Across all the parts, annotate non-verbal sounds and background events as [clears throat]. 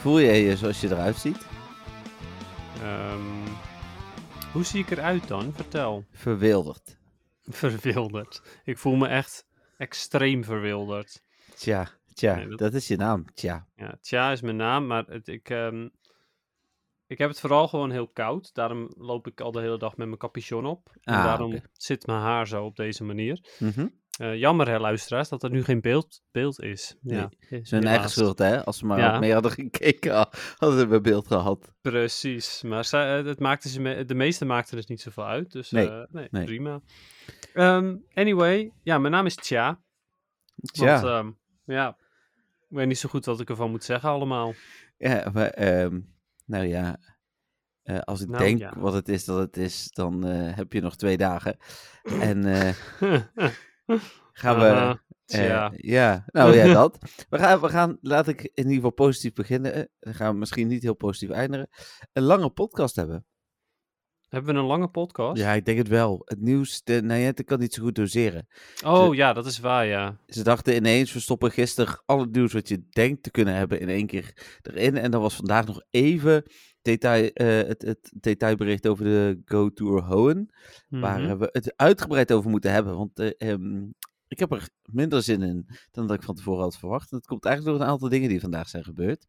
Voel je je zoals je eruit ziet? Ehm, hoe zie ik eruit dan? Vertel. Verwilderd. Verwilderd. Ik voel me echt extreem verwilderd. Tja, tja, Nee, dat- dat is je naam. Tja. Ja, Tja is mijn naam, maar het, ik, ehm, ik heb het vooral gewoon heel koud. Daarom loop ik al de hele dag met mijn capuchon op. En Ah, daarom zit mijn haar zo op deze manier. Mhm. Eh, jammer hè, luisteraars, dat er nu geen beeld, beeld is. Nee, Ja, hun eigen schuld, hè? Als ze maar Ja. wat mee hadden gekeken, hadden we beeld gehad. Precies, maar zij, eh, het maakte ze me- de meeste maakten dus niet zoveel uit. Dus Nee, eh, nee, nee. prima. Ehm, anyway, ja, mijn naam is Tja. Tja. Want, ehm, ja, ik weet niet zo goed wat ik ervan moet zeggen allemaal. Ja, maar, ehm, nou ja, als ik Nou, denk ja. wat het is dat het is, dan heb je nog twee dagen. En [laughs] gaan we... Eh, ja, nou ja, dat. [laughs] We gaan, we gaan, laat ik in ieder geval positief beginnen. Eh, Dan gaan we misschien niet heel positief eindigen. Een lange podcast hebben. Hebben we een lange podcast? Ja, ik denk het wel. Het nieuws, de Nayette kan niet zo goed doseren. Oh ja, dat is waar, ja. Ze dachten ineens, we stoppen gisteren al het nieuws wat je denkt te kunnen hebben in één keer erin. En dan was vandaag nog even detail, eh, het, het detailbericht over de Go Tour Hohen. Waar Mhm. eh, we het uitgebreid over moeten hebben. Want eh, ehm, ik heb er minder zin in dan dat ik van tevoren had verwacht. Het komt eigenlijk door een aantal dingen die vandaag zijn gebeurd.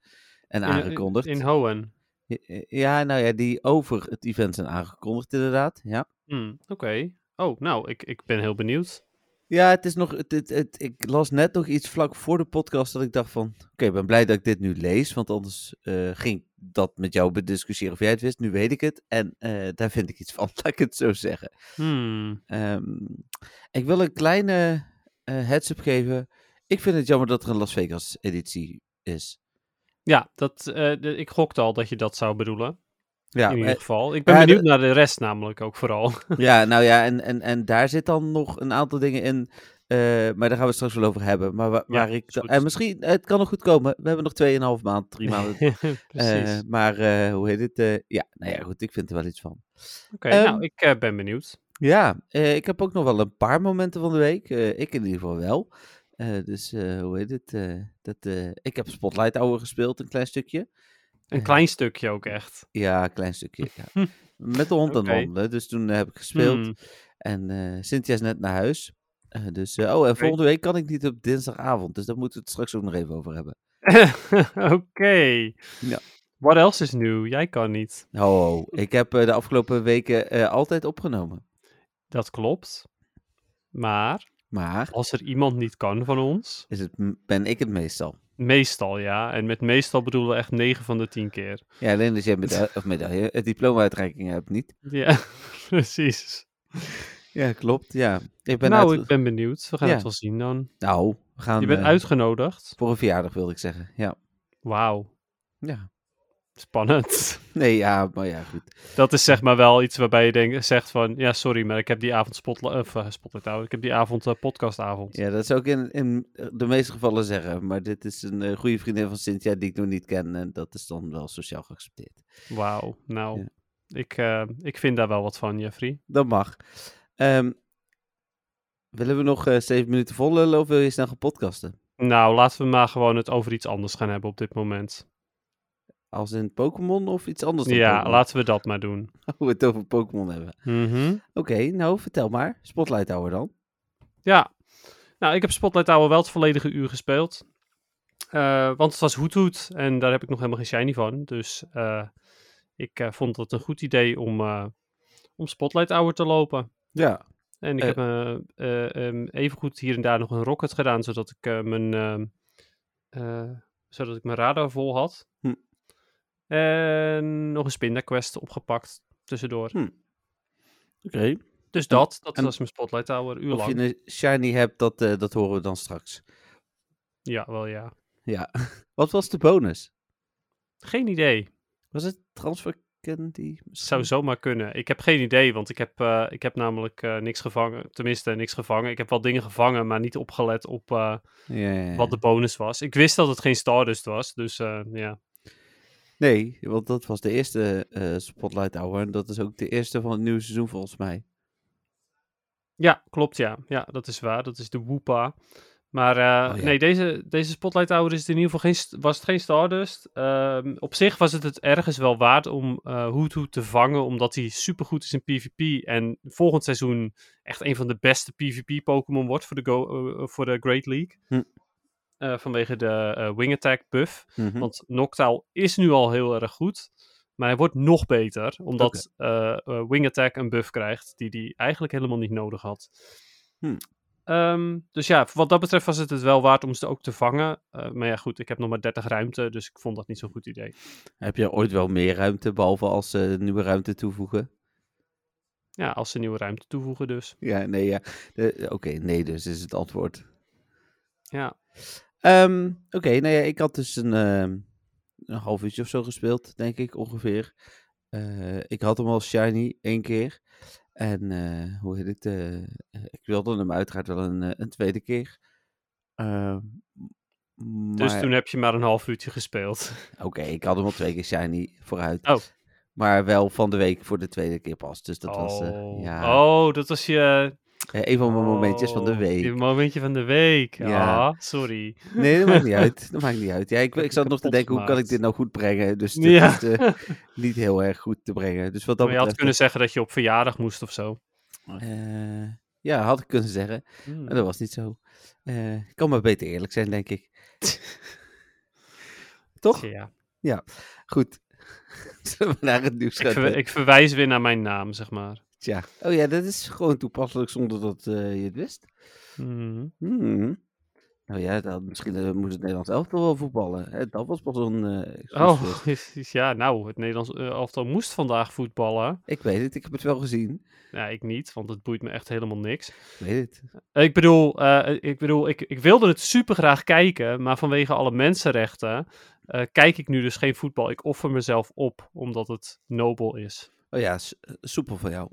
En In- in- aangekondigd. In, Hohen. Ja, Ja, nou ja, die over het event zijn aangekondigd inderdaad. Ja. Hm, Oké. Oh, nou, ik, ik ben heel benieuwd. Ja, het is nog. Het, het, het- ik las net nog iets vlak voor de podcast dat ik dacht van. Oké, ik ben blij dat ik dit nu lees. Want anders eh, ging ik dat met jou bediscussiëren of jij het wist. Nu weet ik het. En eh, daar vind ik iets van, [laughs] laat ik het zo zeggen. Hmm. Ehm, ik wil een kleine eh heads-up geven. Ik vind het jammer dat er een Las Vegas editie is. Ja, dat, eh, de- ik gokte al dat je dat zou bedoelen. Ja, in eh, ieder geval. Ik ben ja, de- benieuwd naar de rest namelijk ook vooral. [laughs] ja nou ja, en, en, en daar zit dan nog een aantal dingen in. eh, maar daar gaan we het straks wel over hebben. Maar wa- waar ik. dan- en misschien, het kan nog goed komen. We hebben nog 2,5 maand, drie [laughs] maanden Precies. Eh, maar eh, hoe heet het? eh, ja, nou ja, goed, ik vind er wel iets van. Oké, ehm, nou, ik eh, ben benieuwd. Ja, eh, ik heb ook nog wel een paar momenten van de week. eh, ik in ieder geval wel. Eh, dus eh, hoe heet het? eh, dat, ik heb Spotlight Hour gespeeld, een klein stukje. Een klein stukje ook echt. Ja, een klein stukje. Ja. [laughs] Met de hond aan de handen. Dus toen heb ik gespeeld. Hmm. En Cynthia is net naar huis. Dus, oh, en volgende week kan ik niet op dinsdagavond. Dus daar moeten we het straks ook nog even over hebben. [laughs] Oké. Ja. What else is nieuw? Jij kan niet. Ho. ik heb de afgelopen weken altijd opgenomen. Dat klopt. Maar Maar als er iemand niet kan van ons, is het, ben ik het meestal. meestal ja. En met meestal bedoelen we echt 9 van de 10 keer. Ja, alleen als jij meda of medaille, het diploma-uitreiking hebt niet. Ja, [laughs] precies. Ja, klopt. Ja. Ik ben nou, uit- ik ben benieuwd. We gaan Ja. het wel zien dan. nou, we gaan Je bent eh, uitgenodigd. voor een verjaardag, wilde ik zeggen. Ja. Wauw. ja. Spannend. Nee, ja, maar ja, goed. Dat is zeg maar wel iets waarbij je denkt, zegt van, ja sorry, maar ik heb die avond spotlight, of, eh, spotlight. Ik heb die avond eh, podcastavond. Ja, dat zou ik in, in de meeste gevallen zeggen. Maar dit is een eh, goede vriendin van Cynthia die ik nog niet ken. En dat is dan wel sociaal geaccepteerd. Wauw. Nou, Ja. ik, eh, ik vind daar wel wat van, Jeffrey. Dat mag. Ehm, willen we nog eh, zeven minuten vol lullen of wil je snel gaan podcasten? Nou, laten we maar gewoon het over iets anders gaan hebben op dit moment. Als in Pokémon of iets anders dan ja, laten we dat maar doen. [laughs] we het over Pokémon hebben. Mhm. Oké, nou vertel maar. Spotlight Hour dan. Ja, nou, ik heb Spotlight Tower wel het volledige uur gespeeld. Eh, want het was Hoet Hoet en daar heb ik nog helemaal geen shiny van. Dus eh, ik eh, vond het een goed idee om, om Spotlight Hour te lopen. Ja. En ik heb eh, ehm, evengoed hier en daar nog een rocket gedaan, zodat ik mijn, ehm, eh, zodat ik mijn radar vol had. En nog een Spinda Quest opgepakt tussendoor. Hm. Oké. Dus dat, dat en- was mijn Spotlight Tower, uur Of lang. je een shiny hebt, dat, eh, dat horen we dan straks. Ja, wel ja. Ja. [laughs] Wat was de bonus? Geen idee. Was het Transfer Candy? Zou zomaar kunnen. Ik heb geen idee, want ik heb, eh, ik heb namelijk eh, niks gevangen. Tenminste, niks gevangen. Ik heb wel dingen gevangen, maar niet opgelet op wat de bonus was. Ik wist dat het geen Stardust was, dus ja. Nee, want dat was de eerste eh, Spotlight Hour. En dat is ook de eerste van het nieuwe seizoen volgens mij. Ja, klopt ja. Ja, dat is waar. Dat is de Woopa. Maar eh, Oh, ja. nee, deze, deze Spotlight Hour is in ieder geval geen, was het geen Stardust. Ehm, op zich was het het ergens wel waard om Hoothoot te vangen, omdat hij supergoed is in PvP. En volgend seizoen echt een van de beste PvP-Pokémon wordt voor de, Go, voor de Great League. Hm. Eh, vanwege de eh, Wing Attack buff. Mhm. Want Noctowl is nu al heel erg goed. Maar hij wordt nog beter, omdat eh, eh, Wing Attack een buff krijgt die hij eigenlijk helemaal niet nodig had. Hmm. Ehm, dus ja, wat dat betreft was het het wel waard om ze ook te vangen. Maar ja, goed, ik heb nog maar 30 ruimte, dus ik vond dat niet zo'n goed idee. Heb je ooit wel meer ruimte, behalve als ze nieuwe ruimte toevoegen? Ja, als ze nieuwe ruimte toevoegen dus. Ja, nee, ja. Oké, nee dus is het antwoord. Ja, Ehm, Oké, nou ja, ik had dus een, ehm, een half uurtje of zo gespeeld, denk ik ongeveer. Eh, ik had hem al shiny één keer. En eh, hoe heet het? eh, ik wilde hem uiteraard wel een, een tweede keer. Ehm, dus toen heb je maar een half uurtje gespeeld. [laughs] Oké, ik had hem al twee keer shiny vooruit. Oh. Maar wel van de week voor de tweede keer pas. Dus dat was oh. ja, oh, dat was je... eh, een van mijn momentjes van de Oh, week. Je momentje van de week. Ja. Ah, sorry. Nee, dat maakt niet [laughs] uit. Dat maakt niet uit. Ja, ik, ik zat nog te denken, hoe kan ik dit nou goed brengen? Dus dit Ja. is eh, [laughs] niet heel erg goed te brengen. Dus wat dat Maar je had kunnen zeggen dat je op verjaardag moest of zo. eh, ja, had ik kunnen zeggen. Hmm. Maar dat was niet zo. Ik kan maar beter eerlijk zijn, denk ik. [laughs] Toch? Ja. Goed. Zullen we naar het nieuws Ik, ver- ik verwijs weer naar mijn naam, zeg maar. Tja. Oh ja, dat is gewoon toepasselijk zonder dat eh, je het wist. Nou ja, dan, misschien eh, moet het Nederlands elftal wel voetballen. Hè? Dat was pas een... eh, Oh, [laughs] ja, nou, het Nederlands elftal moest vandaag voetballen. Ik weet het, ik heb het wel gezien. Ja, ik niet, want het boeit me echt helemaal niks. Ik weet het. Ik bedoel, ik, bedoel ik, ik wilde het super graag kijken, maar vanwege alle mensenrechten kijk ik nu dus geen voetbal. Ik offer mezelf op, omdat het nobel is. Oh ja, soepel van jou.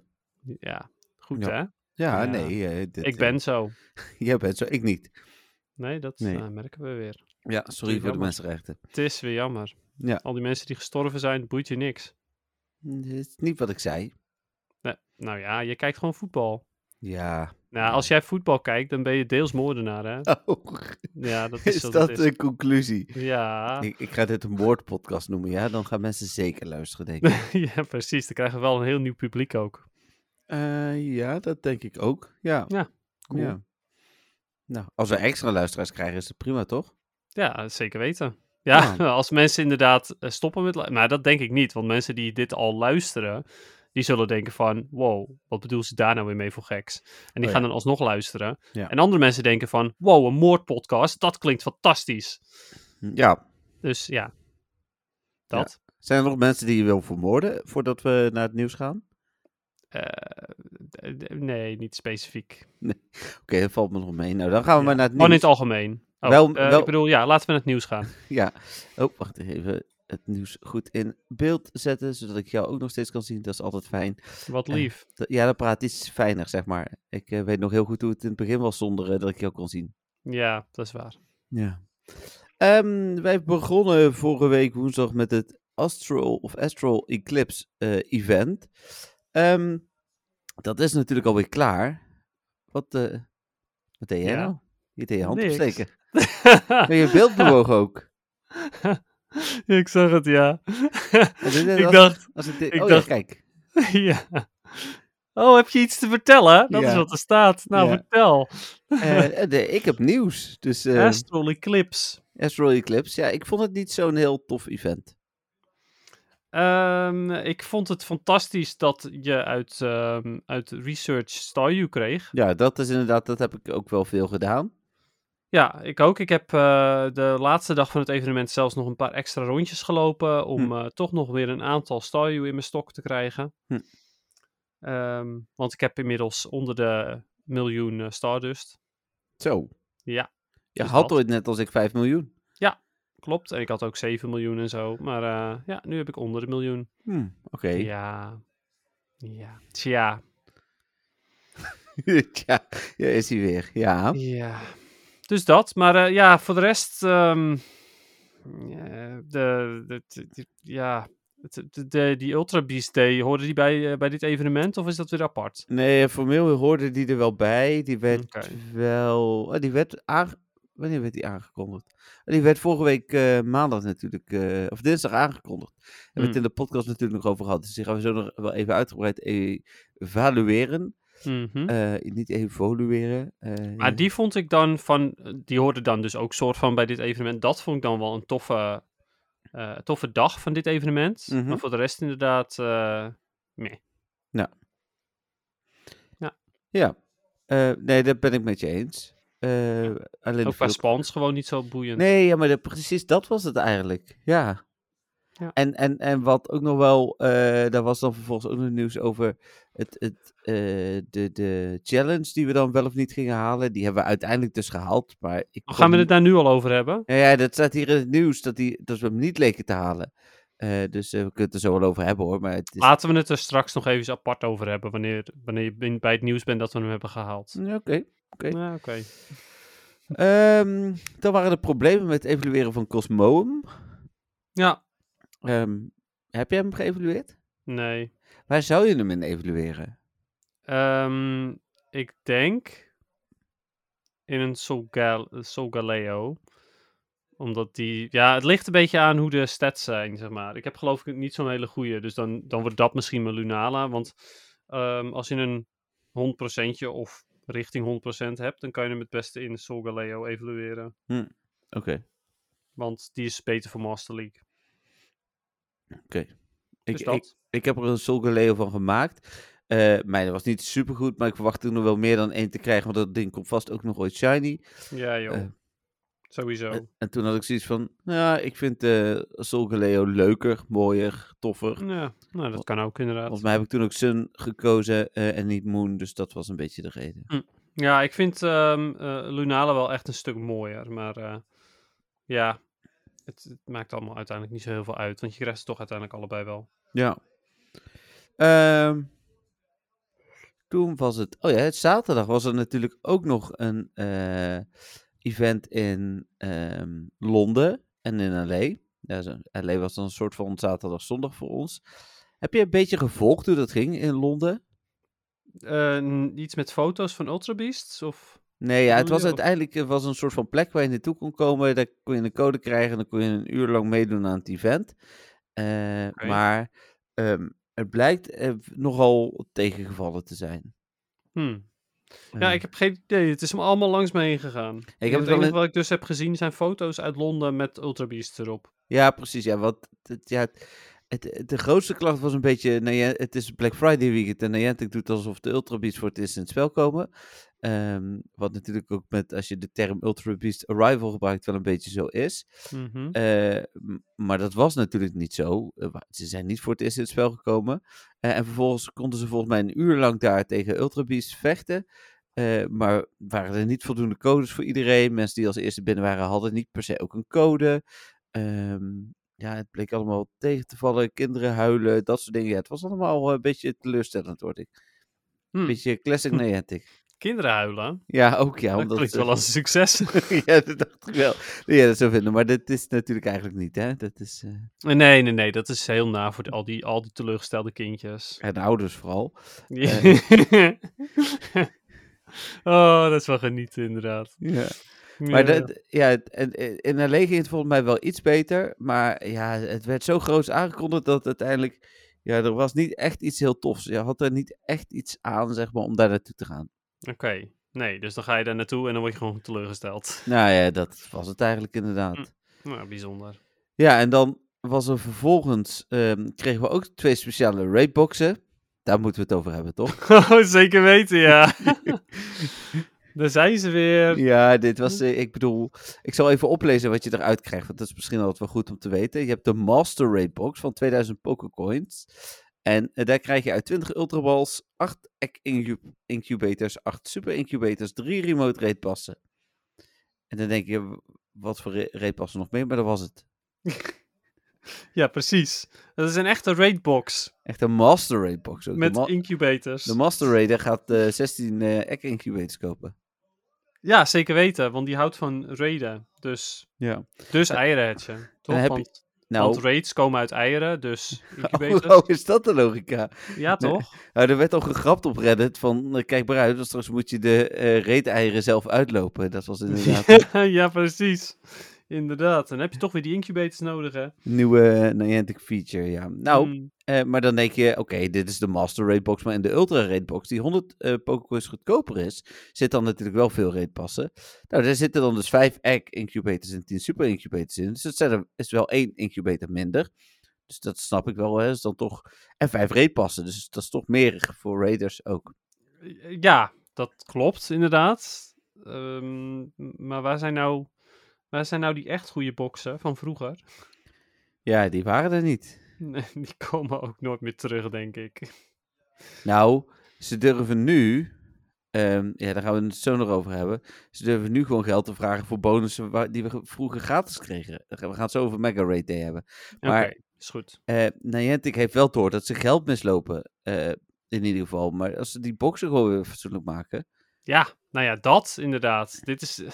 Ja, goed Ja. hè? Ja, Ja. nee. eh, dit, Ik eh, ben zo. [laughs] jij bent zo, ik niet. Nee, dat Nee. eh, merken we weer. Ja, sorry voor de mensenrechten. Het is weer jammer. Ja. Al die mensen die gestorven zijn, boeit je niks. Dit is niet wat ik zei. Nee, nou ja, je kijkt gewoon voetbal. Ja. Nou, als jij voetbal kijkt, dan ben je deels moordenaar, hè? [laughs] Oh, Ja, dat is, is dat is. de conclusie? Ja. Ik, ik ga dit een woordpodcast noemen, ja? Dan gaan mensen zeker luisteren, denk ik. [laughs] ja, precies. Dan krijgen we wel een heel nieuw publiek ook. Eh, ja, dat denk ik ook. Ja. Ja, cool. Ja. Nou, als we extra luisteraars krijgen, is het prima, toch? Ja, zeker weten. Ja, Ja. [laughs] als mensen inderdaad eh, stoppen met... Maar dat denk ik niet, want mensen die dit al luisteren, die zullen denken van... Wow, wat bedoel ze daar nou weer mee voor geks? En die Oh, gaan ja. dan alsnog luisteren. En andere mensen denken van... Wow, een moordpodcast, dat klinkt fantastisch. Ja. Dus ja, dat. Zijn er nog mensen die je wil vermoorden voordat we naar het nieuws gaan? Eh, nee, niet specifiek. [laughs] Oké, dat valt me nog mee. Nou, dan gaan we Ja. maar naar het in nieuws. het algemeen. Oh, Wel- eh, wel- Ik bedoel, ja, laten we naar het nieuws gaan. [laughs] Ja. Oh, wacht even. Het nieuws goed in beeld zetten, zodat ik jou ook nog steeds kan zien. Dat is altijd fijn. Wat Eh, lief. Ja, dan praat iets fijner, zeg maar. Ik weet nog heel goed hoe het in het begin was zonder dat ik jou kon zien. Ja, dat is waar. Ja. Ehm, wij begonnen vorige week woensdag met het Astral of Astral Eclipse event. Ehm, dat is natuurlijk alweer klaar. Wat, eh, wat deed jij Ja. nou? Je deed je hand Niks. opsteken. [laughs] Je beeld bewoog ook. [laughs] ik zag het, ja. Ik als- dacht, Als ik oh dacht- ja, kijk. [laughs] ja. Oh, heb je iets te vertellen? Dat is wat er staat. Nou, Ja. vertel. Eh, eh, de- ik heb nieuws. Dus eh, Astral Eclipse. Astral Eclipse. Ja, ik vond het niet zo'n heel tof event. Ehm, ik vond het fantastisch dat je uit, ehm, uit Research Staryu kreeg. Ja, dat is inderdaad, dat heb ik ook wel veel gedaan. Ja, ik ook. Ik heb eh, de laatste dag van het evenement zelfs nog een paar extra rondjes gelopen om Hm. eh, toch nog weer een aantal Staryu in mijn stok te krijgen. Hm. Ehm, want ik heb inmiddels onder de miljoen eh, Stardust. Zo. Ja. Je dus had dat. ooit net als ik 5 miljoen. Klopt. En ik had ook 7 miljoen en zo. Maar eh, ja, nu heb ik onder de miljoen. Hm, Oké. Ja. Ja. Tja. [laughs] ja, ja, is hij weer. Ja. Ja. Dus dat. Maar eh, ja, voor de rest... ehm, ja, de, de, ja... De, die Ultra Beast Day, hoorde die bij, eh, bij dit evenement of is dat weer apart? Nee, formeel hoorde die er wel bij. Die werd Oké. wel. die werd Wanneer werd die aangekondigd? Die werd vorige week eh, maandag natuurlijk, eh, of dinsdag aangekondigd. Hebben we het Hmm. in de podcast natuurlijk nog over gehad. Dus die gaan we zo nog wel even uitgebreid evalueren. Mhm. Eh, niet evolueren. Maar ja. die vond ik dan van, die hoorde dan dus ook soort van bij dit evenement. Dat vond ik dan wel een toffe, toffe dag van dit evenement. Mhm. Maar voor de rest inderdaad, eh meh. Ja, Eh, nee, dat ben ik met je eens. Eh, alleen Ook qua spans gewoon niet zo boeiend. Nee, ja, maar de- precies dat was het eigenlijk. Ja. Ja. En, en, en wat ook nog wel, eh, daar was dan vervolgens ook nog nieuws over het, het, eh, de, de challenge die we dan wel of niet gingen halen. Die hebben we uiteindelijk dus gehaald. Maar ik Gaan we het daar nu al over hebben? Ja, ja, dat staat hier in het nieuws dat, die, dat we hem niet leken te halen. Dus we kunnen het er zo wel over hebben hoor. Maar het is... Laten we het er straks nog even apart over hebben. Wanneer, wanneer je bij het nieuws bent dat we hem hebben gehaald. Ja, Oké. Ja, oké. Ehm, dan waren er problemen met het evalueren van Cosmoem. Ja, Ehm, heb jij hem geëvalueerd? nee. Waar zou je hem in evalueren? Ehm, ik denk in een Solgal Solgaleo. Omdat die... Ja, het ligt een beetje aan hoe de stats zijn, zeg maar. Ik heb geloof ik niet zo'n hele goede. Dus dan, dan wordt dat misschien mijn Lunala. Want als je een 100% of richting 100% hebt... dan kan je hem het beste in Solgaleo evalueren. Oké. Want die is beter voor Master League. Ik, Dus ik, heb er een Solgaleo van gemaakt. Eh mijne was niet super goed, maar ik verwacht er nog wel meer dan één te krijgen. Want dat ding komt vast ook nog ooit shiny. Ja, joh. Eh, Sowieso. En, en toen had ik zoiets van, ja, ik vind eh Solgaleo leuker, mooier, toffer. ja, nou, dat kan ook inderdaad. Volgens mij heb ik toen ook Sun gekozen eh, en niet Moon, dus dat was een beetje de reden. Ja, ik vind ehm eh, Lunala wel echt een stuk mooier. Maar ja, het, het maakt allemaal uiteindelijk niet zo heel veel uit. Want je krijgt ze toch uiteindelijk allebei wel. Ja. Ehm, toen was het, oh ja, het zaterdag was er natuurlijk ook nog een event in ehm, Londen en in LA. Ja, LA was dan een soort van zaterdag-zondag voor ons. Heb je een beetje gevolgd hoe dat ging in Londen? N- iets met foto's van Ultra Beasts? Of... Nee, ja, het was uiteindelijk het was een soort van plek waar je naartoe kon komen. Daar kon je een code krijgen en dan kon je een uur lang meedoen aan het event. Eh. Maar ehm, het blijkt eh, nogal tegengevallen te zijn. Hmm. Ja, ik heb geen idee. Het is me allemaal langs me heen gegaan. heb het enige in- wat ik dus heb gezien zijn foto's uit Londen met Ultra Beasts erop. Ja, precies. Ja, wat, het, ja, het, de grootste klacht was een beetje, nou ja, het is Black Friday weekend en Niantic doet alsof de Ultra Beasts voor het eerst in het spel komen. Ehm, wat natuurlijk ook met, als je de term Ultra Beast Arrival gebruikt, wel een beetje zo is. Mhm. Eh, maar dat was natuurlijk niet zo. Eh, ze zijn niet voor het eerst in het spel gekomen. Eh, en vervolgens konden ze volgens mij een uur lang daar tegen Ultra Beasts vechten. Maar waren er niet voldoende codes voor iedereen. Mensen die als eerste binnen waren, hadden niet per se ook een code. Ehm, ja, het bleek allemaal tegen te vallen. Kinderen huilen, dat soort dingen. Ja, het was allemaal een beetje teleurstellend, word ik. Een Hmm. beetje classic [laughs] Hm. Niantic. Kinderen huilen. Ja, ook ja. dat Omdat, klinkt wel als een succes. [laughs] ja, dat dacht ik wel. Ja, dat zou vinden. Maar dat is natuurlijk eigenlijk niet, hè. Dat is... eh, nee, nee, nee. Dat is heel na voor de- al, die, al die teleurgestelde kindjes. En de ouders vooral. Ja. [laughs] oh, dat is wel genieten, inderdaad. Ja. Maar Ja. dat, ja, in LA ging het volgens mij wel iets beter. Maar ja, het werd zo groot aangekondigd dat uiteindelijk... Ja, er was niet echt iets heel tofs. Je had er niet echt iets aan, zeg maar, om daar naartoe te gaan. Oké, nee, dus dan ga je daar naartoe en dan word je gewoon teleurgesteld. Nou ja, dat was het eigenlijk inderdaad. Hm. Nou, bijzonder. Ja, en dan was er vervolgens... ehm, kregen we ook twee speciale raidboxen. Daar moeten we het over hebben, toch? [laughs] Oh, zeker weten, ja. [laughs] daar zijn ze weer. Ja, dit was, eh, ik bedoel, ik zal even oplezen wat je eruit krijgt, want dat is misschien altijd wel goed om te weten. Je hebt de Master Raid Box van 2000 Pokécoins. En eh, daar krijg je uit 20 Ultraballs, 8 Egg incu- Incubators, 8 Super Incubators, 3 Remote Raid passen. En dan denk je, wat voor ra- raidpassen nog meer, maar dat was het. [laughs] Ja, precies. Dat is een echte raidbox Echt een master raidbox ook. met de, ma- incubators. de master raider gaat eh 16 eh egg incubators kopen. Ja, zeker weten, want die houdt van raiden. Dus, Ja. dus eieren hatchen. Toch? heb je- want, Nou, want raids komen uit eieren, dus [laughs] oh, incubators. oh, is dat de logica? Ja, Nee. toch? Nou, er werd al gegrapt op Reddit van, eh, kijk maar uit, want straks moet je de eh raid-eieren zelf uitlopen. Dat was inderdaad [laughs] ja, precies. Inderdaad. Dan heb je toch weer die incubators nodig, hè? nieuwe Niantic feature, ja. Nou, Hmm. Eh, maar dan denk je, oké, dit is de Master Raidbox, maar in de Ultra Raidbox, die 100 eh Pokécoins goedkoper is, zit dan natuurlijk wel veel raidpassen. Nou, daar zitten dan dus 5 Egg Incubators en 10 Super Incubators in. Dus dat zijn er, is wel één Incubator minder. Dus dat snap ik wel, hè. Is dan toch... En 5 raidpassen, dus dat is toch meer voor Raiders ook. Ja, dat klopt, inderdaad. Ehm, maar waar zijn, nou, waar zijn nou die echt goede boxen van vroeger? Ja, die waren er niet. [laughs] Nee, die komen ook nooit meer terug, denk ik. Nou, ze durven nu... ehm, ja, daar gaan we het zo nog over hebben. Ze durven nu gewoon geld te vragen voor bonussen waar, die we ge- vroeger gratis kregen. We gaan het zo over Mega Raid Day hebben. Oké, is goed. Eh Niantic heeft wel door dat ze geld mislopen. eh, in ieder geval. Maar als ze die boxen gewoon weer fatsoenlijk maken. Ja, nou ja, dat inderdaad. Dit is. eh,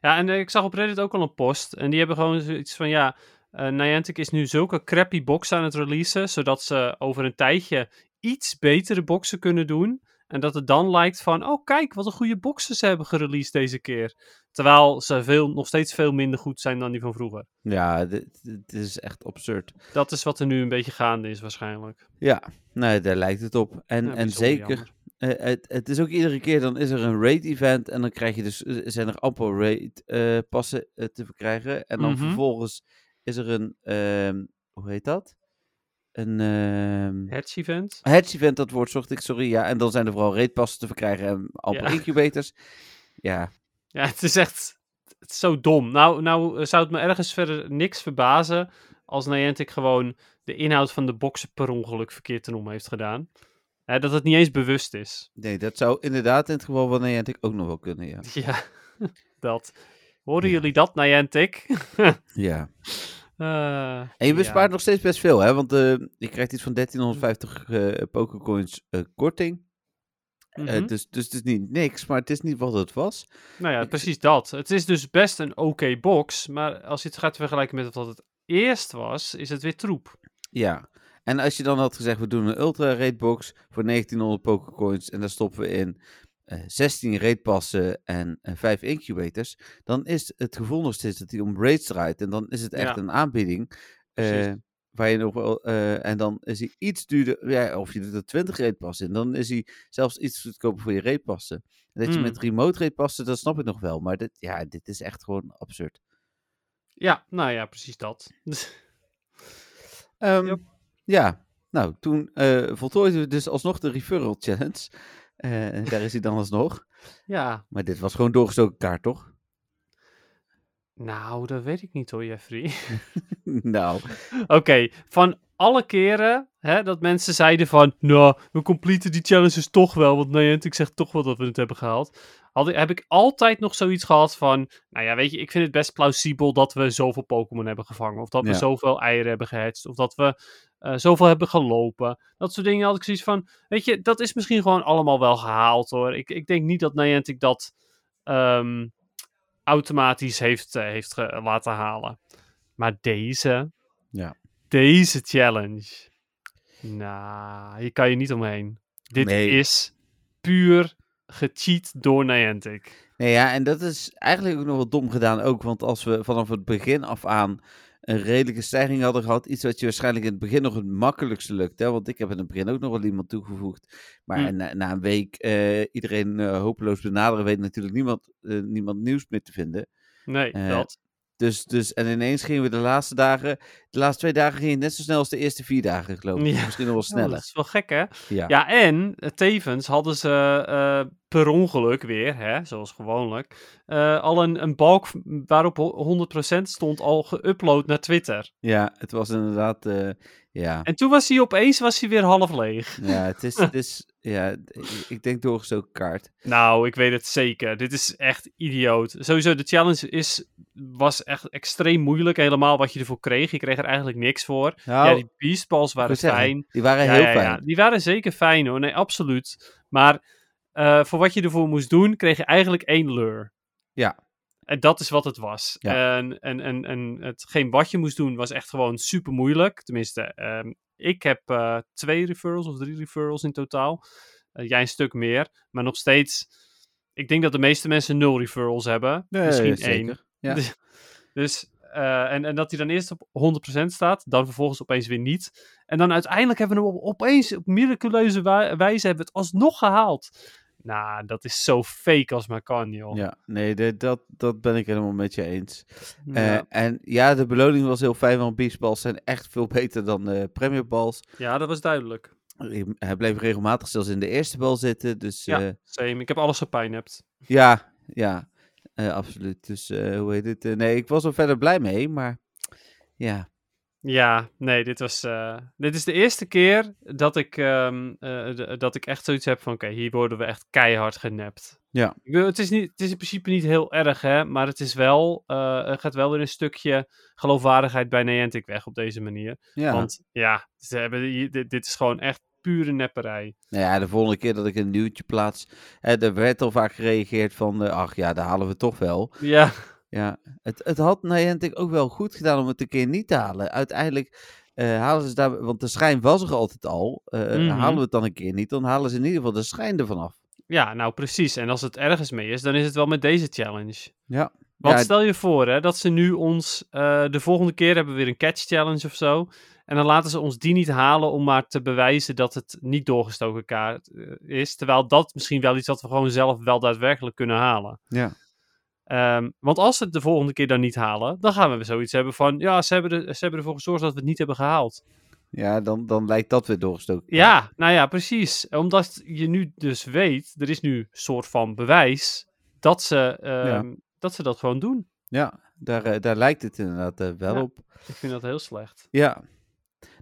Ja, en eh, ik zag op Reddit ook al een post. En die hebben gewoon zoiets van: ja, eh, Niantic is nu zulke crappy boxen aan het releasen. Zodat ze over een tijdje iets betere boxen kunnen doen. En dat het dan lijkt van: oh, kijk wat een goede boxen ze hebben gereleased deze keer. Terwijl ze veel, nog steeds veel minder goed zijn dan die van vroeger. Ja, dit, dit is echt absurd. Dat is wat er nu een beetje gaande is, waarschijnlijk. Ja, nou, daar lijkt het op. En, Ja, en zeker, jammer. Eh, het, het is ook iedere keer, dan is er een raid-event. En dan krijg je dus, eh, zijn er amper raid-passen eh, te verkrijgen. En dan Mhm. vervolgens is er een, ehm, hoe heet dat? Een ehm Hatch event. hatch-event, dat woord zocht ik, sorry. Ja, en dan zijn er vooral raid-passen te verkrijgen en amper Ja. incubators. Ja, Ja, het is echt het is zo dom. Nou, nou zou het me ergens verder niks verbazen als Niantic gewoon de inhoud van de boxen per ongeluk verkeerd ten om heeft gedaan. Hè, dat het niet eens bewust is. Nee, dat zou inderdaad in het geval van Niantic ook nog wel kunnen, ja. [laughs] Ja, [laughs] dat. Horen Ja. jullie dat, Niantic? [laughs] Ja. Eh, En je ja. bespaart nog steeds best veel, hè? Want eh, je krijgt iets van 1350 eh Pokécoins korting. Mhm. dus, dus het is niet niks, maar het is niet wat het was. Nou ja, precies dat. Het is dus best een oké box, maar als je het gaat vergelijken met wat het eerst was, is het weer troep. Ja. En als je dan had gezegd, we doen een Ultra Raid Box voor 1900 Pokécoins en daar stoppen we in eh 16 raidpassen en eh 5 incubators, dan is het gevoel nog steeds dat hij om raids draait. En dan is het echt Ja. een aanbieding. eh, waar je nog wel, eh, en dan is hij iets duurder, ja, of je doet er 20 raidpassen in, dan is hij zelfs iets goedkoper voor je raidpassen. En dat je Mm. met remote raidpassen, dat snap ik nog wel, maar dit, ja, dit is echt gewoon absurd. Ja, nou ja, precies dat. [laughs] Ehm, Yep. Ja, nou, toen eh voltooiden we dus alsnog de referral challenge. Eh, daar is hij dan alsnog. ja, Maar dit was gewoon doorgestoken kaart, toch? nou, dat weet ik niet hoor, Jeffrey. [laughs] nou, Oké, van alle keren hè, dat mensen zeiden van, nou, we completen die challenges toch wel, want Niantic zegt toch wel dat we het hebben gehaald. Had, heb ik altijd nog zoiets gehad van, nou ja, weet je, ik vind het best plausibel dat we zoveel Pokémon hebben gevangen. Of dat we Ja. zoveel eieren hebben gehatcht. Of dat we eh, zoveel hebben gelopen. Dat soort dingen had ik zoiets van, weet je, dat is misschien gewoon allemaal wel gehaald hoor. Ik, ik denk niet dat Niantic dat ehm, automatisch heeft, eh, heeft laten halen. Maar deze, Ja. deze challenge, nou, hier kan je niet omheen. Dit Nee. is puur gecheat door Niantic. nee, ja, en dat is eigenlijk ook nog wel dom gedaan ook. Want als we vanaf het begin af aan een redelijke stijging hadden gehad, iets wat je waarschijnlijk in het begin nog het makkelijkste lukt. Hè? Want ik heb in het begin ook nog wel iemand toegevoegd. Maar Hm. na, na een week eh, iedereen eh, hopeloos benaderen, weet natuurlijk niemand, eh, niemand nieuws meer te vinden. Nee, dat. Dus, dus, en ineens gingen we de laatste dagen. De laatste twee dagen ging het net zo snel als de eerste vier dagen, geloof ik. Ja. Misschien nog wel Ja, sneller. dat is wel gek, hè? Ja. Ja, en eh, tevens hadden ze eh, per ongeluk weer, hè, zoals gewoonlijk, eh, al een, een balk waarop ho- 100% stond al geüpload naar Twitter. Ja, het was inderdaad, ja. En toen was hij opeens was hij weer half leeg. Ja, het is, het is [laughs] ja, ik- ik denk doorgestoken kaart. Nou, ik weet het zeker. Dit is echt idioot. Sowieso, de challenge is, was echt extreem moeilijk. Helemaal wat je ervoor kreeg. Je kreeg er eigenlijk niks voor. Nou, ja, die beastballs waren fijn. Die waren Ja, heel ja, fijn. ja, die waren zeker fijn hoor. Nee, absoluut. Maar eh, voor wat je ervoor moest doen, kreeg je eigenlijk één lure. Ja. En dat is wat het was. En, en, en, en hetgeen wat je moest doen was echt gewoon super moeilijk. Tenminste, ehm, ik heb eh, twee referrals of drie referrals in totaal. Eh, jij een stuk meer. Maar nog steeds, ik denk dat de meeste mensen nul referrals hebben. Nee, Misschien één. Ja. [laughs] Dus, dus eh, en, en dat hij dan eerst op 100% staat, dan vervolgens opeens weer niet. En dan uiteindelijk hebben we hem op- opeens op miraculeuze wijze hebben we het alsnog gehaald. Nou, dat is zo fake als maar kan, joh. Ja, nee, de- dat, dat ben ik helemaal met je eens. Ja. Eh, en ja, de beloning was heel fijn, want beachballs zijn echt veel beter dan eh Premier Balls. ja, dat was duidelijk. Hij bleef regelmatig zelfs in de eerste bal zitten, dus Ja. ja, Same. Ik heb alles gepijnept. ja, ja eh, absoluut. Dus eh, hoe heet het? Eh, nee, ik was er verder blij mee, maar ja, Ja, nee, dit was. dit is de eerste keer dat ik, ehm, eh, dat ik echt zoiets heb van: oké, hier worden we echt keihard genept. Ja. Ik bedoel, het, is niet, het is in principe niet heel erg, hè, maar het is wel. er gaat wel weer een stukje geloofwaardigheid bij Niantic weg op deze manier. ja. Want ja, ze hebben, dit is gewoon echt pure nepperij. Nou ja, de volgende keer dat ik een nieuwtje plaats, hè, er werd al vaak gereageerd van, eh, ach ja, daar halen we toch wel. Ja, Ja, het, het had Niantic ook wel goed gedaan om het een keer niet te halen. Uiteindelijk eh, halen ze daar, want de schijn was er altijd al. eh, Mhm. Halen we het dan een keer niet, dan halen ze in ieder geval de schijn ervan af. ja, nou precies. En als het ergens mee is, dan is het wel met deze challenge. Ja. Want Ja, stel je voor hè, dat ze nu ons eh, de volgende keer hebben we weer een catch challenge of zo. En dan laten ze ons die niet halen om maar te bewijzen dat het niet doorgestoken kaart eh, is. Terwijl dat misschien wel iets wat we gewoon zelf wel daadwerkelijk kunnen halen. Ja. Ehm, want als ze het de volgende keer dan niet halen, dan gaan we zoiets hebben van... Ja, ze hebben, er, ze hebben ervoor gezorgd dat we het niet hebben gehaald. Ja, dan, dan lijkt dat weer doorgestoken. Ja, nou ja, precies. Omdat je nu dus weet, er is nu een soort van bewijs dat ze, ehm, dat, ze dat gewoon doen. Ja, daar, eh, daar lijkt het inderdaad eh, wel Ja. op. Ik vind dat heel slecht. Ja.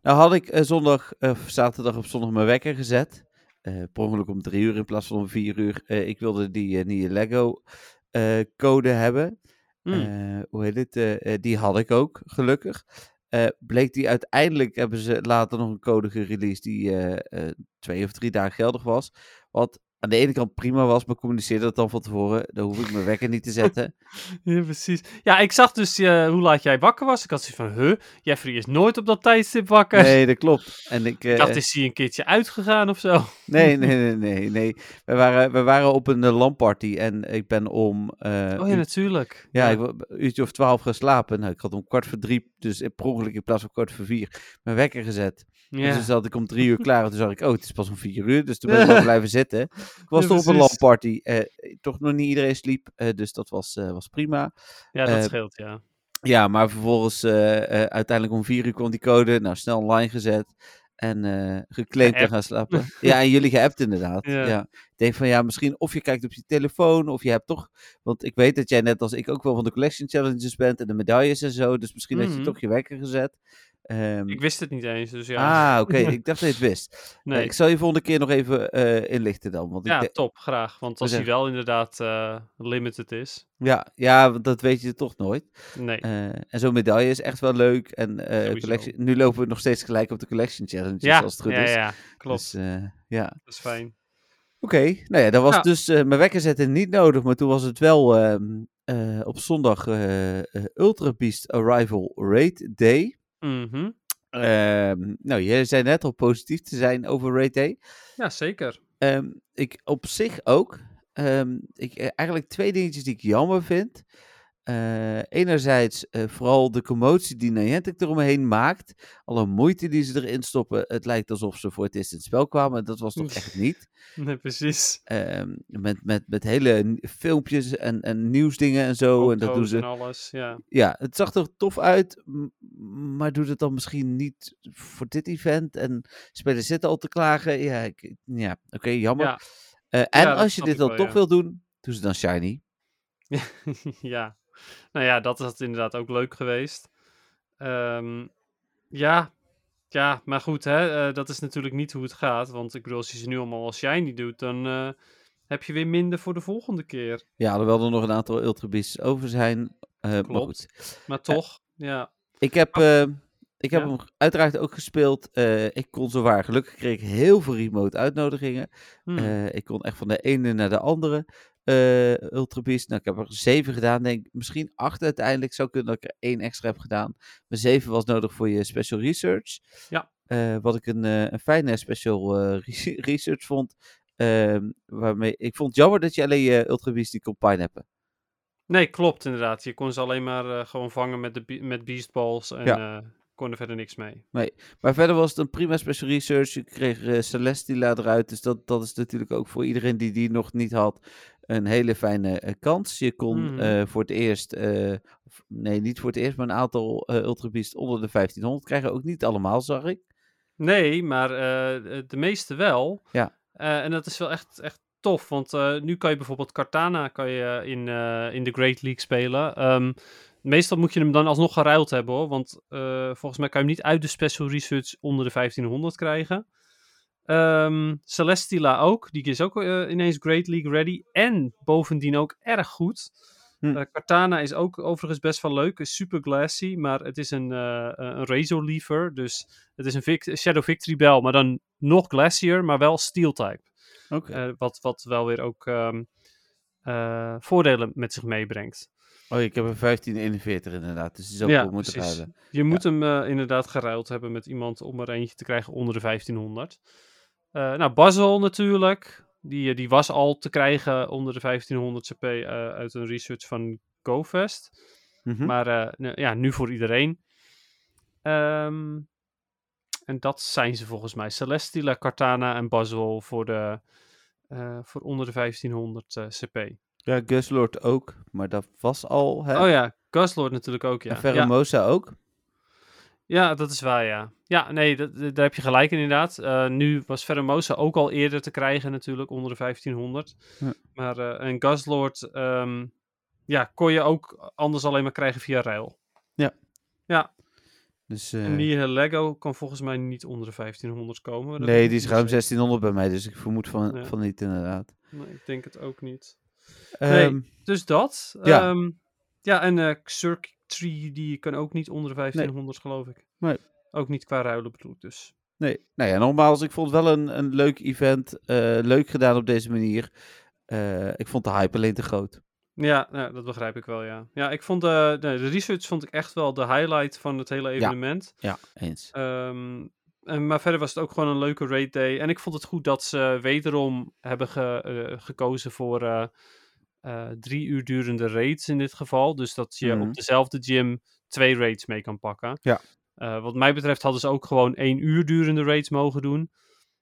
Nou had ik eh, zondag, eh, of zaterdag op zondag mijn wekker gezet. eh per ongeluk om drie uur in plaats van om vier uur. Eh, ik wilde die eh, nieuwe Lego eh, code hebben. Hmm. Eh, hoe heet het? Eh, eh, die had ik ook, gelukkig. Eh, bleek die uiteindelijk, hebben ze later nog een code gereleased die eh, eh, twee of drie dagen geldig was. Wat aan de ene kant prima was, maar communiceerde dat dan van tevoren. Dan hoef ik mijn wekker niet te zetten. [laughs] Ja, precies. Ja, ik zag dus eh, hoe laat jij wakker was. Ik had zoiets van, huh, Jeffrey is nooit op dat tijdstip wakker. Nee, dat klopt. En ik, Ik eh, dacht, is hij een keertje uitgegaan of zo? nee, [laughs] nee, nee, nee, nee. We waren, we waren op een uh, en ik ben om... eh, Oh ja, uur- natuurlijk. ja, ik wa- een uurtje of twaalf geslapen. Nou, ik had om kwart voor drie, dus in- per ongeluk in plaats van kwart voor vier, mijn wekker gezet. Dus Ja. toen zat ik om drie uur klaar en toen zag ik, oh, het is pas om vier uur. Dus toen ben ik wel [laughs] blijven zitten. Ik was Ja, toch op een. LAN-party. eh, toch nog niet iedereen sliep, eh, dus dat was, eh, was prima. ja, dat scheelt, ja. Ja, maar vervolgens, uiteindelijk om vier uur kwam die code. Nou, snel online gezet. En geclaimd en Geappt. gaan slapen. [laughs] ja, en jullie geappt inderdaad. Ja. Ja. Ik denk van ja, misschien of je kijkt op je telefoon. Of je hebt toch. Want ik weet dat jij net als ik ook wel van de collection challenges bent. En de medailles en zo. Dus misschien had Mhm. je toch je wekker gezet. Ehm, Ik wist het niet eens, dus ja. Ah, oké. [laughs] ik dacht dat je het wist. Eh, nee. ik zal je volgende keer nog even eh, inlichten dan. Want Ja, top, graag. Want als hij wel inderdaad eh, limited is. ja, ja, want dat weet je toch nooit. Nee. En zo'n medaille is echt wel leuk. En collection, nu lopen we nog steeds gelijk op de collection challenges, ja, als het goed ja, is. ja, klopt. Dus, ja. Dat is fijn. Oké, nou ja, dan was Ja. dus mijn wekker zetten niet nodig, maar toen was het wel ehm, eh, op zondag Ultra Beast Arrival Raid Day. Ehm, nou, jij zei net al positief te zijn over Raid Day. Ja, zeker. Ehm, ik op zich ook. Ehm, ik, eh, eigenlijk twee dingetjes die ik jammer vind. Eh, enerzijds eh, vooral de commotie die Niantic eromheen maakt. Alle moeite die ze erin stoppen. Het lijkt alsof ze voor het eerst in het spel kwamen. Dat was toch echt niet. [laughs] Nee, precies. Ehm, met, met, met hele filmpjes en, en nieuwsdingen en zo. En dat doen ze. en alles, ja. Ja, het zag er tof uit. Maar doet het dan misschien niet voor dit event? En spelers zitten al te klagen. Ja, ik- ja oké, jammer. Ja, Eh, en als je dit dan wel, toch wil doen, doe ze dan shiny. [laughs] ja. Nou ja, dat had inderdaad ook leuk geweest. Ehm, ja. ja, maar goed, hè, eh, dat is natuurlijk niet hoe het gaat. Want ik bedoel, als je ze nu allemaal als shiny doet, dan eh, heb je weer minder voor de volgende keer. Ja, alhoewel er nog een aantal Ultra Beasts over zijn. Maar Klopt. goed. Maar toch, ja. Ik heb, ik heb Ja. hem uiteraard ook gespeeld. Eh, ik kon zo waar. Gelukkig kreeg ik heel veel remote uitnodigingen. Hm. Eh, ik kon echt van de ene naar de andere eh Ultra Beast. Nou, ik heb er zeven gedaan, denk. Misschien acht uiteindelijk. Zou kunnen dat ik er één extra heb gedaan. Maar zeven was nodig voor je special research. Ja. Wat ik een, een fijne special re- [laughs] research vond. Ehm, waarmee, ik vond het jammer dat je alleen je Ultra Beast die kon pineappen. Nee, klopt inderdaad. Je kon ze alleen maar gewoon vangen met, de met beastballs en Ja. Kon er verder niks mee. Maar verder was het een prima special research. Je kreeg eh, Celestila eruit. Dus dat, dat is natuurlijk ook voor iedereen die die nog niet had een hele fijne eh, kans. Je kon Mhm. eh, voor het eerst, nee niet voor het eerst, maar een aantal Ultra Beast onder de 1500 krijgen. Ook niet allemaal, zag ik. Nee, maar de meeste wel. Ja. En dat is wel echt, echt tof, want nu kan je bijvoorbeeld Cartana kan je in, in de Great League spelen. Ehm, meestal moet je hem dan alsnog geruild hebben hoor, want eh, volgens mij kan je hem niet uit de Special Research onder de 1500 krijgen. Ehm, Celestila ook, die is ook eh, ineens Great League ready en bovendien ook erg goed. Hm. Eh, Cartana is ook overigens best wel leuk, is super glassy, maar het is een, een Razor Lever, dus het is een Shadow Victory Bell, maar dan nog glacier, maar wel Steel type. Wat, wat wel weer ook ehm, eh, voordelen met zich meebrengt. Oh, ik heb een 1541 inderdaad. Dus die zou ik Ja, moeten precies. ruilen. Je moet hem eh, inderdaad geruild hebben met iemand om er eentje te krijgen onder de 1500. Eh, nou, Basil natuurlijk. Die, eh, die was al te krijgen onder de 1500 CP uit een research van GoFest. Mhm. Maar nou ja, nu voor iedereen. Ehm, en dat zijn ze volgens mij. Celestila, Cartana en Basil voor, de, voor onder de 1500 eh, CP. Ja, Guslord ook. Maar dat was al. Hè? Oh ja, Guslord natuurlijk ook, ja. En ja. Ook. Ja, dat is waar, ja. Ja, nee, dat, daar heb je gelijk inderdaad. Eh, nu was Pheromosa ook al eerder te krijgen natuurlijk, onder de 1500. Ja. Maar eh een Guslord, ehm, ja, kon je ook anders alleen maar krijgen via ruil. Dus, eh, En die Lego kan volgens mij niet onder de 1500 komen. Nee, die is ruim zeker. 1600 bij mij. Dus ik vermoed van, Ja. van niet inderdaad. Nee, ik denk het ook niet. Nee. Ehm, Dus dat. Ja. Ja, ja en eh Circuitry, die kan ook niet onder de 1500, geloof ik. Nee. Ook niet qua ruilen bedoel ik dus. Nee, nou ja, nogmaals, ik vond het wel een, een leuk event. eh, leuk gedaan op deze manier. Eh, ik vond de hype alleen te groot. Ja, ja, dat begrijp ik wel, ja. Ja, ik vond de, de, de research vond ik echt wel de highlight van het hele evenement. Ja, eens. Ehm, en, maar verder was het ook gewoon een leuke raid day. En ik vond het goed dat ze wederom hebben ge- eh, gekozen voor eh, eh, drie uur durende raids in dit geval. Dus dat je Mhm. op dezelfde gym twee raids mee kan pakken. Ja. Eh, wat mij betreft hadden ze ook gewoon één uur durende raids mogen doen.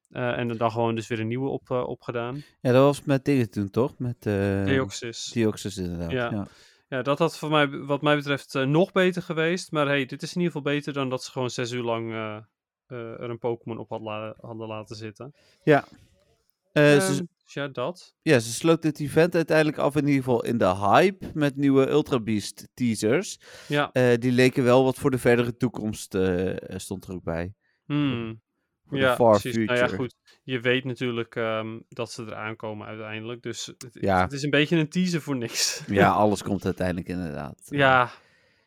Eh, en dan gewoon dus weer een nieuwe op, eh, opgedaan. Ja, dat was met dingen toen, toch? Met eh Deoxys. Deoxys inderdaad. Ja. Ja. Ja, dat had voor mij, wat mij betreft eh, nog beter geweest. Maar hey, dit is in ieder geval beter dan dat ze gewoon zes uur lang eh, eh, er een Pokémon op had la- hadden laten zitten. Eh, Ehm, ze, dus ja, dat. ja, ze sloot dit event uiteindelijk af in ieder geval in de hype met nieuwe Ultra Beast teasers. Ja, Eh, die leken wel wat voor de verdere toekomst, eh, stond er ook bij. hmm. Voor ja de far precies. future. Nou ja, goed. Je weet natuurlijk ehm, dat ze eraan komen uiteindelijk. Dus het, Ja. het is een beetje een teaser voor niks. Ja, [laughs] alles komt uiteindelijk inderdaad. ja,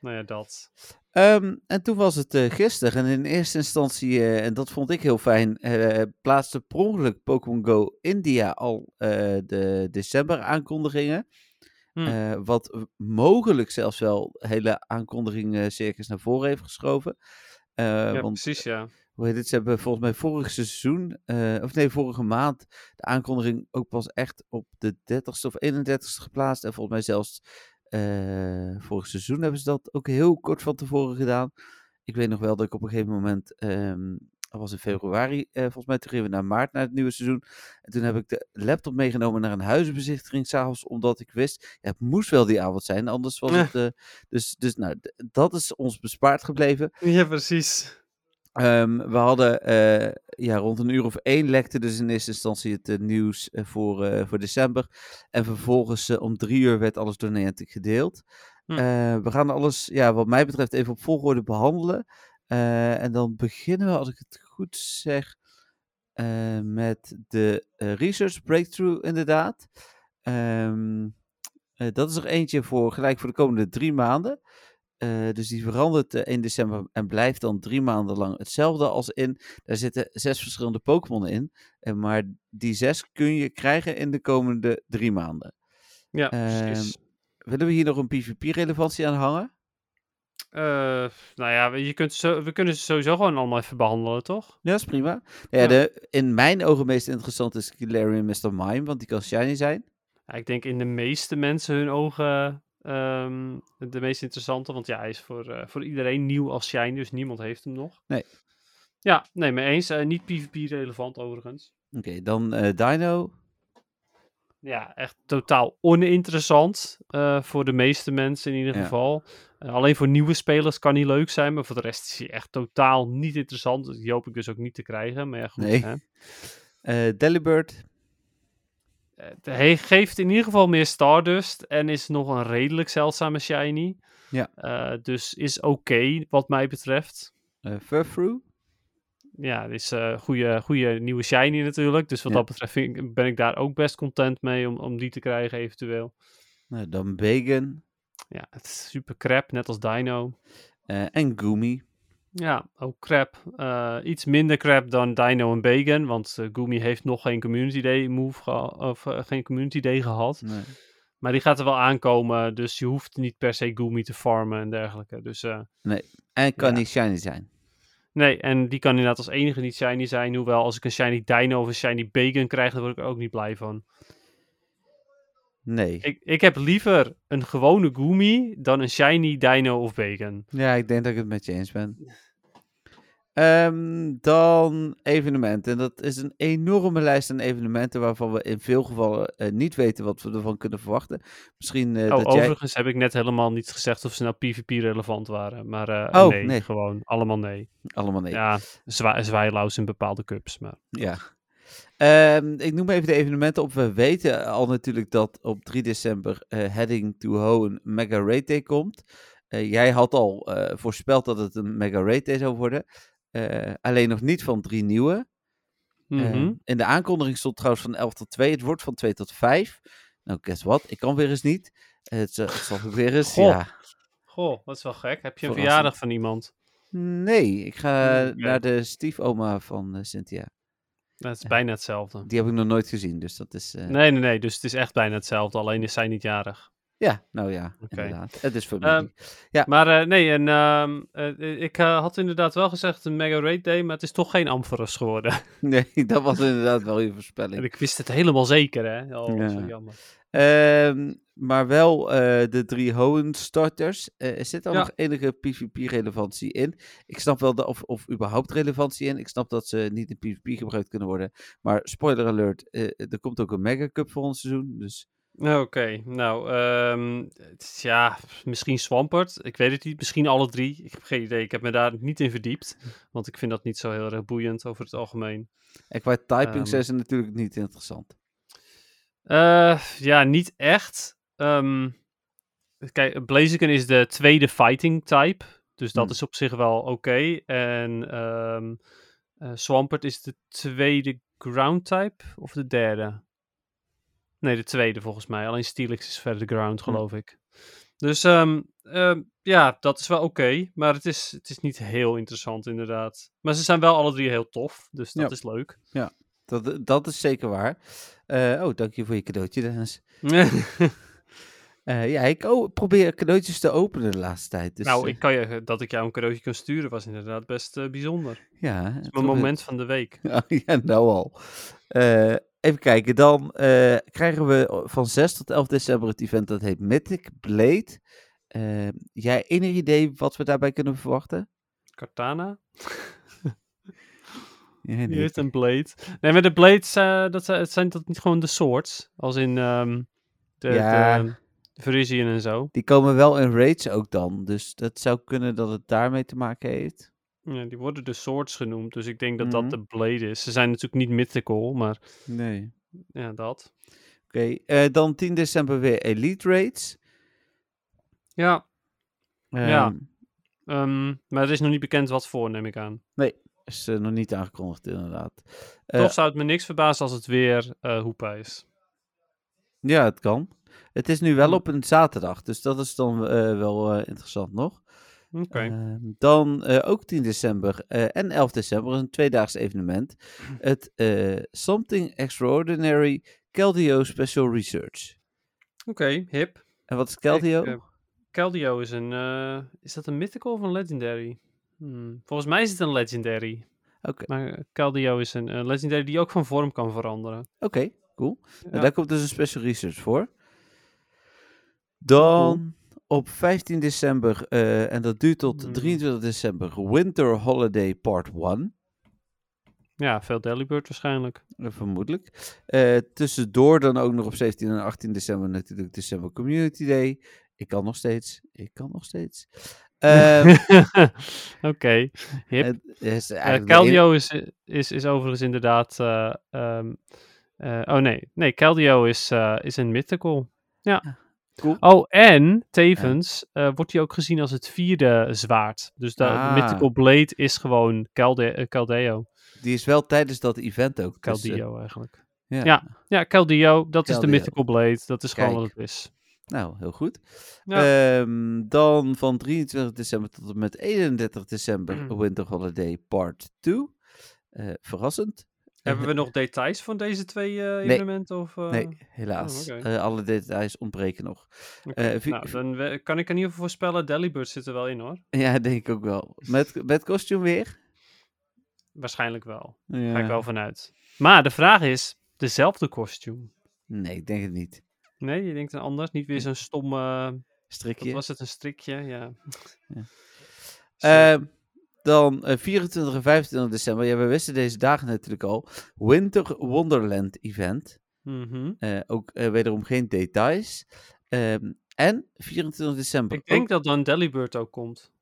nou ja, dat. Ehm, en toen was het eh, gisteren. En in eerste instantie, eh, en dat vond ik heel fijn, eh, plaatste per ongeluk Pokémon Go India al de december aankondigingen. Hm. Eh, wat mogelijk zelfs wel hele aankondigingen circus naar voren heeft geschoven. Ja, want precies, ja. hoe heet het, ze hebben volgens mij vorig seizoen, of nee, vorige maand, de aankondiging ook pas echt op de 30ste of 31ste geplaatst. En volgens mij zelfs vorig seizoen hebben ze dat ook heel kort van tevoren gedaan. Ik weet nog wel dat ik op een gegeven moment, ehm, dat was in februari, eh, volgens mij toen gingen we naar maart, naar het nieuwe seizoen. En toen heb ik de laptop meegenomen naar een huizenbezichtiging s'avonds, omdat ik wist, ja, het moest wel die avond zijn, anders was Ja. het... eh, dus dus nou, dat is ons bespaard gebleven. Ja, precies. Ehm, we hadden eh, ja, rond een uur of één lekte dus in eerste instantie het eh, nieuws eh, voor, eh, voor december. En vervolgens om drie uur werd alles door Niantic gedeeld. Hm. We gaan alles, ja, wat mij betreft, even op volgorde behandelen. Eh, en dan beginnen we, als ik het goed zeg, met de Research Breakthrough inderdaad. Ehm, eh, dat is er eentje voor gelijk voor de komende drie maanden. Eh, dus die verandert eh, 1 december en blijft dan drie maanden lang hetzelfde als in. Daar zitten zes verschillende Pokémon in. eh, maar die zes kun je krijgen in de komende drie maanden. Ja, Ehm, precies. Willen we hier nog een PvP-relevantie aan hangen? Nou ja, je kunt zo, we kunnen ze sowieso gewoon allemaal even behandelen, toch? Ja, dat is prima. Nou ja, Ja. De, in mijn ogen meest interessant is Galarian Mr. Mime, want die kan shiny zijn. Ja, ik denk in de meeste mensen hun ogen ehm, de meest interessante. Want ja, hij is voor, eh, voor iedereen nieuw als shiny, dus niemand heeft hem nog. Nee. Ja, nee, mee eens. Eh, niet PvP-relevant overigens. Oké, dan eh, Dino. Ja, echt totaal oninteressant voor de meeste mensen in ieder Ja. geval. Alleen voor nieuwe spelers kan hij leuk zijn, maar voor de rest is hij echt totaal niet interessant. Dus Die hoop ik dus ook niet te krijgen. Maar ja, goed. Nee. Hè? Delibird. Eh, Hij geeft in ieder geval meer Stardust en is nog een redelijk zeldzame shiny. Ja. Eh, dus is oké wat mij betreft. eh Furfrou. Ja, het is een goede, goede nieuwe shiny natuurlijk. Dus wat Ja. dat betreft vind ik- ben ik daar ook best content mee om, om die te krijgen eventueel. Nou, dan Bacon. Ja, het is super crap, net als Dino. en Goomy. Ja, ook crap. Eh, iets minder crap dan Dino en Bacon, want eh Goomy heeft nog geen Community Day move of eh, geen Community Day gehad. Nee. Maar die gaat er wel aankomen, dus je hoeft niet per se Goomy te farmen en dergelijke. Dus eh, En kan Ja. niet shiny zijn. nee, en die kan inderdaad als enige niet shiny zijn. Hoewel als ik een shiny Dino of een shiny Bacon krijg, dan word ik er ook niet blij van. Nee. Ik, ik heb liever een gewone Goomy dan een shiny Dino of Bacon. Ja, ik denk dat ik het met je eens ben. Ehm, dan evenementen. En dat is een enorme lijst aan evenementen waarvan we in veel gevallen eh, niet weten wat we ervan kunnen verwachten. Misschien eh, Oh, dat jij... overigens heb ik net helemaal niet gezegd of ze nou PvP relevant waren. Maar eh, Oh, nee, nee. gewoon allemaal nee. Allemaal nee. Ja, zwa zwaailaus in bepaalde cups. Maar... Ja. Ehm, ik noem even de evenementen op. We weten al natuurlijk dat op 3 december Heading to Hoenn Mega Raid Day komt. Jij had al voorspeld dat het een Mega Raid Day zou worden. Eh, alleen nog niet van drie nieuwe. Eh, Mhm. in de aankondiging stond trouwens van 11 tot 2. Het wordt van 2 tot 5. Nou, guess what? Ik kan weer eens niet. Eh, het, zal- het zal weer eens. Goh. Ja. Goh, dat is wel gek. Heb je een Verrassend. verjaardag van iemand? Nee, ik ga naar de stiefoma van eh, Cynthia. Dat is bijna hetzelfde. Die heb ik nog nooit gezien, dus dat is... eh, Nee, nee, nee. Dus het is echt bijna hetzelfde. Alleen is zij niet jarig. Ja, nou ja, inderdaad. Het is familie. Ehm, Maar eh, nee, en ehm, eh, ik eh, had inderdaad wel gezegd een Mega Raid Day, maar het is toch geen Ampharos geworden. [laughs] nee, dat was inderdaad wel je en voorspelling. ik wist het helemaal zeker, hè. Oh, Ja. zo jammer. Ehm, maar wel de drie Hoenn starters. Er zit al Ja. nog enige PvP-relevantie in. Ik snap wel, de, of, of überhaupt relevantie in. Ik snap dat ze niet in PvP gebruikt kunnen worden. Maar spoiler alert, er komt ook een Mega Cup voor ons seizoen. Dus Oké, nou, ehm, ja, misschien Swampert. Ik weet het niet. Misschien alle drie. Ik heb geen idee. Ik heb me daar niet in verdiept. Want ik vind dat niet zo heel erg boeiend over het algemeen. en qua typing zijn ze natuurlijk niet interessant. Eh, ja, niet echt. Ehm, kijk, Blaziken is de tweede fighting type. Dus dat Hmm. is op zich wel oké. En eh, Swampert is de tweede ground type. Of de derde? Nee, de tweede volgens mij. Alleen Steelix is verder de ground, Hmm. geloof ik. Dus ehm, ehm, ja, dat is wel oké. maar het is, het is niet heel interessant, inderdaad. Maar ze zijn wel alle drie heel tof. Dus dat Ja. is leuk. Dat, dat is zeker waar. Eh, oh, dank je voor je cadeautje, Dennis. [laughs] Eh, ja, ik oh, probeer cadeautjes te openen de laatste tijd. Dus, nou, eh, ik kan je, dat ik jou een cadeautje kan sturen was inderdaad best bijzonder. ja, Het is mijn moment van de week. Ja, [laughs] ja, nou al. Eh, even kijken. Dan eh, krijgen we van 6 tot 11 december het event dat heet Mythic Blade. Eh, jij enig idee wat we daarbij kunnen verwachten? Katana? [laughs] Ja, Die nee. heeft een blade. Nee, maar de blades, eh, dat zijn, het zijn dat niet gewoon de swords? Als in ehm de, Ja. de, en zo. Die komen wel in raids ook dan. Dus dat zou kunnen dat het daarmee te maken heeft. Ja, die worden de swords genoemd, dus ik denk dat Mhm. dat de blade is. Ze zijn natuurlijk niet mythical, maar Nee. ja, dat. Oké, eh, dan 10 december weer Elite Raids. Ja, Ja. Ehm, ehm, maar er is nog niet bekend wat voor, neem ik aan. Is eh, nog niet aangekondigd, inderdaad. Eh, Toch zou het me niks verbazen als het weer eh Hoepa is. Ja, het kan. Het is nu wel Hm. op een zaterdag, dus dat is dan wel interessant nog. Ehm, dan eh, ook 10 december eh, en 11 december een tweedaags evenement. Het eh, Something Extraordinary Keldeo Special Research. Oké, hip. En wat is Keldeo? Ik, eh, Keldeo is een... is dat een mythical of een legendary? Hmm, Volgens mij is het een legendary. Oké, Maar Keldeo is een eh, legendary die ook van vorm kan veranderen. oké, cool. En daar komt dus een special research voor. Dan op 15 december, eh, en dat duurt tot Hmm. 23 december, Winter Holiday Part 1. Ja, veel Delibird waarschijnlijk. Eh, Vermoedelijk. Eh, tussendoor dan ook nog op 17 en 18 december natuurlijk December Community Day. Ik kan nog steeds. Ik kan nog steeds. [laughs] Ehm, Oké, hip. is Keldeo is, is, is overigens inderdaad... eh, ehm, eh, oh nee, nee, Keldeo is, is een mythical. Ja. Cool. Oh, en tevens eh, wordt hij ook gezien als het vierde zwaard. Dus de, Ah. mythical blade is gewoon eh, enige- Die is wel tijdens dat event ook. dus, eh, Keldeo eigenlijk. ja. Ja. Ja, Keldeo, dat is de mythical blade. Dat is gewoon wat het is. Nou, heel goed. Ja. Ehm, dan van 23 december tot en met 31 december Mm. Winter Holiday Part 2. Eh, verrassend. Hebben we nog details van deze twee eh, evenementen? Of, eh, Nee, helaas. oh. Eh, alle details ontbreken nog. eh, nou, dan kan ik in ieder geval voorspellen, Delibird zit er wel in hoor. Ja, denk ik ook wel. Met, met kostuum weer? Waarschijnlijk wel. Ja. Ga ik wel vanuit. Maar de vraag is, dezelfde kostuum? Nee, ik denk het niet. Nee, je denkt een anders. Niet weer zo'n stom, eh, wat Strikje. was het, een strikje? Ja. Ja. Ehm, dan eh, 24 en 25 december. Ja, we wisten deze dagen natuurlijk al. Winter Wonderland Event. Mhm. Eh, ook eh, wederom geen details. Ehm, en 24 december. Ik denk ook- dat dan Delibird ook komt.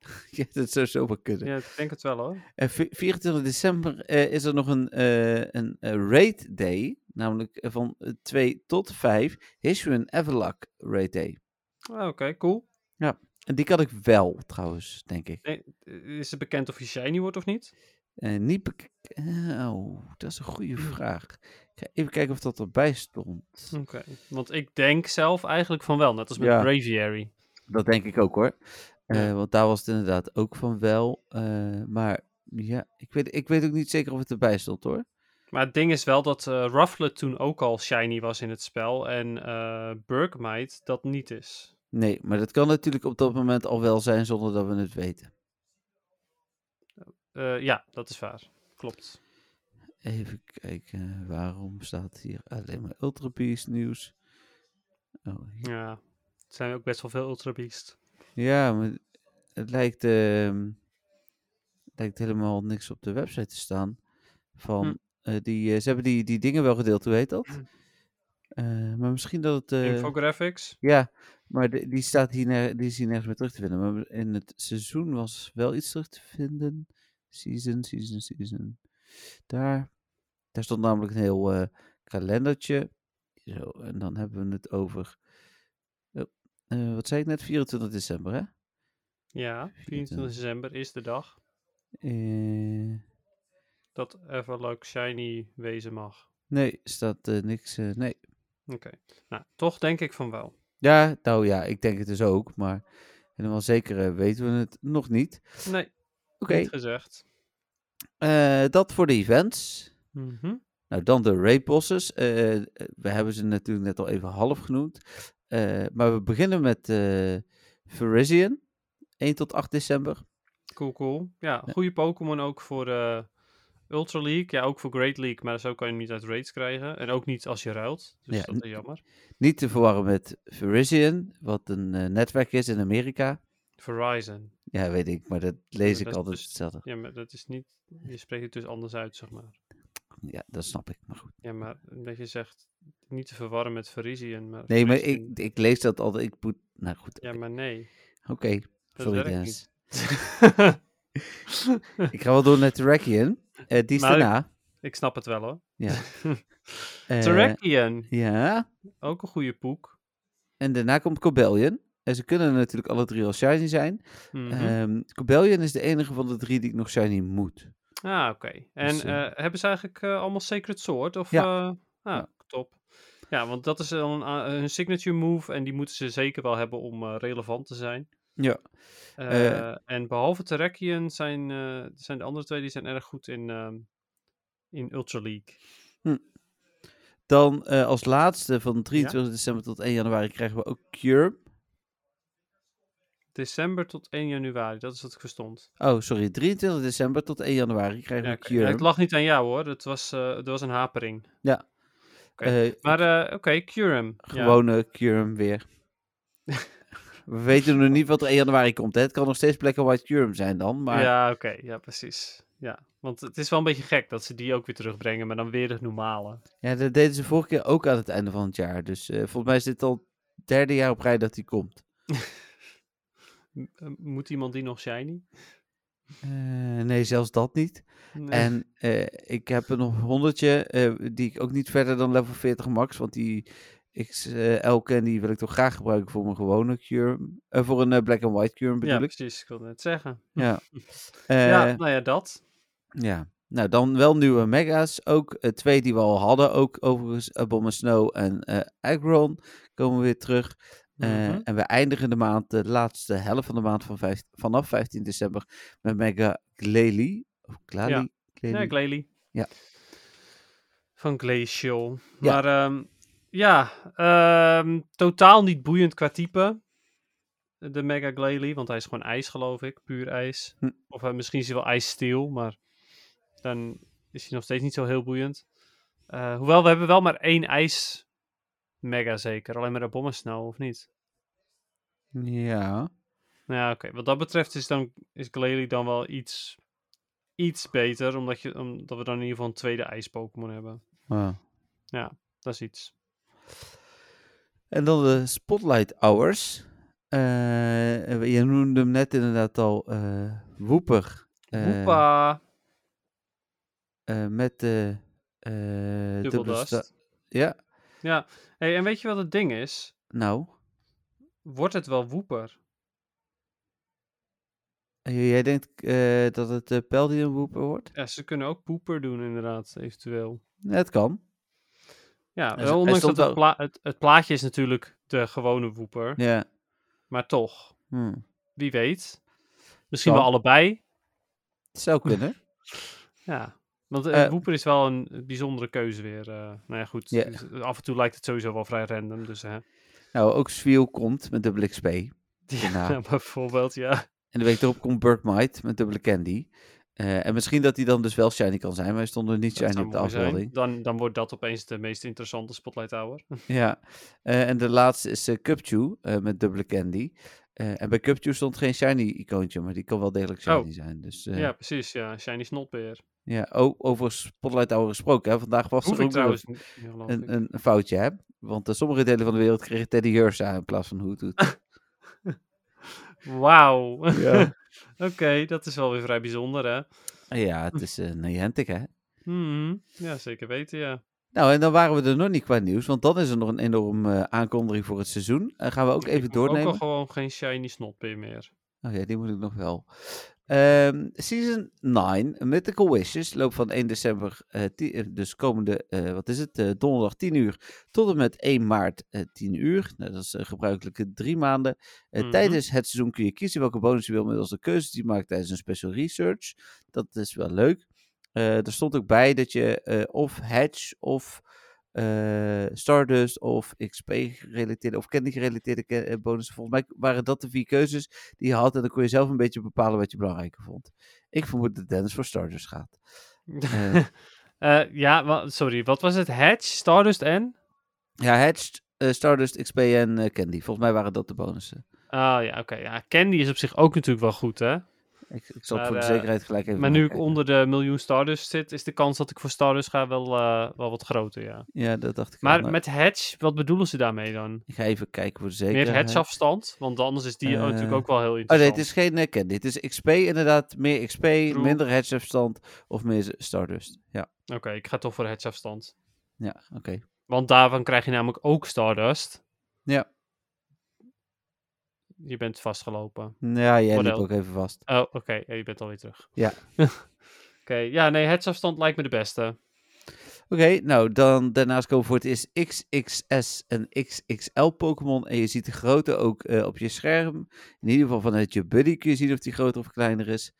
[laughs] ja, dat zou zomaar kunnen. Ja, ik denk het wel hoor. En vi- 24 december eh, is er nog een, eh, een eh, raid day. Namelijk eh, van eh, 2 tot 5. Hisuian Everlock raid day. Ah, Oké, cool. En die kan ik wel, trouwens, denk ik. Nee, is het bekend of hij shiny wordt of niet? Eh, niet bek- eh, oh, dat is een goede vraag. Ik ga even kijken of dat erbij stond. Oké. Want ik denk zelf eigenlijk van wel, net als met Ja. Braviary. Dat denk ik ook hoor. Eh. Want daar was het inderdaad ook van wel. eh, maar ja, ik weet, ik weet ook niet zeker of het erbij stond hoor. Maar het ding is wel dat eh Rufflet toen ook al shiny was in het spel en eh Burkmite dat niet is. Nee, maar dat kan natuurlijk op dat moment al wel zijn zonder dat we het weten. Eh, ja, dat is waar. Klopt. Even kijken, waarom staat hier alleen maar Ultra Beast nieuws? Oh, hier. Ja, het zijn ook best wel veel Ultra Beast. Ja, maar het lijkt, ehm, lijkt helemaal niks op de website te staan. Van, Hm. eh, die, eh, ze hebben die, die dingen wel gedeeld, hoe heet dat? Eh, maar misschien dat het... Infographics. ja, maar de- die, staat hier ner- die is hier nergens meer terug te vinden. Maar in het seizoen was wel iets terug te vinden. Season, season, season. Daar, daar stond namelijk een heel eh, kalendertje. Zo, en dan hebben we het over... oh, eh, wat zei ik net? 24 december, hè? Ja, 24 december is de dag Eh, dat Everlock shiny wezen mag. nee, staat niks. nee. Oké. Nou, toch denk ik van wel. Ja, nou ja, ik denk het dus ook. Maar helemaal zeker eh, weten we het nog niet. Nee, Oké, niet gezegd. eh, dat voor de events. Mhm. Nou, dan de raid bosses. Eh, we hebben ze natuurlijk net al even half genoemd. Maar we beginnen met eh Virizion. 1 tot 8 december. Cool, cool. Ja, goede Pokémon ook voor Ultra League, ja, ook voor Great League, maar zo kan je hem niet uit raids krijgen. En ook niet als je ruilt, dus Ja, dat is jammer. Niet te verwarren met Verizion, wat een eh, netwerk is in Amerika. Verizon. Ja, weet ik, maar dat lees ik dat altijd dus- hetzelfde. Ja, maar dat is niet, je spreekt het dus anders uit, zeg maar. Ja, dat snap ik, maar goed. Ja, maar dat je zegt, niet te verwarren met Verizon. Maar Nee, maar Verizon- ik, ik lees dat altijd. Ik moet. Nou goed. Ja, maar nee. Oké. Sorry, Dennis. [laughs] Ik ga wel door naar Terrakion. Eh die is daarna. ik snap het wel hoor. Ja. [laughs] Eh, Terrakion, ja. ook een goede poek. En daarna komt Cobellion. En ze kunnen natuurlijk alle drie al shiny zijn. Ehm Cobellion is de enige van de drie die ik nog shiny moet. ah, oké. En dus, eh, hebben ze eigenlijk allemaal Sacred Sword? Of, Ja. ah, Ja. top. Ja, want dat is dan een, een signature move en die moeten ze zeker wel hebben om relevant te zijn. Ja. Eh, Eh. en behalve Terrakion zijn, eh, zijn de andere twee die zijn erg goed in, ehm, in Ultra League. Dan eh, als laatste van 23 december tot 1 januari krijgen we ook Cure. December tot 1 januari, dat is wat ik verstond. Oh, sorry. 23 december tot 1 januari krijgen Ja, we. Cure. Ja, het lag niet aan jou hoor, het was, het was een hapering. Ja. Maar oké, Cure hem. Ja. Gewone Cure weer. [laughs] we weten nog niet wat er 1 januari komt. Hè? Het kan nog steeds Black and White Cure zijn dan. Maar Ja, oké, ja precies. Ja, want het is wel een beetje gek dat ze die ook weer terugbrengen, maar dan weer het normale. Ja, dat deden ze vorige keer ook aan het einde van het jaar. Dus eh, volgens mij is dit al het derde jaar op rij dat die komt. [laughs] Moet iemand die nog shiny? Eh, nee, zelfs dat niet. Nee. En eh, ik heb er nog een honderdje, eh, die ik ook niet verder dan level 40 max. Want die XL candy wil ik toch graag gebruiken voor mijn gewone cure. eh, voor een eh, black and white cure bedoel ja, ik. precies, ik wilde net zeggen. Ja. [laughs] Eh, ja, ja. nou ja, dat. Nou, dan wel nieuwe mega's. Ook twee die we al hadden. Ook overigens uh, Bomb Snow en eh Agron komen weer terug. Mhm. En we eindigen de maand, de laatste helft van de maand van vijf- vanaf 15 december met Mega Glalie. Of Glalie? Ja. Glalie? Ja, Glalie. Ja. Van Glacial. Ja. Maar ehm, ja, ehm, totaal niet boeiend qua type. De Mega Glalie, want hij is gewoon ijs, geloof ik. Puur ijs. Hm. Of eh, misschien is hij wel ijssteel, maar dan is hij nog steeds niet zo heel boeiend. Eh, hoewel, we hebben wel maar één ijs Mega zeker. Alleen maar de bommen snel, of niet? Ja. Nou ja, oké. Wat dat betreft is, dan, is Glalie dan wel iets, iets beter. Omdat, je, omdat we dan in ieder geval een tweede ijs-Pokémon hebben. Ah. Dat is iets. En dan de Spotlight Hours. Eh, je noemde hem net inderdaad al. eh Woeper. eh, met de. eh Dubbel dubbele sta- dust. Ja, Ja. Hey, en weet je wat het ding is? nou. Wordt het wel Woeper? Jij denkt dat het uh, Peldium Wooper wordt? Ja, ze kunnen ook Poeper doen inderdaad, eventueel. Ja, het kan. Ja, wel, ondanks dat het, pla- het, het plaatje is natuurlijk de gewone Woeper. Ja. Maar toch, Hm. wie weet. Misschien wel allebei. Het zou kunnen. [laughs] Ja. Want Eh, Woeper is wel een bijzondere keuze weer. eh nou ja, goed. Dus af en toe lijkt het sowieso wel vrij random. Dus hè. nou, ook Swiel komt met dubbele XP. En [laughs] Ja, bijvoorbeeld, ja. de week erop komt Burkmite met dubbele Candy. Eh, en misschien dat hij dan dus wel shiny kan zijn, maar hij stond er niet Dat shiny op de afbeelding. Dan, dan wordt dat opeens de meest interessante Spotlight Hour. [laughs] Ja. Eh, en de laatste is uh, Cupchew eh, met dubbele Candy. En bij Cupchew stond geen shiny icoontje, maar die kan wel degelijk shiny Oh. zijn. Dus ja, ja. precies. Ja, Shiny Snotbeer. oh, over Spotlight Hour gesproken. Hè? Vandaag was Hoef er ook trouwens een, een, een foutje, hè? Want sommige delen van de wereld kregen Teddy Ursa in plaats van Hoothoot. [laughs] Wauw. Ja. [laughs] Oké, dat is wel weer vrij bijzonder, hè? ja, het is een Niantic, hè? Mhm. Ja, zeker weten, ja. Nou, en dan waren we er nog niet qua nieuws, want dan is er nog een enorm eh, aankondiging voor het seizoen. En gaan we ook Ik even doornemen. ook al gewoon geen Shiny Snotbeer meer. Oh ja, die moet ik nog wel. Ehm, season 9, Mythical Wishes, loopt van 1 december, eh, eh, dus komende, eh, wat is het, donderdag 10 uur, tot en met 1 maart eh 10 uur. Nou, dat is gebruikelijke drie maanden. Mhm. Tijdens het seizoen kun je kiezen welke bonus je wil middels de keuzes die je maakt tijdens een special research. Dat is wel leuk. Er stond ook bij dat je of Hedge of eh, Stardust of XP-gerelateerde of candy-gerelateerde eh, bonussen. Volgens mij waren dat de vier keuzes die je had. En dan kon je zelf een beetje bepalen wat je belangrijker vond. Ik vermoed dat Dennis voor Stardust gaat. Eh, [laughs] ja, sorry, wat was het? Hatch, Stardust en? ja, Hatched, eh, Stardust, XP en Candy. Volgens mij waren dat de bonussen. Ah ja, oké. Ja, Candy is op zich ook natuurlijk wel goed, hè? Ik, ik zal Maar, voor de eh, zekerheid gelijk even Maar nu ik onder de miljoen Stardust zit, is de kans dat ik voor Stardust ga wel, eh, wel wat groter, ja. Ja, dat dacht ik. Maar met Hatch, wat bedoelen ze daarmee dan? Ik ga even kijken voor de zekerheid. Meer Hatch-afstand? Want anders is die Eh, natuurlijk ook wel heel Oh nee, interessant. het is geen Candy. Het is XP inderdaad. Meer XP, True. minder Hatch-afstand of meer Stardust. Ja, Oké, ik ga toch voor de Hatch-afstand. ja oké. Want daarvan krijg je namelijk ook Stardust. Ja. Je bent vastgelopen. Ja, jij liep Model. ook even vast. Oh, oké. ja, je bent alweer terug. Ja. [laughs] oké, ja, nee, Hatch-afstand lijkt me de beste. Oké, nou dan daarnaast komen voor het is XXS en XXL Pokémon. En je ziet de grootte ook eh, op je scherm. In ieder geval vanuit je buddy kun je zien of die groter of kleiner is.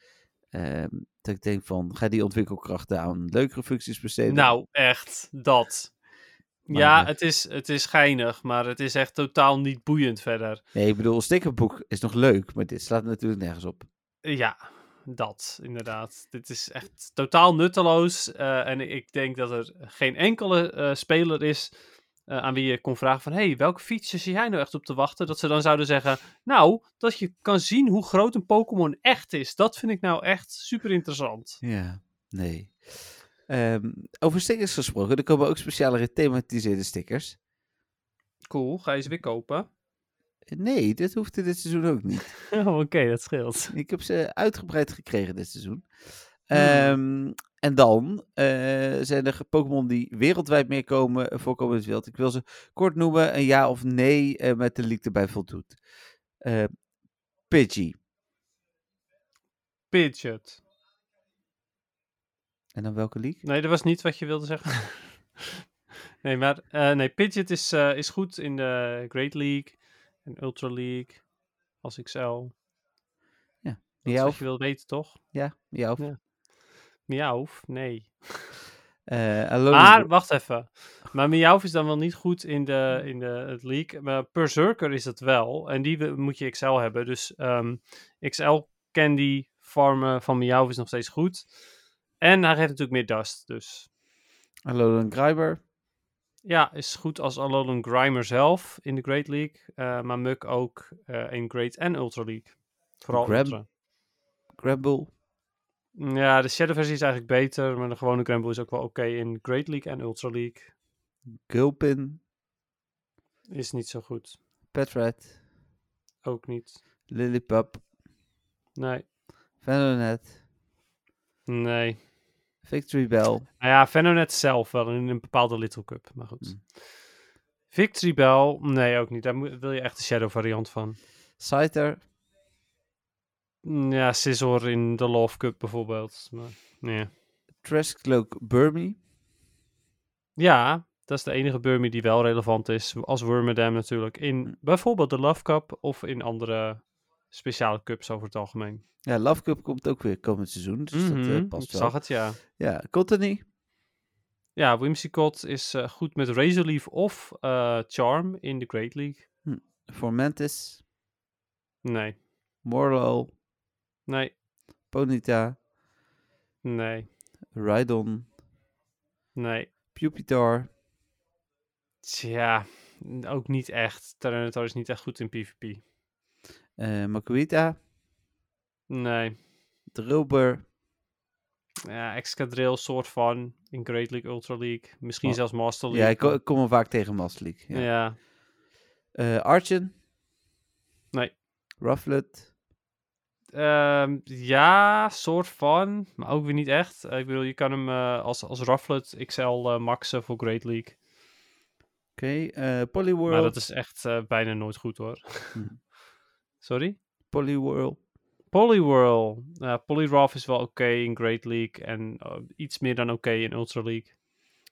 Ehm, dat ik denk van, ga die ontwikkelkrachten aan leukere functies besteden. Nou, echt, dat. Maar, ja, het is, het is geinig, maar het is echt totaal niet boeiend verder. Nee, ik bedoel, een stickerboek is nog leuk, maar dit slaat natuurlijk nergens op. Ja, dat, inderdaad. Dit is echt totaal nutteloos. eh, en ik denk dat er geen enkele eh, speler is eh, aan wie je kon vragen van... hey, welke features zie jij nou echt op te wachten? Dat ze dan zouden zeggen... Nou, dat je kan zien hoe groot een Pokémon echt is. Dat vind ik nou echt super interessant. Ja, nee. Ehm, over stickers gesproken, er komen ook speciale gethematiseerde stickers. Cool, ga je ze weer kopen? Nee, dit hoeft in dit seizoen ook niet. [laughs] Oh, oké, dat scheelt. Ik heb ze uitgebreid gekregen dit seizoen. Ehm, en dan eh, zijn er Pokémon die wereldwijd meer komen, eh, voorkomen in het wild. Ik wil ze kort noemen, een ja of nee eh, met de leak erbij voldoet. Eh Pidgey. Pidgeot. En dan welke leak? Nee, dat was niet wat je wilde zeggen. [laughs] nee, maar eh, nee, Pidgeot is, eh, is goed in de Great League en Ultra League als XL. Dat is Miauw? wat je wil weten, toch? Ja, ja. Of, Ja. Miauw? Nee. eh, Maar, wacht even. Maar Miauw is dan wel niet goed in de, in de het League. Maar Berserker is het wel. En die moet je XL hebben. Dus ehm, XL Candy farmen van Miauw is nog steeds goed. En hij geeft natuurlijk meer dust. Dus Alolan Grimer. Ja, is goed als Alolan Grimer zelf in de Great League. eh, maar Muk ook eh, in Great en Ultra League. Vooral Ultra. Gramble. Ja, de Shadow versie is eigenlijk beter. Maar de gewone Gramble is ook wel oké in Great League en Ultra League. Gulpin. Is niet zo goed. Petrat. Ook niet. Lillipup. Nee. Venonet. Nee. Victory Bell. Nou ja, Venonet zelf wel in een bepaalde Little Cup. Maar goed. Hmm. Victory Bell? Nee, ook niet. Daar moet- wil je echt de Shadow variant van. Scyther. Ja, Scizor in de Love Cup bijvoorbeeld. Maar, nee. Burmy. Ja, dat is de enige Burmy die wel relevant is. Als Wormadam natuurlijk. In bijvoorbeeld de Love Cup of in andere speciale cups over het algemeen. Ja, Love Cup komt ook weer komend seizoen. Dus dat eh, Mhm, past ik wel. zag het, ja. Ja, Cottony. Ja, Whimsicott is eh, goed met Razor Leaf of eh, Charm in de Great League. Formantis. Nee, Morlo. nee, Ponyta. nee, Rhydon. nee. Pupitar. Tja, ook niet echt. Tyranitar is niet echt goed in PvP. Makuita. Nee. Drillbur. Ja, Excadrill soort van in Great League, Ultra League. Misschien zelfs Master Ja, League. ik, ko- ik kom hem vaak tegen Master League. ja. Ja. ja. Eh, Archen. Nee. Rufflet. Ehm, ja, soort van, maar ook weer niet echt. Eh, ik bedoel, je kan hem als, als Rufflet XL maxen voor Great League. Oké. eh, Poliwhirl. Maar dat is echt bijna nooit goed hoor. Hm. Sorry? Poliwhirl. Poliwhirl. Uh, Poliwrath is wel oké in Great League en eh, iets meer dan oké in Ultra League.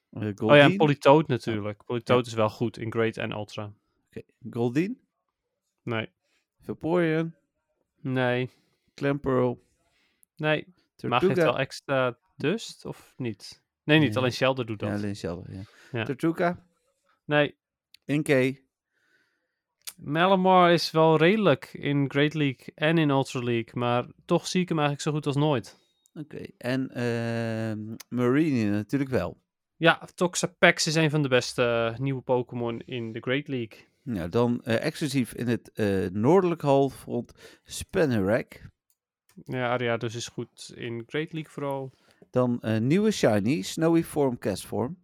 Eh, Oh ja, en. Politoad natuurlijk. Politoad is wel goed in Great en Ultra. Oké, Goldeen. Nee, Vaporeon. nee, Clamperl. nee. Maar geeft Tortuga. wel extra dust of niet? Nee, niet. Alleen Shelder doet dat. Ja, alleen Sheldon, ja. Ja. Tortuga. Nee, Inkay. Malamar is wel redelijk in Great League en in Ultra League, maar toch zie ik hem eigenlijk zo goed als nooit. Oké, en ehm Marini natuurlijk wel. Ja, Toxapex is een van de beste eh, nieuwe Pokémon in de Great League. Ja, dan eh, exclusief in het eh, noordelijk halfrond Spinarak. Ja, Aria dus is goed in Great League vooral. Dan nieuwe shiny, Snowy Form Castform.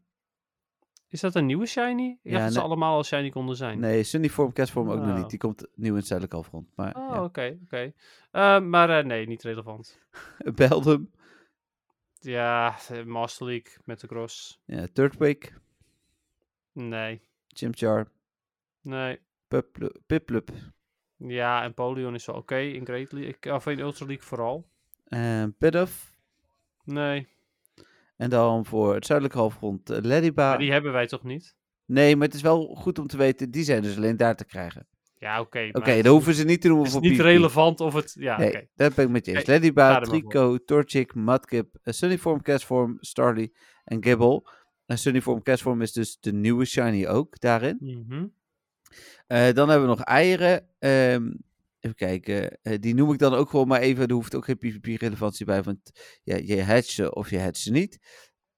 Is dat een nieuwe shiny? Ja, dat ze allemaal al shiny konden zijn. Nee, Sunny Form Castform ook nog Oh. niet. Die komt nieuw in het zuidelijk halfrond. Maar Oh, ja. oké, oké. Eh, maar eh, nee, niet relevant. [laughs] Beldum, Ja, eh, Master League met de cross. ja, Turtwig, Nee, Chimchar, nee. Piplup, Ja, en Polion is wel oké in Great League. Of in Ultra League vooral. en Pidove. Nee, En dan voor het zuidelijk halfrond uh, Lediba. maar die hebben wij toch niet? Nee, maar het is wel goed om te weten, die zijn dus alleen daar te krijgen. Ja, oké. Oké, het dan hoeven ze niet te noemen is voor niet PvP. relevant of het... Ja, Nee, dat ben ik met je eens. Voor. Trico, Torchic, Mudkip, uh, Sunnyform, Castform, Starly en Gibble. En Sunnyform, Castform is dus de nieuwe shiny ook daarin. Mhm. Eh, dan hebben we nog eieren. Ehm, even kijken. eh, die noem ik dan ook gewoon maar even. Er hoeft ook geen PvP-relevantie bij. Want ja, je hatcht ze of je hatcht ze niet.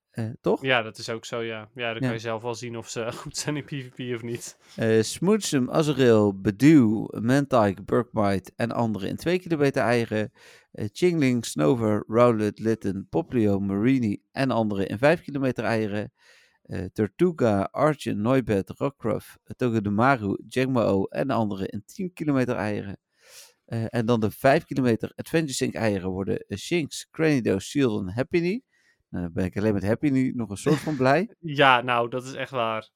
Eh, toch? Ja, dat is ook zo, ja. Ja, dan Ja. kan je zelf wel zien of ze [laughs] goed zijn in PvP of niet. Eh Smootsum, Azrael, Bedew, Mantike, Burkmite en andere in 2 kilometer eieren. Eh, Chingling, Snover, Rowlet, Litten, Poplio, Marini en andere in 5 kilometer eieren. Tortuga, Archen, Noibet, Rockruff, Togedemaru, Jangmo en andere in 10 kilometer eieren. Eh, en dan de 5 kilometer Adventure Sync eieren worden eh, Shinx, Cranido, Shield en Happiny. Nou, dan ben ik alleen met Happiny nog een soort van blij. [laughs] Ja, nou, dat is echt waar.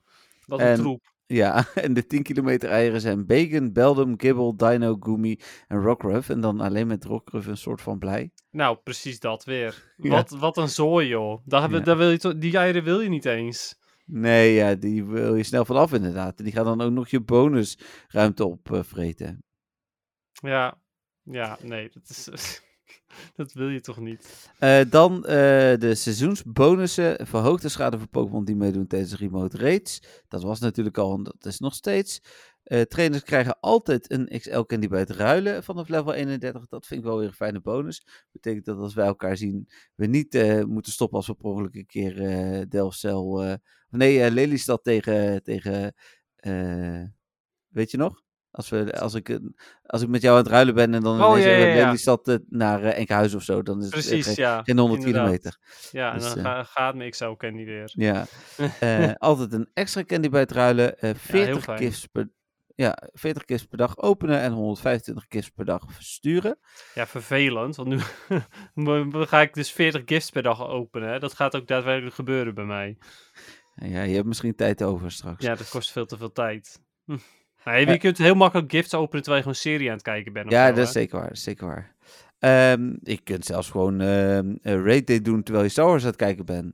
Wat een En- troep. Ja, [laughs] en de 10 kilometer eieren zijn Bacon, Beldum, Gibble, Dino, Goomy en Rockruff. En dan alleen met Rockruff een soort van blij. Nou, precies dat weer. [laughs] Ja. Wat, wat een zooi, joh. Daar, Ja. daar wil je die eieren wil je niet eens. Nee, ja, die wil je snel vanaf inderdaad. En die gaat dan ook nog je bonusruimte opvreten. Ja, ja, nee, dat is... [laughs] dat wil je toch niet? Eh, dan eh, de seizoensbonussen. Verhoogde schade voor Pokémon die meedoen tijdens remote raids. Dat was natuurlijk al dat is nog steeds. Eh, trainers krijgen altijd een XL candy bij het ruilen vanaf level 31. Dat vind ik wel weer een fijne bonus. Betekent dat als wij elkaar zien, we niet moeten stoppen als we per een keer of nee, Lelystad tegen... tegen weet je nog? Als, we, als, ik, een- als ik met jou aan het ruilen ben en dan Oh, ja, ja, eh, ja. Lelystad eh, naar eh, Enkhuizen of zo, dan is het eh, Precies, geen, ja. geen 100 inderdaad. kilometer. Ja, en Dus, dan eh, ga, gaat mijn XL candy weer. Ja, [laughs] Eh, altijd een extra candy bij het ruilen. eh 40, fijn. gifts per, ja, 40 gifts per dag openen en 125 gifts per dag versturen. Ja, vervelend, want nu [laughs] ga ik dus 40 gifts per dag openen. hè. Dat gaat ook daadwerkelijk gebeuren bij mij. Ja, je hebt misschien tijd over straks. Ja, dat kost veel te veel tijd. Hm. [laughs] Nee, je kunt heel makkelijk gifts openen terwijl je gewoon serie aan het kijken bent. Ja, zo, dat is zeker waar. Dat is zeker waar. Ehm, je kunt zelfs gewoon ehm een raid doen terwijl je Star Wars aan het kijken bent.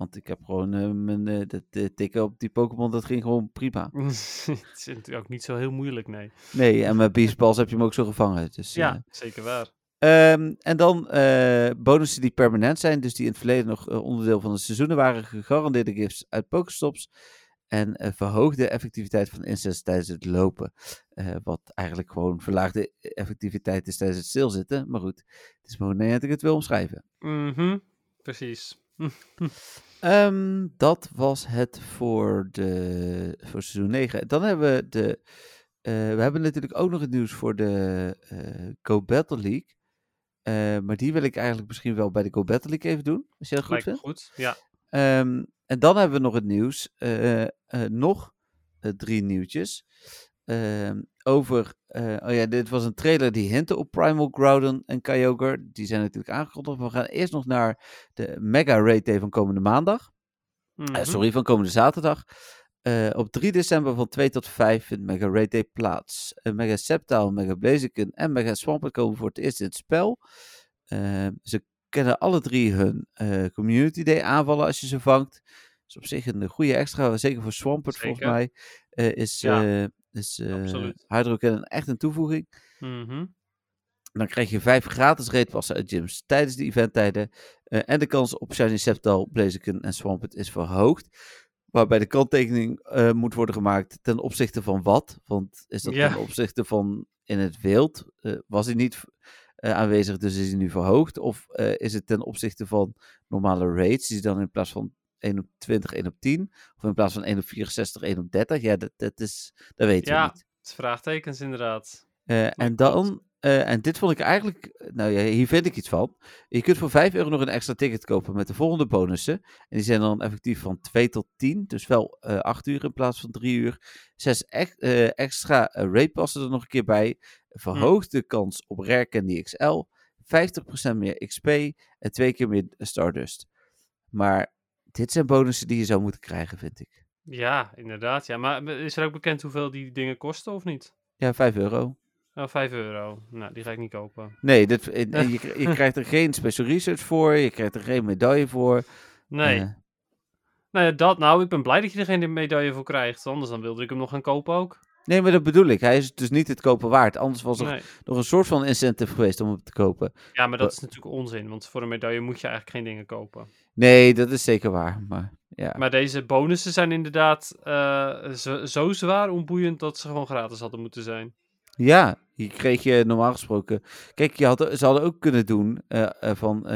Want ik heb gewoon eh, mijn eh, dat, eh, tikken op die Pokémon, dat ging gewoon prima. [laughs] het is natuurlijk ook niet zo heel moeilijk, nee. Nee, en met Beast Balls heb je hem ook zo gevangen. Dus, Ja, eh, zeker waar. Ehm, en dan bonussen die permanent zijn, dus die in het verleden nog onderdeel van de seizoenen waren, gegarandeerde gifts uit Pokestops. En eh, verhoogde effectiviteit van incest tijdens het lopen. Eh, wat eigenlijk gewoon verlaagde effectiviteit is tijdens het stilzitten. Maar goed, het is maar hoe net ik het wil omschrijven. Mhm, precies. Hm. [laughs] Ehm, dat was het voor, de, voor seizoen 9. Dan hebben we de. eh, we hebben natuurlijk ook nog het nieuws voor de eh, Go Battle League. Eh, maar die wil ik eigenlijk misschien wel bij de Go Battle League even doen. Als je dat goed Lijkt vindt. goed. Ja. Ehm, en dan hebben we nog het nieuws. eh, eh, nog eh, drie nieuwtjes. Ehm, over. oh ja, dit was een trailer die hintte op Primal Groudon en Kyogre. Die zijn natuurlijk aangekondigd. We gaan eerst nog naar de Mega Raid Day van komende maandag. Mhm. sorry, van komende zaterdag. Op 3 december van 2 tot 5 vindt Mega Raid Day plaats. Mega Sceptile, Mega Blaziken en Mega Swampert komen voor het eerst in het spel. Eh, ze kennen alle drie hun eh, Community Day aanvallen als je ze vangt. Is op zich een goede extra, zeker voor Swampert volgens mij. eh, is Ja, eh is. Hydro Cannon echt een toevoeging. Mhm. Dan krijg je vijf gratis raidpassen uit gyms tijdens de eventtijden. En de kans op Shiny Sceptile, Blaziken en Swampert is verhoogd. Waarbij de kanttekening moet worden gemaakt ten opzichte van wat? Want is dat Ja. ten opzichte van in het wild? Was hij niet eh, aanwezig, dus is die nu verhoogd? Of eh, is het ten opzichte van normale rates, die dan in plaats van 1 op 20, 1 op 10, of in plaats van 1 op 64, 1 op 30? Ja, dat, dat, is, dat weten Ja, we niet. het is vraagtekens inderdaad. Eh, en dan, en dit vond ik eigenlijk, nou ja, hier vind ik iets van. Je kunt voor 5 euro nog een extra ticket kopen met de volgende bonussen. En die zijn dan effectief van 2 tot 10, dus wel eh 8 uur in plaats van 3 uur. 6 extra eh, ratepassen er nog een keer bij. Verhoogde kans op Rare Candy XL. 50% meer XP en twee keer meer Stardust. Maar dit zijn bonussen die je zou moeten krijgen, vind ik. Ja, inderdaad. Ja. Maar is er ook bekend hoeveel die dingen kosten of niet? Ja, 5 euro. Oh, 5 euro. Nou, die ga ik niet kopen. Nee, dit, en- [laughs] en je, je krijgt er geen special research voor. Je krijgt er geen medaille voor. Nee. Eh, Nou ja, dat nou. Ik ben blij dat je er geen medaille voor krijgt. Anders dan wilde ik hem nog gaan kopen ook. Nee, maar dat bedoel ik. Hij is dus niet het kopen waard. Anders was er Nee. nog een soort van incentive geweest om hem te kopen. Ja, maar dat is natuurlijk onzin. Want voor een medaille moet je eigenlijk geen dingen kopen. Nee, dat is zeker waar. Maar ja. Maar deze bonussen zijn inderdaad eh, zo, zo zwaar onboeiend dat ze gewoon gratis hadden moeten zijn. Ja, hier kreeg je normaal gesproken. Kijk, je had, ze hadden ook kunnen doen eh, eh, van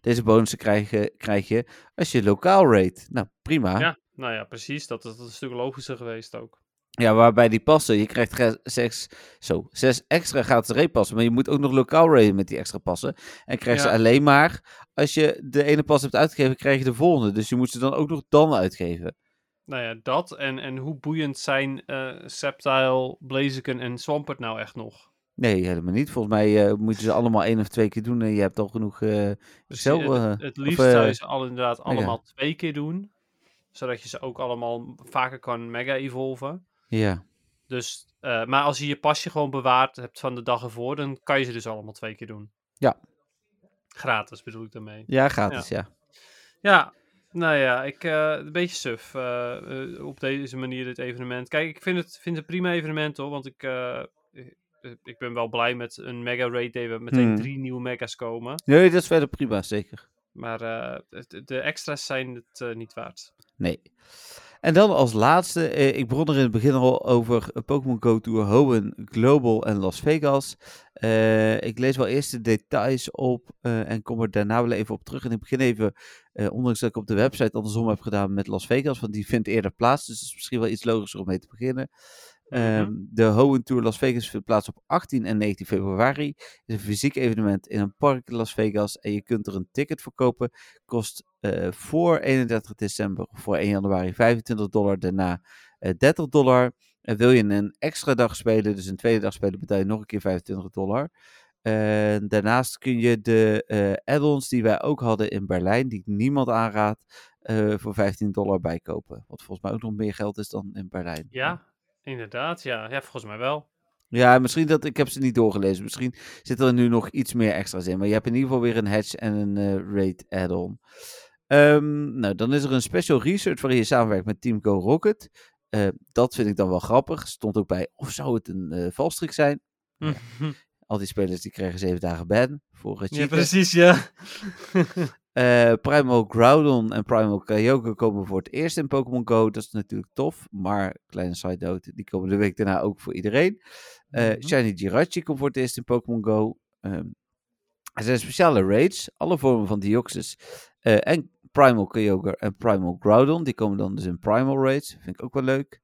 deze bonussen krijg je, krijg je als je lokaal rate. Nou, prima. Ja, nou ja, precies. Dat, dat is een stuk logischer geweest ook. Ja, waarbij die passen. Je krijgt zes, zo, zes extra gratis raypassen. Maar je moet ook nog lokaal raten met die extra passen. En krijg ze alleen maar als je de ene pas hebt uitgegeven, krijg je de volgende. Dus je moet ze dan ook nog dan uitgeven. Nou ja, dat en, en hoe boeiend zijn eh Sceptile, Blaziken en Swampert nou echt nog? Nee, helemaal niet. Volgens mij eh, moeten ze allemaal één of twee keer doen. En je hebt al genoeg. het, eh, het, liefst eh, zou je ze al inderdaad ja. allemaal twee keer doen. Zodat je ze ook allemaal vaker kan mega-evolven. Ja. Dus, eh, maar als je je pasje gewoon bewaard hebt van de dag ervoor, dan kan je ze dus allemaal twee keer doen. Ja. Gratis bedoel ik daarmee. ja, gratis, ja. Ja, nou ja, ik, eh, een beetje suf eh, op deze manier dit evenement. Kijk, ik vind het, vind het een prima evenement hoor, want ik, ik ben wel blij met een mega raid day waar meteen Hmm. drie nieuwe mega's komen. Nee, dat is verder prima, zeker. Maar de extra's zijn het niet waard. Nee. En dan als laatste, eh, ik begon er in het begin al over eh, Pokémon Go Tour Hoenn, Global en Las Vegas. Eh, ik lees wel eerst de details op eh, en kom er daarna wel even op terug. En ik begin even, ondanks dat ik op de website andersom heb gedaan met Las Vegas, want die vindt eerder plaats. Dus het is misschien wel iets logischer om mee te beginnen. Ehm, de Hoenn Tour Las Vegas vindt plaats op 18 en 19 februari. Het is een fysiek evenement in een park in Las Vegas. En je kunt er een ticket voor kopen. Kost eh, voor 31 december of voor 1 januari 25 dollar. Daarna eh 30 dollar. En wil je een extra dag spelen, dus een tweede dag spelen, betaal je nog een keer 25 dollar. En daarnaast kun je de eh add-ons die wij ook hadden in Berlijn, die ik niemand aanraad, eh, voor 15 dollar bijkopen. Wat volgens mij ook nog meer geld is dan in Berlijn. Ja, inderdaad. Ja, ja volgens mij wel. Ja, misschien dat ik heb ze niet doorgelezen. Misschien zit er nu nog iets meer extra's in. Maar je hebt in ieder geval weer een hatch en een eh raid add-on. Ehm, nou, dan is er een special research waarin je samenwerkt met Team Go Rocket. Eh, dat vind ik dan wel grappig. Stond ook bij, of zou het een eh valstrik zijn? Ja. [laughs] Al die spelers die kregen zeven dagen ban voor het ja, precies, ja. [laughs] Eh, Primal Groudon en Primal Kyogre komen voor het eerst in Pokémon Go. Dat is natuurlijk tof. Maar, kleine side note, die komen de week daarna ook voor iedereen. Eh, Mhm. Shiny Jirachi komt voor het eerst in Pokémon Go. Ehm, er zijn speciale raids. Alle vormen van Deoxys. eh, en Primal Kyogre en Primal Groudon. Die komen dan dus in Primal raids. Vind ik ook wel leuk.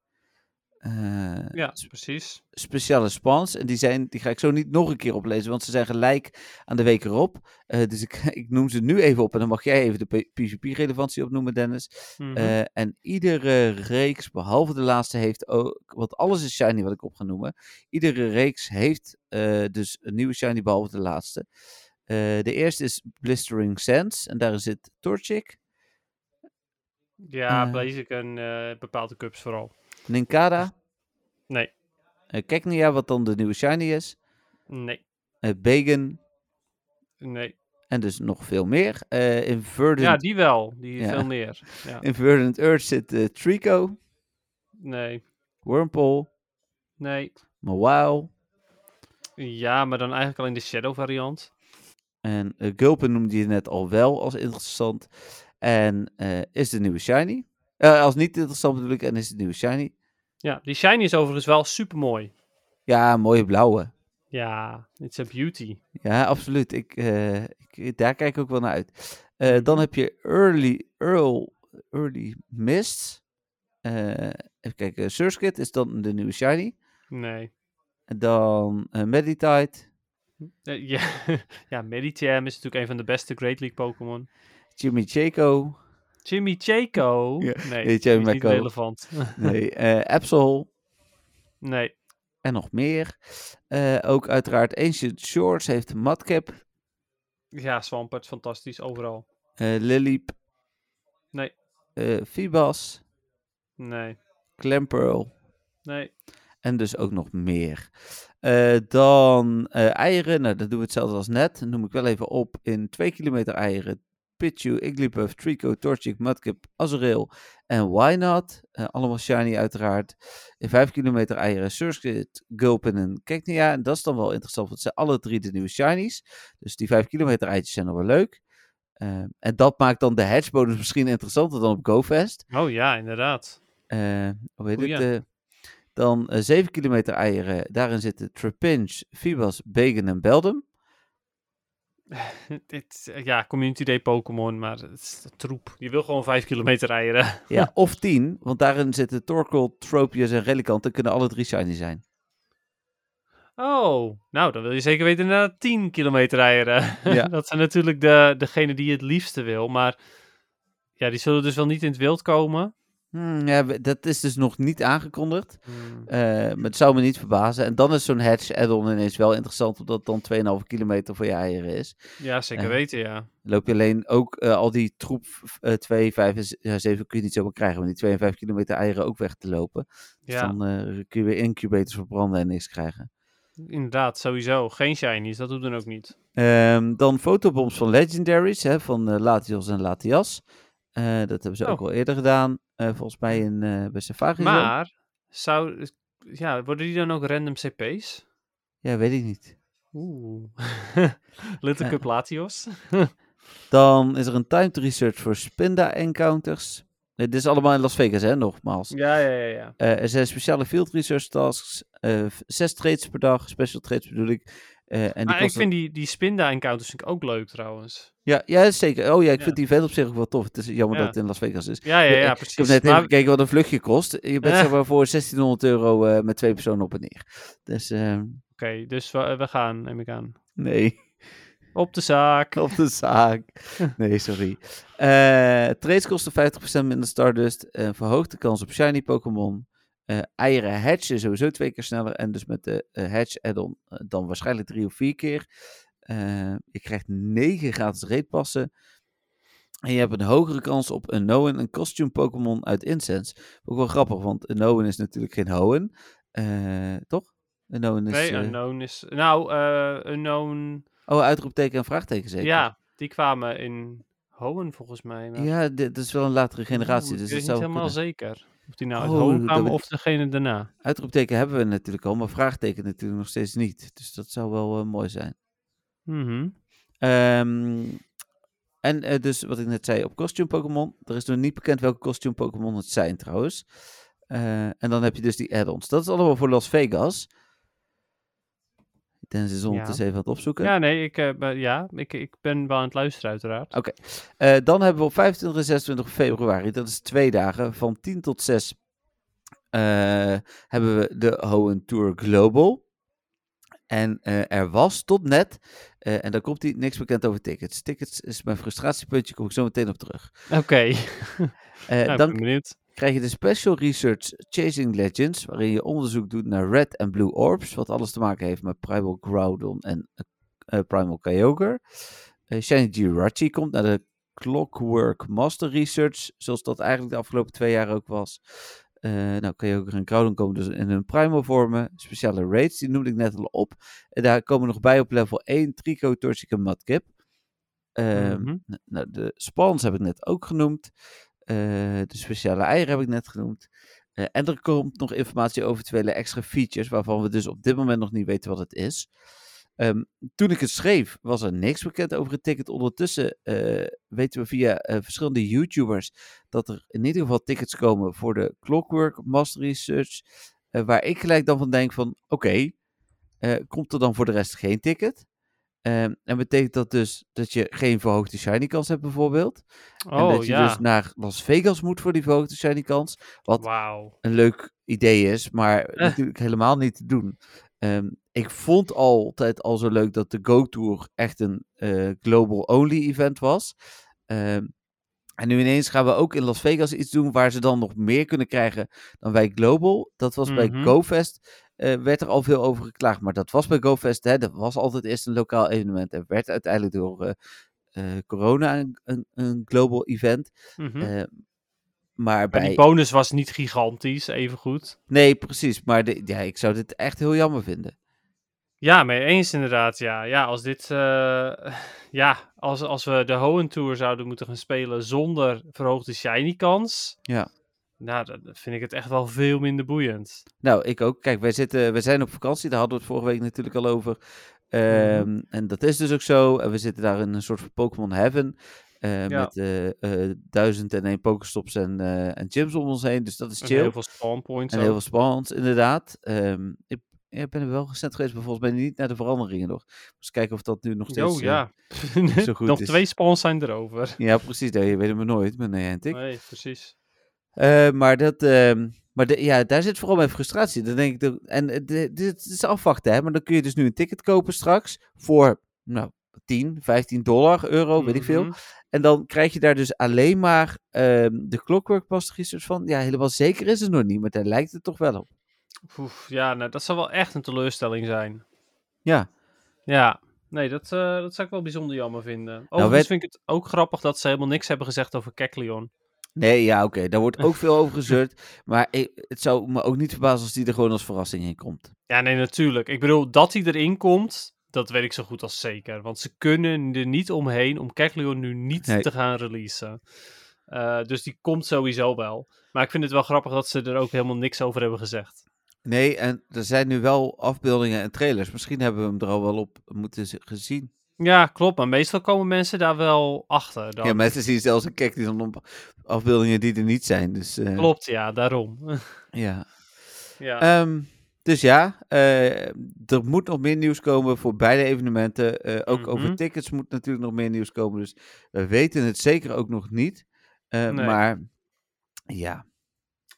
Eh, ja, precies. speciale spawns. En die, zijn, die ga ik zo niet nog een keer oplezen, want ze zijn gelijk aan de week erop. Eh, dus ik, [laughs] ik noem ze nu even op en dan mag jij even de PvP-relevantie opnoemen, Dennis. Mhm. Eh, en iedere reeks, behalve de laatste, heeft ook, want alles is shiny wat ik op ga noemen. Iedere reeks heeft dus een nieuwe shiny, behalve de laatste. De eerste is Blistering Sands en daarin zit Torchic, ja, Blaziken bepaalde cups vooral. Ninkada, Nee, uh, Keknia, wat dan de nieuwe shiny is, nee, eh Bagon nee. en dus nog veel meer. Eh in Verdant Ja, die wel. Die Ja. veel meer. [laughs] Ja. In Verdant Earth zit eh, Trico, Nee, Wurmple, nee. Mawile Ja, maar dan eigenlijk alleen de Shadow variant. en uh, Gulpen noemde je net al wel als interessant. En eh, is de nieuwe Shiny. Eh, als niet interessant bedoel ik, en is de nieuwe Shiny. Ja, die shiny is overigens wel super mooi. Ja, mooie blauwe. Ja, it's a beauty. Ja, absoluut. Ik, eh, ik, daar kijk ik ook wel naar uit. Eh, dan heb je Early, Earl, Early Mist. Even kijken, Surskit is dan de nieuwe Shiny. Nee. En dan Meditite, ja, [laughs] ja Medicham is natuurlijk een van de beste Great League Pokémon. Jimmy Chaco. Jimmy Chaco? Ja, Nee, nee, die Jimmy is niet relevant. [laughs] Nee, eh Absol. nee. En nog meer. Eh, ook uiteraard Ancient Shores heeft Madcap. Ja, Swampert, fantastisch, overal. eh Liliep. Nee. eh Fibas. Nee, Clamperl. nee. En dus ook nog meer. Dan eieren. Nou, dat doen we hetzelfde als net. Dat noem ik wel even op. In 2 kilometer eieren. Pichu, Igglybuff, Trico, Torchic, Mudkip, Azrael en Why Not. Eh, allemaal shiny uiteraard. In 5 kilometer eieren Surskit, Gulpin en Cacnea. En dat is dan wel interessant, want het zijn alle drie de nieuwe shinies. Dus die 5 kilometer eitjes zijn nog wel leuk. Eh, en dat maakt dan de hedgebonus misschien interessanter dan op GoFest. Oh ja, inderdaad. Eh hoe heet Goeie. het? eh, dan eh 7 kilometer eieren. Daarin zitten Trapinch, Fibas, Bacon en Beldum. [laughs] Dit, eh, ja, Community Day Pokémon, maar het is troep. Je wil gewoon 5 kilometer eieren. [laughs] Ja, of 10, want daarin zitten Torkoal, Tropius en Relicant. En kunnen alle drie shiny zijn. Oh, nou, dan wil je zeker weten naar 10 kilometer. [laughs] Ja. dat zijn natuurlijk de, degene die je het liefste wil, maar ja, die zullen dus wel niet in het wild komen. Hmm, ja, dat is dus nog niet aangekondigd. Hmm. Eh, maar het zou me niet verbazen. En dan is zo'n Hedge add-on ineens wel interessant, omdat het dan 2,5 kilometer voor je eieren is. Ja, zeker Eh, weten, ja. Loop je alleen ook eh, al die troep eh 2, 5 en z- ja, 7 kun je niet zomaar krijgen. Om die 2 en 5 kilometer eieren ook weg te lopen. Dus Ja, dan kun je weer incubators verbranden en niks krijgen. inderdaad, sowieso. Geen shinies, dat doet dan ook niet. Ehm, dan fotobombs van Legendaries, hè, van Latios en Latias. Eh, dat hebben ze ook Oh. al eerder gedaan. eh, volgens mij in, eh bij Safari. Maar, zou, ja, worden die dan ook random CP's? Ja, weet ik niet. Oeh. [laughs] Little. Cup Latios. [laughs] Dan is er een timed research voor Spinda encounters. Dit is allemaal in Las Vegas, hè, nogmaals. Ja, ja, ja, ja. Er zijn speciale field research tasks. zes trades per dag, special trades bedoel ik. Eh, en die Maar ik vind die, die Spinda encounters vind ik ook leuk trouwens. Ja, ja, zeker. Oh ja, ik Ja. vind die event op zich ook wel tof. Het is jammer Ja. dat het in Las Vegas is. Ja, ja, Ja, ik- precies. Ik heb net Maar- even gekeken wat een vluchtje kost. Je bent Eh. zeg maar voor 1600 euro eh, met twee personen op en neer. Dus eh, Oké, dus we, we gaan, neem ik aan. nee, Op de zaak. [laughs] op de zaak. [laughs] Nee, sorry. Eh trades kosten 50% minder Stardust. eh verhoogt de kans op shiny Pokémon. Eh, eieren hatchen sowieso twee keer sneller. En dus met de eh, hatch add-on eh, dan waarschijnlijk drie of vier keer. Je krijgt negen gratis raidpassen. En je hebt een hogere kans op een Noen, een costume Pokémon uit Incense. Ook wel grappig, want een Noen is natuurlijk geen Hoenn. Eh, toch? Een Noen is... Nee, eh, Unknown is... Nou, eh Unknown... oh, uitroepteken en vraagteken zeker? Ja, die kwamen in Hoenn volgens mij. maar- Ja, dit is wel een latere generatie. Dus ik dat weet niet helemaal kunnen. zeker. Of die nou uit Oh, of degene daarna. Uitroepteken hebben we natuurlijk al, maar vraagteken natuurlijk nog steeds niet. Dus dat zou wel eh, mooi zijn. Mhm. Ehm, en eh, dus wat ik net zei op costume Pokémon. Er is nog niet bekend welke costume Pokémon het zijn trouwens. Eh, en dan heb je dus die add-ons. Dat is allemaal voor Las Vegas. Dennis is ondertussen even aan het opzoeken. Ja, nee, ik, eh, ben- ja, ik, ik ben wel aan het luisteren uiteraard. Eh, dan hebben we op 25 en 26 februari, dat is twee dagen, van 10 tot 6, eh, hebben we de Hoenn Tour Global. En er was tot net, en daar komt hij niks bekend over tickets. Tickets is mijn frustratiepuntje, kom ik zo meteen op terug. Oké, Eh, [laughs] nou, ik dan ben benieuwd. Krijg je de Special Research Chasing Legends, waarin je onderzoek doet naar Red en Blue Orbs, wat alles te maken heeft met Primal Groudon en eh, Primal Kyogre. Eh Shiny Jirachi komt naar de Clockwork Master Research, zoals dat eigenlijk de afgelopen twee jaar ook was. Eh nou, Kyogre en Groudon komen dus in hun Primal vormen. Speciale raids, die noemde ik net al op. En daar komen nog bij op level 1 Trico, Torchic en Mudkip. Ehm, Mhm. nou, de spawns heb ik net ook genoemd. Eh, de speciale eieren heb ik net genoemd. Eh, en er komt nog informatie over eventuele extra features, waarvan we dus op dit moment nog niet weten wat het is. Ehm, toen ik het schreef, was er niks bekend over het ticket. Ondertussen eh, weten we via verschillende YouTubers dat er in ieder geval tickets komen voor de Clockwork Master Research. waar ik gelijk dan van denk van, oké, komt er dan voor de rest geen ticket. Ehm, en betekent dat dus dat je geen verhoogde shiny kans hebt bijvoorbeeld. en Oh, dat je ja. dus naar Las Vegas moet voor die verhoogde shiny kans. Wat een leuk idee is, maar Eh. natuurlijk helemaal niet te doen. Ehm, ik vond altijd al zo leuk dat de Go Tour echt een eh, global only event was. Ehm, en nu ineens gaan we ook in Las Vegas iets doen waar ze dan nog meer kunnen krijgen dan wij global. Dat was Mhm. bij GoFest. Eh, werd er al veel over geklaagd, maar dat was bij GoFest. Hè, dat was altijd eerst een lokaal evenement en werd uiteindelijk door eh, eh, corona een, een, een global event. Eh, maar Maar bij... die bonus was niet gigantisch, even goed. Nee, precies. Maar de, ja, ik zou dit echt heel jammer vinden. Ja, mee eens inderdaad. Ja, ja als dit. [laughs] ja, als, als we de Hoenn Tour zouden moeten gaan spelen zonder verhoogde shiny kans. Ja. Nou, dan vind ik het echt wel veel minder boeiend. Nou, ik ook. Kijk, wij, zitten, wij zijn op vakantie. Daar hadden we het vorige week natuurlijk al over. Ehm, En dat is dus ook zo. En we zitten daar in een soort van Pokémon Heaven. eh, Ja. Met eh, eh, duizend en één Pokestops en, en gyms om ons heen. Dus dat is En chill. heel veel spawn points. En ook. heel veel spannend, inderdaad. Ehm, ik, ik ben er wel recent geweest, maar volgens mij niet naar de veranderingen nog. Dus kijken of dat nu nog steeds... Oh ja. [laughs] zo [laughs] goed Nog is. twee spawns zijn erover. ja, precies. Nee, je weet het maar nooit met Niantic. Nee, precies. Eh, maar dat, ehm, maar de, ja, daar zit vooral mijn frustratie. Dan denk ik, en dit is afwachten, hè. Maar dan kun je dus nu een ticket kopen straks voor, nou, 10, 15 dollar, euro, weet ik veel. Mhm. En dan krijg je daar dus alleen maar ehm, de Clockwork Pastries van. Ja, helemaal zeker is het nog niet, maar daar lijkt het toch wel op. Oef, ja, nou, dat zou wel echt een teleurstelling zijn. Ja, Ja, nee, dat, eh, dat zou ik wel bijzonder jammer vinden. Overigens Nou, weet- vind ik het ook grappig dat ze helemaal niks hebben gezegd over Kekleon. Nee, ja, oké. Daar wordt ook veel over [laughs] gezeurd. Maar ik, het zou me ook niet verbazen als die er gewoon als verrassing in komt. Ja, nee, natuurlijk. Ik bedoel, dat hij erin komt, dat weet ik zo goed als zeker. Want ze kunnen er niet omheen om Kekleon nu niet Nee. te gaan releasen. Eh, dus die komt sowieso wel. Maar ik vind het wel grappig dat ze er ook helemaal niks over hebben gezegd. Nee, en er zijn nu wel afbeeldingen en trailers. Misschien hebben we hem er al wel op moeten gezien. Ja, klopt. Maar meestal komen mensen daar wel achter. Dan. Ja, mensen zien zelfs een kijk die dan op afbeeldingen die er niet zijn. Dus, eh, Klopt, ja, daarom. [laughs] Ja. ja. Ehm, dus ja, eh, er moet nog meer nieuws komen voor beide evenementen. Eh, ook Mhm. over tickets moet natuurlijk nog meer nieuws komen. Dus we weten het zeker ook nog niet. Nee. Maar ja,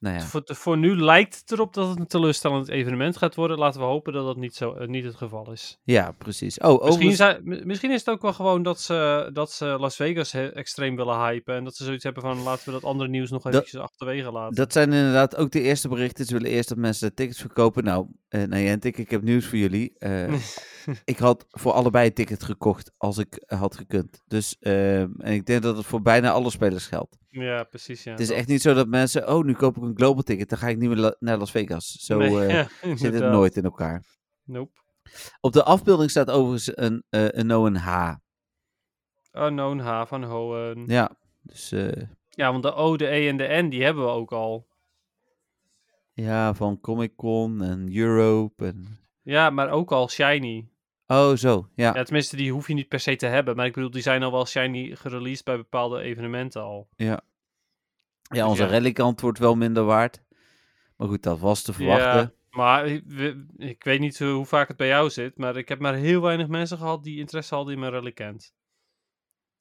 nou ja. Voor, voor nu lijkt het erop dat het een teleurstellend evenement gaat worden. Laten we hopen dat dat niet, zo, eh, niet het geval is. Ja, precies. Oh, Misschien, overigens, zijn- mi- misschien is het ook wel gewoon dat ze, dat ze Las Vegas he- extreem willen hypen. En dat ze zoiets hebben van laten we dat andere nieuws nog Dat- eventjes achterwege laten. dat zijn inderdaad ook de eerste berichten. Ze willen eerst dat mensen de tickets verkopen. Nou, Niantic, ik heb nieuws voor jullie. Eh, [laughs] ik had voor allebei een ticket gekocht als ik had gekund. Dus, ehm, en ik denk dat het voor bijna alle spelers geldt. Ja, precies. Ja, Het is echt niet zo dat mensen, oh, nu koop ik een global ticket, dan ga ik niet meer la- naar Las Vegas. Zo Nee, eh, [laughs] ja, zit het nooit in elkaar. Nope. Op de afbeelding staat overigens een, eh een no en H. Unknown H van Hohen. Ja. Ja, dus eh, want de O, de E en de N, die hebben we ook al. ja, van Comic Con en Europe en... Ja, maar ook al Shiny. Oh, zo, ja. Ja, tenminste, die hoef je niet per se te hebben. Maar ik bedoel, die zijn al wel Shiny gereleased bij bepaalde evenementen al. Ja, onze ja. relikant wordt wel minder waard. Maar goed, dat was te verwachten. Ja, maar ik- we- ik weet niet hoe vaak het bij jou zit, maar ik heb maar heel weinig mensen gehad die interesse hadden in mijn Relicant.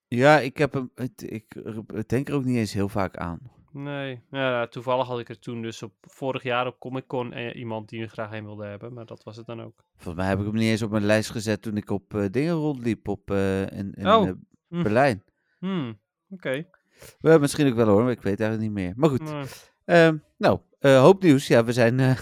Ja, ik heb hem, ik ik denk er ook niet eens heel vaak aan. Nee, ja, toevallig had ik er toen dus op vorig jaar op Comic Con eh, iemand die er graag heen wilde hebben, maar dat was het dan ook. Volgens mij heb ik hem niet eens op mijn lijst gezet toen ik op eh, dingen rondliep op, eh, in, in Oh. Hm. Berlijn. Hmm, oké. Misschien ook wel hoor, maar ik weet eigenlijk niet meer. Maar goed, Nou, Ehm, nou, hoop nieuws. Ja, we zijn [laughs]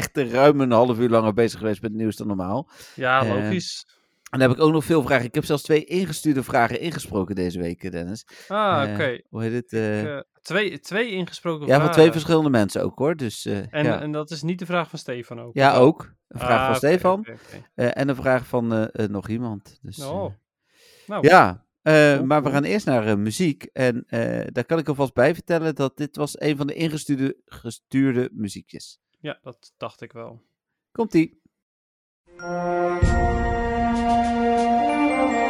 echt ruim een half uur langer bezig geweest met het nieuws dan normaal. ja, Eh, logisch. En dan heb ik ook nog veel vragen. Ik heb zelfs twee ingestuurde vragen ingesproken deze week, eh, Dennis. Ah, Eh, oké. Hoe heet het? eh, twee, twee ingesproken ja, van twee vragen. verschillende mensen ook hoor. Dus, En, ja. en dat is niet de vraag van Stefan ook? ja, ook. Een vraag Ah, van Stefan en een vraag van nog iemand. Dus, Oh. Nou, ja, maar we gaan eerst naar muziek. En daar kan ik alvast bij vertellen dat dit was een van de ingestuurde gestuurde muziekjes. ja, dat dacht ik wel. Komt-ie. Nou,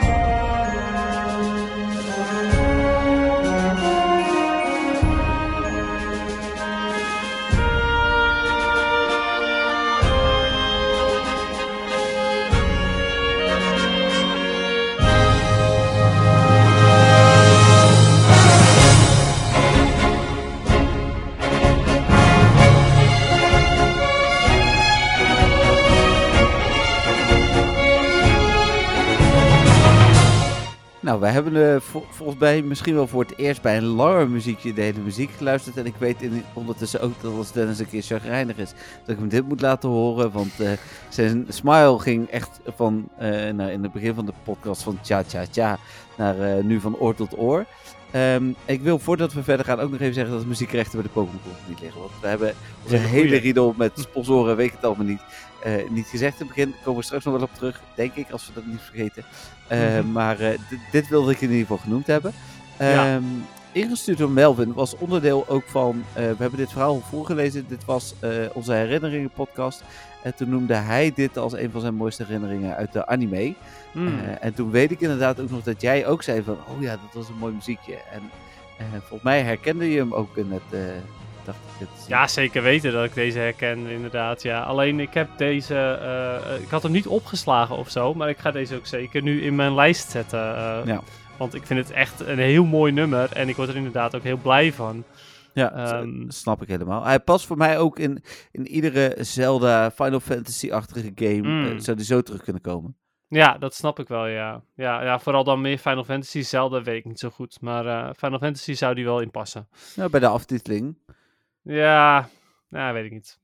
we hebben vol- volgens mij misschien wel voor het eerst bij een langer muziekje de hele muziek geluisterd. En ik weet in, ondertussen ook dat als Dennis een keer chagrijnig is, dat ik hem dit moet laten horen. Want eh, zijn smile ging echt van, eh, nou, in het begin van de podcast van tja tja tja, naar nu van oor tot oor. Ehm, ik wil voordat we verder gaan ook nog even zeggen dat de muziekrechten bij de Pokémon niet liggen. Want we hebben onze hele riedel met sponsoren, weet ik het allemaal niet, niet gezegd in het begin. Daar komen we straks nog wel op terug, denk ik, als we dat niet vergeten. Eh, Mhm. Maar eh, dit- wilde ik in ieder geval genoemd hebben. Ja. Ehm, Ingestuurd door Melvin was onderdeel ook van. eh, we hebben dit verhaal voorgelezen. Dit was onze herinneringen podcast. En toen noemde hij dit als een van zijn mooiste herinneringen uit de anime. Hmm. En toen weet ik inderdaad ook nog dat jij ook zei van, oh ja, dat was een mooi muziekje. En volgens mij herkende je hem ook in het, dacht ik het. Ja, zeker weten dat ik deze herken, inderdaad. Ja. Alleen ik heb deze. eh, eh, ik had hem niet opgeslagen of zo, maar ik ga deze ook zeker nu in mijn lijst zetten. eh, Ja. Want ik vind het echt een heel mooi nummer en ik word er inderdaad ook heel blij van. Ja, Ehm, snap ik helemaal. Hij past voor mij ook in, in iedere Zelda Final Fantasy-achtige game. Mm. zou die zo terug kunnen komen. Ja, dat snap ik wel, ja. Ja, ja vooral dan meer Final Fantasy. Zelda weet ik niet zo goed, maar Final Fantasy zou die wel in passen. Nou, bij de aftiteling. Ja, nou, weet ik niet.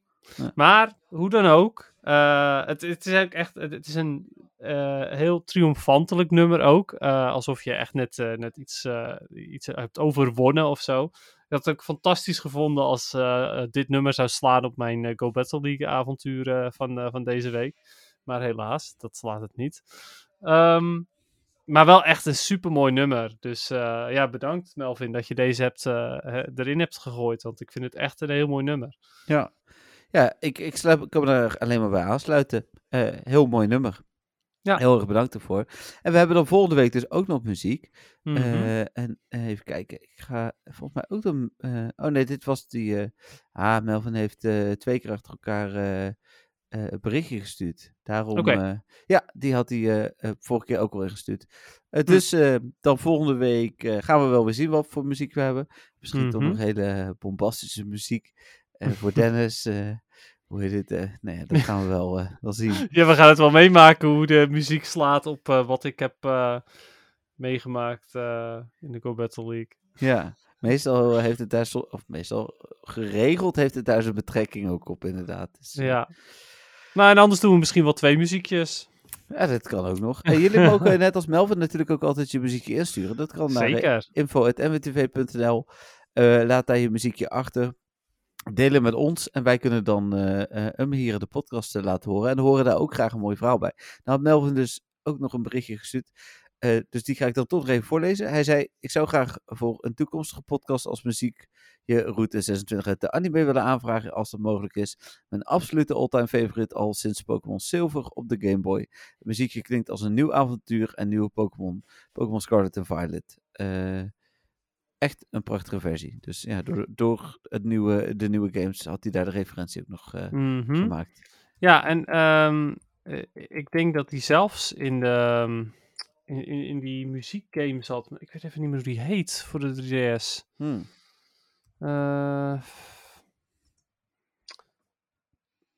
Maar, hoe dan ook, eh, het, het is ook echt, het, is een eh, heel triomfantelijk nummer ook. eh, alsof je echt net, net iets, iets hebt overwonnen of zo. Ik had het ook fantastisch gevonden als dit nummer zou slaan op mijn Go Battle League avontuur van, van deze week. Maar helaas, dat slaat het niet. Ehm, maar wel echt een supermooi nummer. Dus eh, ja, bedankt Melvin dat je deze hebt, eh, erin hebt gegooid. Want ik vind het echt een heel mooi nummer. Ja, ja ik, ik, sluit, ik kan me daar alleen maar bij aansluiten. Eh, heel mooi nummer. Ja. Heel erg bedankt ervoor. En we hebben dan volgende week dus ook nog muziek. Mhm. En even kijken, ik ga volgens mij ook dan... oh nee, dit was die... ah, Melvin heeft twee keer achter elkaar een berichtje gestuurd. Daarom... Eh, ja, die had hij eh, vorige keer ook al ingestuurd. Hm. dus dan volgende week gaan we wel weer zien wat voor muziek we hebben. Misschien toch Mhm. nog hele bombastische muziek eh, voor [laughs] Dennis. hoe heet het? nee, dat gaan we wel, wel zien. Ja, we gaan het wel meemaken hoe de muziek slaat op wat ik heb meegemaakt in de Go Battle League. Ja, meestal heeft het daar, zo- of meestal geregeld heeft het daar zijn betrekking ook op, inderdaad. Dus, Ja. Nou, en anders doen we misschien wel twee muziekjes. ja, dat kan ook nog. En jullie mogen [laughs] net als Melvin natuurlijk ook altijd je muziekje insturen. Dat kan naar eh, Zeker. info.mwtv.nl. Eh, laat daar je muziekje achter. Delen met ons en wij kunnen dan eh, eh, hem hier in de podcast eh, laten horen. En horen daar ook graag een mooi verhaal bij. Nou had Melvin dus ook nog een berichtje gestuurd. Eh, dus die ga ik dan toch nog even voorlezen. Hij zei, ik zou graag voor een toekomstige podcast als muziek je Route 26 uit de anime willen aanvragen als dat mogelijk is. Mijn absolute all-time favorite al sinds Pokémon Silver op de Game Boy. Het muziekje klinkt als een nieuw avontuur en nieuwe Pokémon. Pokémon Scarlet en Violet. Eh, echt een prachtige versie. Dus ja, door, door het nieuwe, de nieuwe games had hij daar de referentie ook nog eh, Mhm. gemaakt. Ja, en ehm, eh, ik denk dat hij zelfs in, de, ehm, in, in, die muziekgame zat. Ik weet even niet meer hoe die heet voor de 3DS. Hmm. Eh,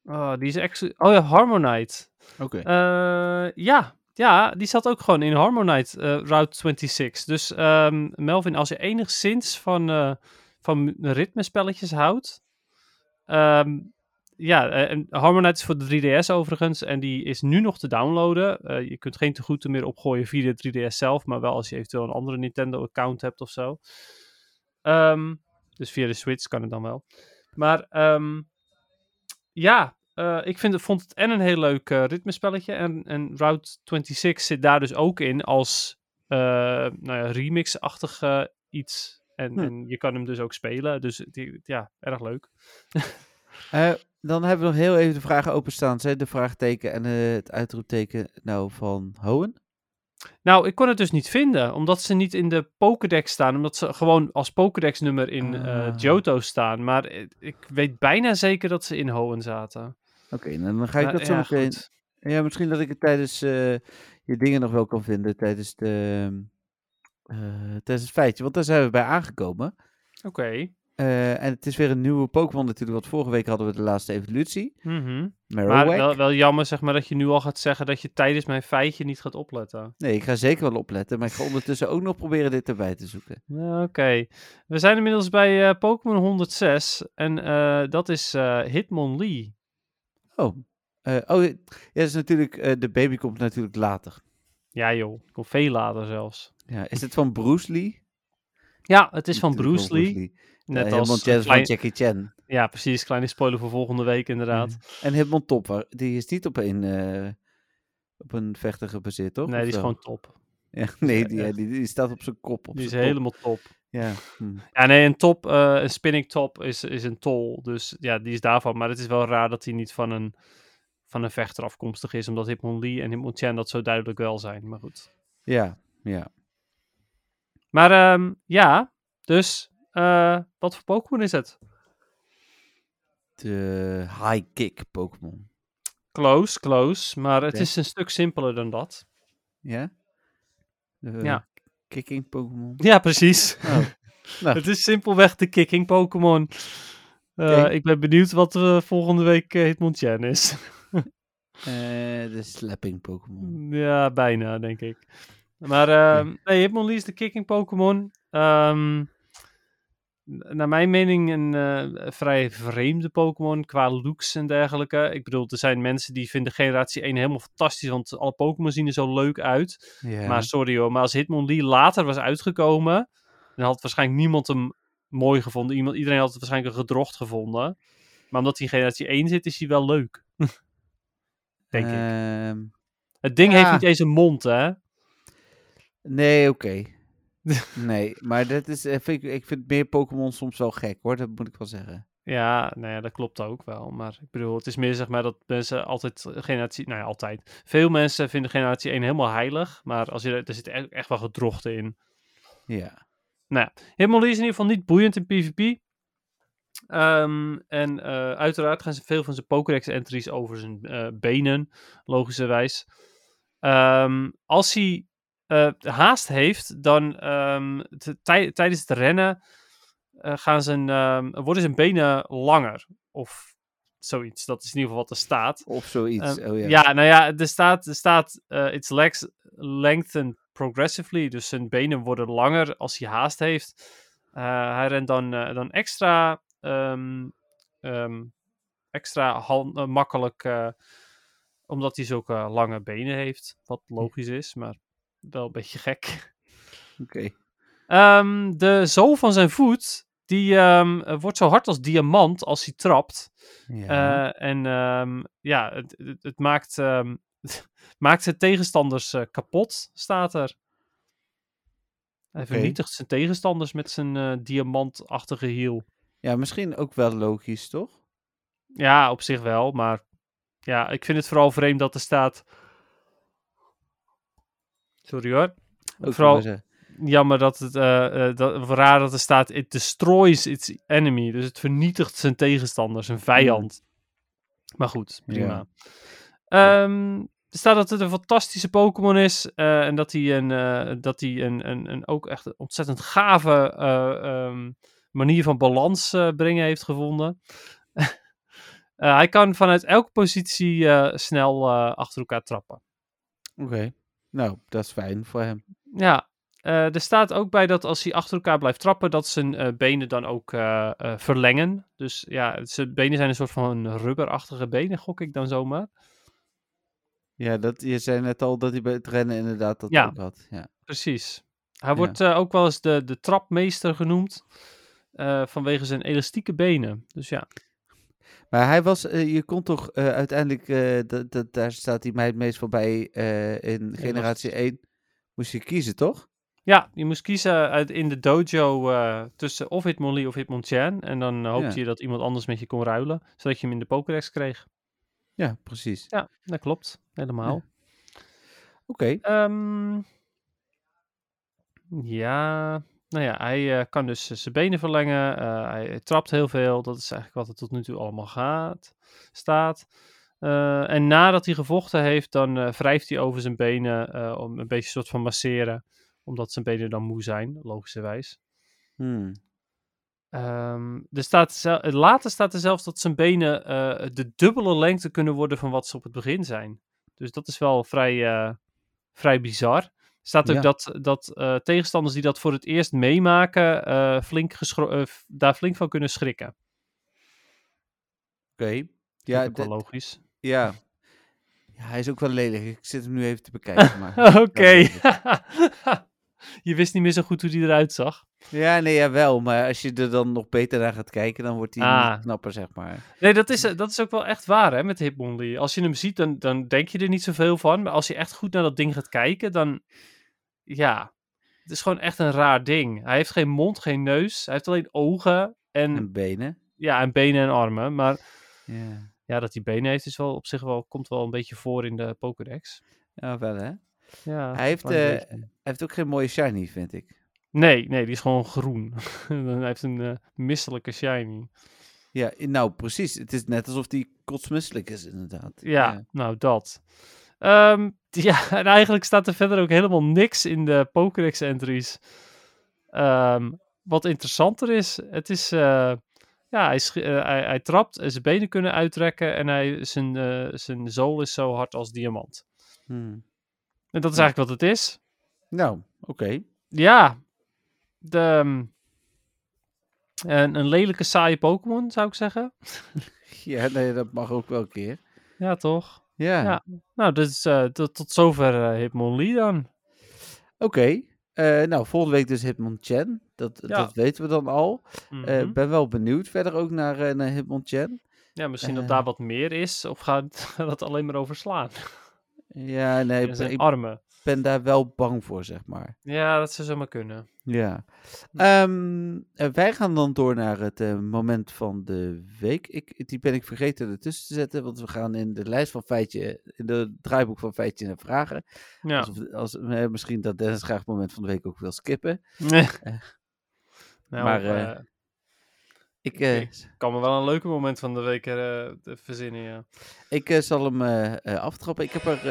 oh, die is exclu- Oh ja, Harmonite. Oké. Eh, ja, ja, die zat ook gewoon in Harmonite eh, Route 26. Dus ehm, Melvin, als je enigszins van, van ritmespelletjes houdt. ehm, ja, eh, en Harmonite is voor de 3DS overigens. En die is nu nog te downloaden. Eh, je kunt geen tegoeden meer opgooien via de 3DS zelf. Maar wel als je eventueel een andere Nintendo-account hebt of zo. Ehm, dus via de Switch kan het dan wel. Maar ehm, ja, eh, ik vind, vond het en een heel leuk ritmespelletje. En, en Route 26 zit daar dus ook in als nou ja, remix-achtig iets. En, Hm. en je kan hem dus ook spelen. Dus die, ja, erg leuk. Eh, dan hebben we nog heel even de vragen openstaan. Zijn de vraagteken en het uitroepteken nou van Hohen? Nou, ik kon het dus niet vinden, omdat ze niet in de Pokédex staan. Omdat ze gewoon als Pokédex-nummer in eh, Ah. Johto staan. Maar eh, ik weet bijna zeker dat ze in Hoenn zaten. Oké, nou, dan ga ik Maar dat zo ja, meteen... goed. Ja, misschien dat ik het tijdens eh, je dingen nog wel kan vinden. Tijdens, de, tijdens het feitje. Want daar zijn we bij aangekomen. Oké. Eh, en het is weer een nieuwe Pokémon natuurlijk, want vorige week hadden we de laatste evolutie. Mhm. Maar wel, wel jammer zeg maar dat je nu al gaat zeggen dat je tijdens mijn feitje niet gaat opletten. Nee, ik ga zeker wel opletten, maar ik ga ondertussen ook nog proberen dit erbij te zoeken. Oké, we zijn inmiddels bij eh, Pokémon 106 en eh, dat is Hitmonlee. Oh, oh ja, is natuurlijk, de baby komt natuurlijk later. Ja joh, komt veel later zelfs. Ja, is het van Bruce Lee? Ja, het is van Natuurlijk Bruce Lee. Net uh, als van Jackie Chan. Ja, precies. Kleine spoiler voor volgende week inderdaad. En Hitmon Top, waar- die is niet op een, eh, op een vechter gebaseerd, toch? Nee, die is gewoon top. Ja, nee, die, ja, die, die staat op zijn kop. Op Die is kop. helemaal top. Ja. hm. Ja, nee, een top, eh, een spinning top is, is een tol. Dus ja, die is daarvan. Maar het is wel raar dat hij niet van een, van een vechter afkomstig is. Omdat Hitmonlee en Hitmonchan dat zo duidelijk wel zijn. Maar goed. ja, ja. Maar ehm, ja, dus eh, wat voor Pokémon is het? De high kick Pokémon. Close, close. Maar het is een stuk simpeler dan dat. Ja? De Ja. kicking Pokémon. Ja, precies. Oh. Nou. [laughs] Het is simpelweg de kicking Pokémon. Eh. Ik ben benieuwd wat eh, volgende week eh, Hitmonchan is. [laughs] De slapping Pokémon. Ja, bijna, denk ik. Maar ehm nee, Hitmonlee is de kicking Pokémon. Ehm, n- naar mijn mening een eh, vrij vreemde Pokémon qua looks en dergelijke. Ik bedoel, er zijn mensen die vinden generatie 1 helemaal fantastisch, want alle Pokémon zien er zo leuk uit. Maar sorry hoor, maar als Hitmonlee later was uitgekomen, dan had waarschijnlijk niemand hem mooi gevonden. Iemand, iedereen had het waarschijnlijk een gedrocht gevonden. Maar omdat hij in generatie 1 zit, is hij wel leuk. [laughs] denk ik. Ehm, Het ding ja. heeft niet eens een mond, hè? nee, oké. [laughs] nee, maar dat is, eh, vind ik, ik vind meer Pokémon soms wel gek hoor, dat moet ik wel zeggen. Ja, nou ja, dat klopt ook wel. Maar ik bedoel, het is meer zeg maar dat mensen altijd generatie... Nou ja, altijd. Veel mensen vinden generatie 1 helemaal heilig. Maar als je, er er zit echt, echt wel gedrochten in. Ja. Hitmonlee is in ieder geval niet boeiend in PvP. Ehm, en eh, uiteraard gaan ze veel van zijn Pokédex-entries over zijn eh, benen, logischerwijs. Ehm, als hij eh, haast heeft, dan tij- tijdens het rennen eh, gaan zijn, ehm, worden zijn benen langer. Of zoiets. Dat is in ieder geval wat er staat. Of zoiets. Ehm, oh, ja. ja. nou ja, er staat, er staat eh, its legs lengthen progressively. Dus zijn benen worden langer als hij haast heeft. Hij rent dan, dan extra, extra makkelijk, omdat hij zulke lange benen heeft. Wat logisch is, maar wel een beetje gek. Oké. Ehm, de zool van zijn voet, die ehm, eh, wordt zo hard als diamant als hij trapt. Ja. Eh, en ehm, ja, het, het, het maakt, [laughs] maakt zijn tegenstanders eh, kapot, staat er. Hij vernietigt zijn tegenstanders met zijn eh, diamantachtige hiel. ja, misschien ook wel logisch, toch? Ja, op zich wel, maar ja, ik vind het vooral vreemd dat er staat. Sorry hoor. Ook Vooral-. Jammer dat het, eh, dat, raar dat er staat, it destroys its enemy. Dus het vernietigt zijn tegenstander, zijn vijand. Maar goed, prima. Ehm, er staat dat het een fantastische Pokémon is. eh, en dat hij, een, dat hij een, een, een ook echt een ontzettend gave eh, ehm, manier van balans brengen heeft gevonden. [laughs] Hij kan vanuit elke positie snel achter elkaar trappen. Oké. Nou, dat is fijn voor hem. Ja, eh, er staat ook bij dat als hij achter elkaar blijft trappen, dat zijn eh, benen dan ook eh, verlengen. Dus ja, zijn benen zijn een soort van rubberachtige benen, gok ik dan zomaar. Ja, dat, je zei net al dat hij bij het rennen inderdaad dat Ja. ook had. Ja. Precies. Hij Ja. wordt ook wel eens de, de trapmeester genoemd. vanwege zijn elastieke benen. Dus ja. Maar hij was, eh, je kon toch eh, uiteindelijk, eh, daar staat hij mij het meest voorbij in generatie 1. Moest je kiezen, toch? Ja, je moest kiezen uit, in de dojo tussen of Hitmonlee of Hitmonchan. En dan hoopte Ja. je dat iemand anders met je kon ruilen. Zodat je hem in de Pokédex kreeg. Ja, precies. Ja, dat klopt. Helemaal. Oké. Ehm, ja, nou ja, hij eh, kan dus zijn benen verlengen. eh, hij trapt heel veel. Dat is eigenlijk wat er tot nu toe allemaal gaat, staat. Eh, en nadat hij gevochten heeft, dan wrijft hij over zijn benen om een beetje een soort van masseren. Omdat zijn benen dan moe zijn, logischerwijs. Hmm. Ehm, er staat later staat er zelfs dat zijn benen de dubbele lengte kunnen worden van wat ze op het begin zijn. Dus dat is wel vrij, vrij bizar. Staat ook Ja. dat, dat eh, tegenstanders die dat voor het eerst meemaken, eh, flink eh, daar flink van kunnen schrikken. Oké. Ja, Ja, ook wel dit- logisch. ja. ja, hij is ook wel lelijk. Ik zit hem nu even te bekijken. [laughs] Oké. Dat [laughs] Je wist niet meer zo goed hoe die eruit zag. ja, nee, ja, wel. Maar als je er dan nog beter naar gaat kijken, dan wordt hij Ah. knapper, zeg maar. Nee, dat is, dat is ook wel echt waar hè, met Hitmonlee. Als je hem ziet, dan, dan denk je er niet zoveel van. Maar als je echt goed naar dat ding gaat kijken, dan... Ja, het is gewoon echt een raar ding. Hij heeft geen mond, geen neus. Hij heeft alleen ogen en, En benen. ja, en benen en armen. Maar Ja. ja, dat hij benen heeft, is wel op zich wel, komt wel een beetje voor in de Pokédex. ja, wel hè. Ja, Hij heeft, eh. Hij heeft ook geen mooie shiny, vind ik. Nee, nee, die is gewoon groen. [laughs] hij heeft een eh, misselijke shiny. Ja, nou precies. Het is net alsof hij kotsmisselijk is, inderdaad. Ja, nou dat. Ehm, [laughs] ja, en eigenlijk staat er verder ook helemaal niks in de Pokédex entries. Ehm, wat interessanter is, het is, eh, ja, hij, eh, hij, hij trapt, en zijn benen kunnen uitrekken en hij, zijn, eh, zijn zool is zo hard als diamant. Hmm. En dat is eigenlijk wat het is. Nou, oké. Ja, de, ehm, een, een lelijke saaie Pokémon zou ik zeggen. [laughs] Ja, nee, dat mag ook wel een keer. Ja, toch? Ja, Ja. Nou, dus eh, tot, tot zover eh Hitmonlee dan. oké. Eh, nou, volgende week dus Hitmonchan. Dat, Ja. dat weten we dan al. Ik Mhm. ben wel benieuwd verder ook naar, naar Hitmonchan. Ja, misschien dat daar wat meer is, of gaat [laughs] dat alleen maar over slaan? Ja, nee, zijn ik armen. Ben daar wel bang voor, zeg maar. Ja, dat zou zomaar kunnen. Ja. Ehm, eh, wij gaan dan door naar het eh, moment van de week. Ik, die ben ik vergeten ertussen te zetten, want we gaan in de lijst van feitje, in de draaiboek van feitje naar vragen. Ja. Alsof, als, eh, misschien dat Dennis graag het moment van de week ook wil skippen. nou, maar, eh, eh, Ik, eh, ik kan me wel een leuke moment van de week eh, verzinnen, ja. ik eh, zal hem aftrappen. Ik heb er...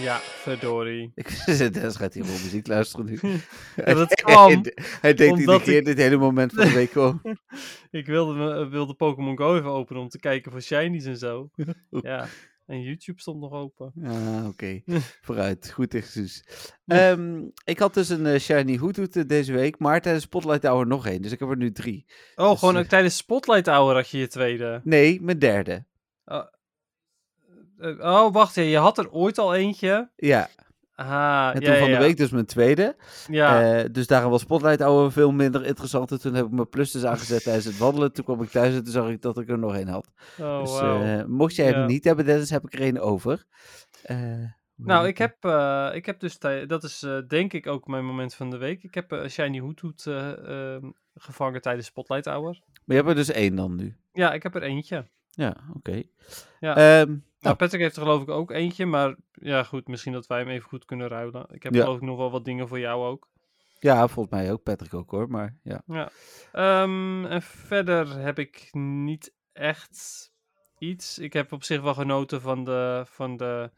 Ja, verdorie. ik, [laughs] Dennis gaat hier gewoon muziek luisteren nu. [laughs] Ja, dat [laughs] kwam Hij denkt iedere keer ik- dit hele moment van de week gewoon. Ik wilde, me- wilde Pokémon Go even openen om te kijken voor shinies en zo. Ja, en YouTube stond nog open. Ah, oké. [laughs] Vooruit. Goed excuus. Ehm ik had dus een eh, Shiny Hoothoot eh, deze week, maar tijdens Spotlight Hour nog één. Dus ik heb er nu drie. Oh, Dus, gewoon eh, ook tijdens Spotlight Hour had je je tweede. Nee, mijn derde. Eh, oh, wacht, je had er ooit al eentje. Ja, Ah, en ja, toen van ja, de week dus mijn tweede. Ja, Eh, dus daarom was Spotlight Hour veel minder interessant. En toen heb ik mijn plus dus aangezet tijdens het wandelen. Toen kwam ik thuis en toen zag ik dat ik er nog één had. oh, dus wauw. eh, mocht jij Ja. hem niet hebben, Dennis, heb ik er één over. Eh, Nou, ik heb, ik heb dus, dat is denk ik ook mijn moment van de week. Ik heb Shiny Hoothoot eh, ehm, gevangen tijdens Spotlight Hour. Maar je hebt er dus één dan nu. Ja, ik heb er eentje. Ja, oké. Ja. Ehm, Nou, Patrick heeft er geloof ik ook eentje, maar ja goed, misschien dat wij hem even goed kunnen ruilen. Ik heb Ja. geloof ik nog wel wat dingen voor jou ook. ja, volgens mij ook. Patrick ook hoor, maar ja. Ehm, en verder heb ik niet echt iets. Ik heb op zich wel genoten van de, van de,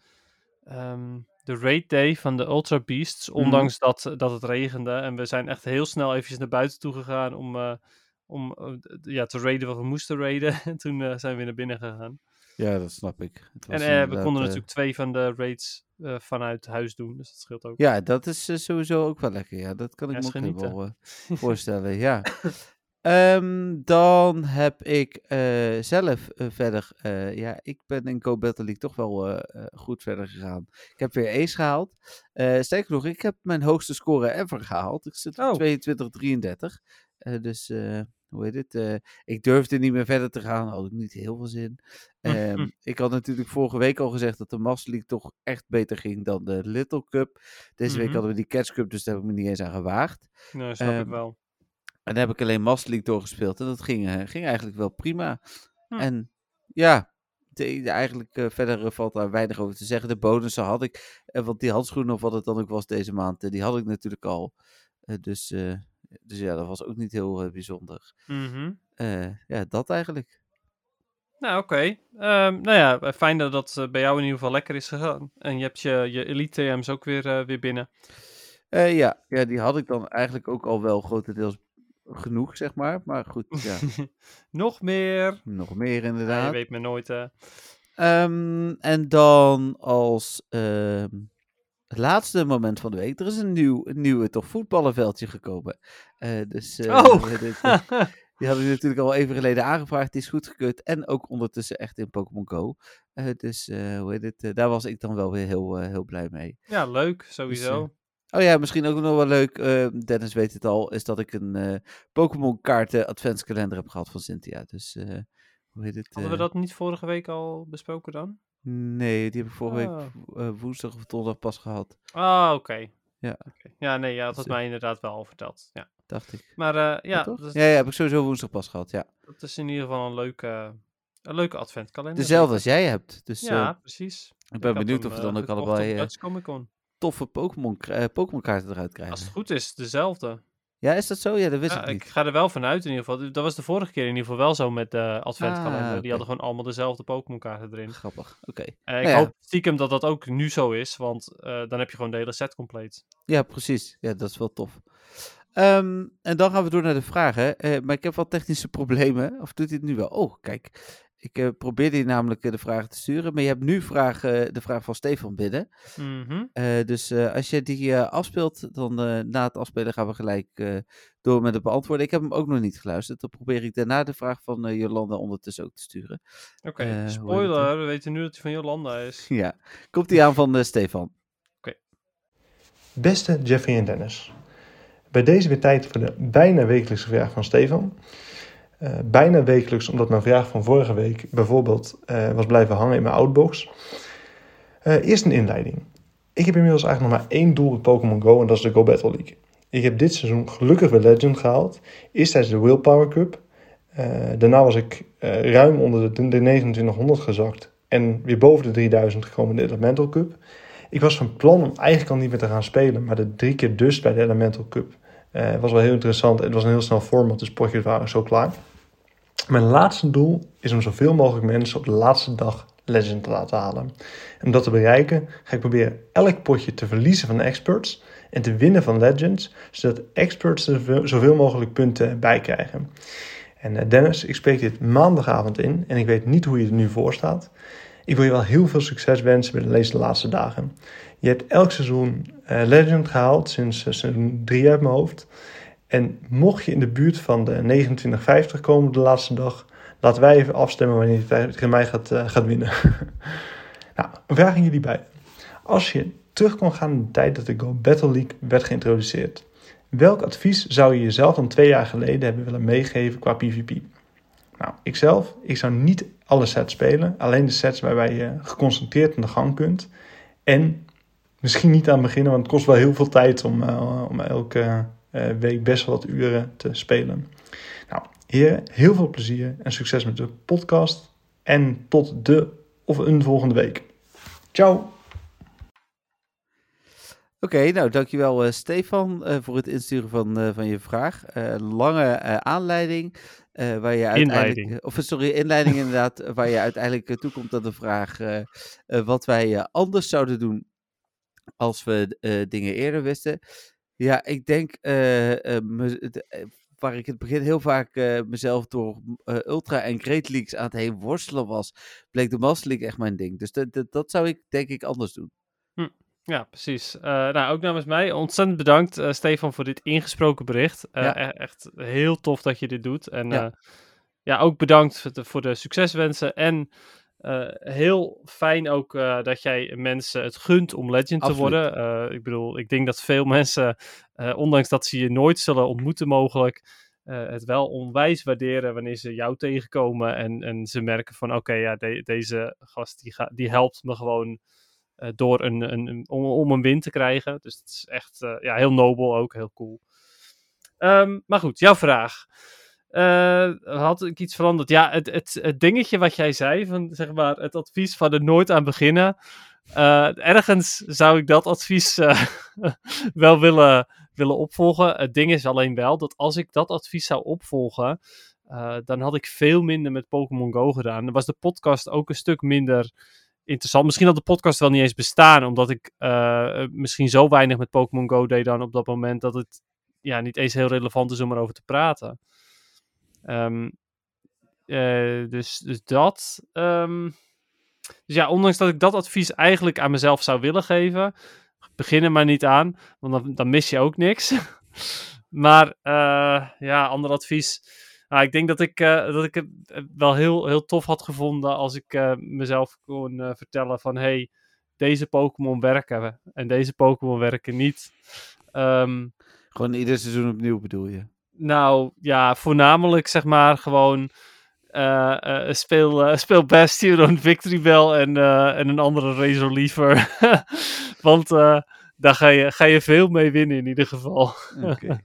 ehm, de raid day van de Ultra Beasts. Mhm. Ondanks dat, dat het regende. En we zijn echt heel snel eventjes naar buiten toe gegaan om, eh, om eh, ja, te raiden wat we moesten raiden. [laughs] en toen eh, zijn we weer naar binnen gegaan. Ja, dat snap ik. En eh, we konden eh, natuurlijk twee van de raids eh, vanuit huis doen. Dus dat scheelt ook. Ja, dat is sowieso ook wel lekker. Ja, dat kan ik me ook eh, [laughs] voorstellen. Ja. Ehm, dan heb ik zelf verder. ja, ik ben in Go Battle League toch wel goed verder gegaan. Ik heb weer ace gehaald. Eh sterker nog, ik heb mijn hoogste score ever gehaald. Ik zit op Oh. 22-33. Eh, dus, hoe heet het? eh, ik durfde niet meer verder te gaan. Had ik niet heel veel zin. Ehm, [laughs] ik had natuurlijk vorige week al gezegd dat de Master League toch echt beter ging dan de Little Cup. Deze week Mhm. hadden we die Catch Cup, dus daar heb ik me niet eens aan gewaagd. Nou, snap ik Ehm, wel. En dan heb ik alleen Master League doorgespeeld. En dat ging, eh, ging eigenlijk wel prima. Hm. En ja, de, de- eigenlijk eh, verder valt daar weinig over te zeggen. De bonussen had ik. want die handschoenen of wat het dan ook was deze maand, die had ik natuurlijk al. Dus, dus ja, dat was ook niet heel eh, bijzonder. Mhm. Eh, ja, dat eigenlijk. Nou, oké. Ehm, nou ja, eh, fijn dat dat bij jou in ieder geval lekker is gegaan. En je hebt je, je Elite TM's ook weer, weer binnen. Ja, ja, die had ik dan eigenlijk ook al wel grotendeels genoeg, zeg maar. Maar goed, ja, [laughs] Nog meer. nog meer Ja, je inderdaad. weet me nooit. Ehm, en dan als ehm, het laatste moment van de week. Er is een nieuw, een nieuwe toch voetballenveldje gekomen. Eh, dus eh, Oh. dit, die hadden [laughs] we natuurlijk al even geleden aangevraagd. Die is goedgekeurd. En ook ondertussen echt in Pokémon Go. Eh, dus hoe heet het? daar was ik dan wel weer heel, heel blij mee. ja, leuk. Sowieso. Oh ja, misschien ook nog wel leuk. Dennis weet het al. Is dat ik een Pokémon kaarten adventskalender heb gehad van Cynthia. Dus hoe heet het? Hadden we dat niet vorige week al besproken dan? Nee, die heb ik vorige week eh, woensdag of donderdag pas gehad. Ah, oké. Ja. Ja, nee, ja, dat had Dus, mij inderdaad wel al verteld. Ja. Dacht ik. Maar eh, ja, dat, Ja, ja, heb ik sowieso woensdag pas gehad. Ja. dat is in ieder geval een leuke, een leuke adventkalender. Dezelfde als jij hebt. Dus Ja, eh, precies. ik ben benieuwd hem, of we eh, dan ook allebei eh, toffe Pokémon eh, Pokémon kaarten eruit krijgen. Als het goed is, dezelfde. Ja, is dat zo? Ja, dat wist Ja, ik ik niet. ga er wel vanuit in ieder geval. Dat was de vorige keer in ieder geval wel zo met de adventkalender. Ah, Die hadden gewoon allemaal dezelfde Pokémon kaarten erin. Grappig. Oké. Eh, ik Nou ja. hoop stiekem dat dat ook nu zo is, want eh, dan heb je gewoon de hele set compleet. Ja, precies. Ja, dat is wel tof. Ehm, en dan gaan we door naar de vragen. Eh, maar ik heb wat technische [laughs] problemen. Of doet hij het nu wel? Oh, kijk. Ik eh, probeerde hier namelijk eh, de vragen te sturen. Maar je hebt nu vraag, eh, de vraag van Stefan binnen. Mhm. Eh, dus eh, als je die afspeelt, dan eh, na het afspelen gaan we gelijk eh, door met het beantwoorden. Ik heb hem ook nog niet geluisterd. Dan probeer ik daarna de vraag van eh, Jolanda ondertussen ook te sturen. Oké, spoiler. We weten nu dat hij van Jolanda is. [laughs] Ja, komt die aan van eh, Stefan. Beste Jeffrey en Dennis. Bij deze weer tijd voor de bijna wekelijkse vraag van Stefan. Eh, bijna wekelijks omdat mijn vraag van vorige week bijvoorbeeld eh, was blijven hangen in mijn outbox. Eh, eerst een inleiding. Ik heb inmiddels eigenlijk nog maar één doel met Pokémon Go en dat is de Go Battle League. Ik heb dit seizoen gelukkig weer Legend gehaald. Eerst tijdens de Willpower Cup. Daarna was ik ruim onder de, de 2900 gezakt en weer boven de 3000 gekomen in de Elemental Cup. Ik was van plan om eigenlijk al niet meer te gaan spelen, maar de drie keer dus bij de Elemental Cup was wel heel interessant. Het was een heel snel format, dus potjes waren zo klaar. Mijn laatste doel is om zoveel mogelijk mensen op de laatste dag Legend te laten halen. En om dat te bereiken ga ik proberen elk potje te verliezen van experts en te winnen van Legends, zodat experts er veel- zoveel mogelijk punten bij krijgen. En eh, Dennis, ik spreek dit maandagavond in en ik weet niet hoe je er nu voor staat. Ik wil je wel heel veel succes wensen bij deze laatste dagen. Je hebt elk seizoen eh, Legend gehaald, sinds eh, seizoen 3 uit mijn hoofd. En mocht je in de buurt van de 2950 komen de laatste dag, laten wij even afstemmen wanneer je tegen mij gaat, eh, gaat winnen. [laughs] nou, een vraag aan jullie beiden. Als je terug kon gaan in de tijd dat de Go Battle League werd geïntroduceerd, welk advies zou je jezelf dan twee jaar geleden hebben willen meegeven qua PvP? Nou, ikzelf, ik zou niet alle sets spelen. Alleen de sets waarbij je geconcentreerd aan de gang kunt. En misschien niet aan beginnen, want het kost wel heel veel tijd om, eh, om elke eh, week best wel wat uren te spelen. Nou, heren, heel veel plezier en succes met de podcast. En tot de of een volgende week. Ciao! Oké, nou dankjewel eh Stefan eh, voor het insturen van, eh, van je vraag. Eh, lange eh, aanleiding. eh, waar je uiteindelijk, Inleiding. of sorry, inleiding inderdaad, eh, [laughs] waar je uiteindelijk eh, toekomt aan de vraag eh, eh, wat wij eh, anders zouden doen als we eh, dingen eerder wisten. Ja, ik denk eh, eh, me- de- eh, waar ik in het begin heel vaak mezelf door Ultra en Great Leagues aan het heen worstelen was, bleek de Master League echt mijn ding. Dus dat- zou ik denk ik anders doen. Ja, precies. Nou, ook namens mij ontzettend bedankt, Stefan, voor dit ingesproken bericht. Ja. e- echt heel tof dat je dit doet. En Ja. ja, ja ook bedankt voor de, voor de succeswensen. En eh, heel fijn ook eh, dat jij mensen het gunt om legend te worden. Eh, ik bedoel, ik denk dat veel [laughs] mensen, ondanks dat ze je nooit zullen ontmoeten mogelijk, het wel onwijs waarderen wanneer ze jou tegenkomen. En, en ze merken van, oké, ja, de- deze gast die, ga- die helpt me gewoon door een, een, een- om, om een win te krijgen. Dus het is echt ja, heel nobel ook, heel cool. Ehm, maar goed, jouw vraag. Eh, had ik iets veranderd? Ja, het, het, dingetje wat jij zei, van, zeg maar, het advies van er nooit aan beginnen. Eh, ergens zou ik dat advies eh, [laughs] wel willen, willen opvolgen. Het ding is alleen wel dat als ik dat advies zou opvolgen, dan had ik veel minder met Pokémon Go gedaan. Dan was de podcast ook een stuk minder interessant. Misschien had de podcast wel niet eens bestaan, omdat ik misschien zo weinig met Pokémon Go deed dan op dat moment dat het ja, niet eens heel relevant is om erover te praten. Ehm, eh, dus, dus dat. ehm, dus ja, ondanks dat ik dat advies eigenlijk aan mezelf zou willen geven, begin er maar niet aan, want dan, dan mis je ook niks. [laughs] maar eh, ja, ander advies. Nou, ik denk dat ik, eh, dat ik het wel heel, heel tof had gevonden als ik mezelf kon vertellen van hey, deze Pokémon werken en deze Pokémon werken niet. Ehm, Gewoon ieder seizoen opnieuw bedoel je? Nou ja, voornamelijk zeg maar gewoon eh, eh, speel, eh, speel Bastion, Victory Bell en, en een andere Razor Leaver. [laughs] Want daar ga je, ga je veel mee winnen in ieder geval. [laughs]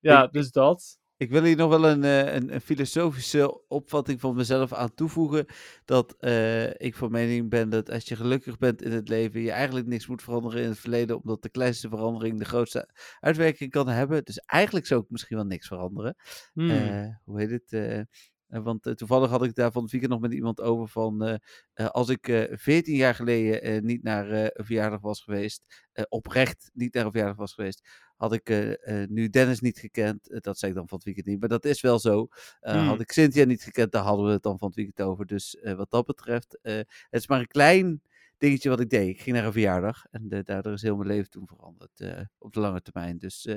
Ja, Ik- dus dat. Ik wil hier nog wel een, eh, een, een filosofische opvatting van mezelf aan toevoegen. Dat eh, ik van mening ben dat als je gelukkig bent in het leven, je eigenlijk niks moet veranderen in het verleden, omdat de kleinste verandering de grootste uitwerking kan hebben. Dus eigenlijk zou ik misschien wel niks veranderen. Hmm. Eh, hoe heet het? want toevallig had ik daar van het weekend nog met iemand over van... als ik 14 jaar geleden niet naar een verjaardag was geweest... oprecht niet naar een verjaardag was geweest... had ik eh, eh, nu Dennis niet gekend. Eh, dat zei ik dan van het weekend niet, maar dat is wel zo. Eh, Hmm. Had ik Cynthia niet gekend, daar hadden we het dan van het weekend over. Dus wat dat betreft, het is maar een klein dingetje wat ik deed. Ik ging naar een verjaardag en daardoor is heel mijn leven toen veranderd op de lange termijn. Dus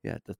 ja, dat...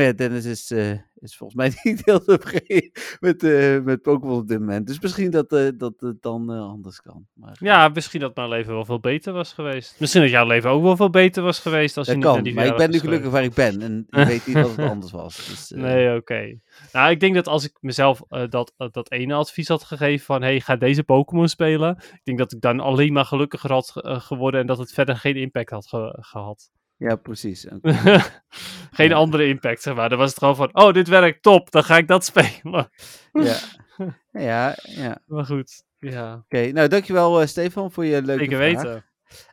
maar ja, Dennis is, eh, is volgens mij [laughs] niet heel tevreden met, eh met Pokémon op dit moment. Dus misschien dat, eh, dat het dan anders kan. Maar, Ja, misschien dat mijn leven wel veel beter was geweest. Misschien dat jouw leven ook wel veel beter was geweest als je dat niet kan. die Maar ik ben nu gelukkig waar ik ben. En ik weet niet dat het [laughs] anders was. Dus, Nee, oké. Nou, ik denk dat als ik mezelf dat, dat ene advies had gegeven van... hey, ga deze Pokémon spelen. Ik denk dat ik dan alleen maar gelukkiger had ge- geworden... en dat het verder geen impact had ge- gehad. Ja, precies. En- [laughs] geen Ja. andere impact, zeg maar. Dan was het gewoon van... oh, dit werkt, top, dan ga ik dat spelen. ja. [laughs] ja, ja. maar goed, ja. Oké, nou dankjewel eh, Stefan voor je leuke Zeker vraag. weten.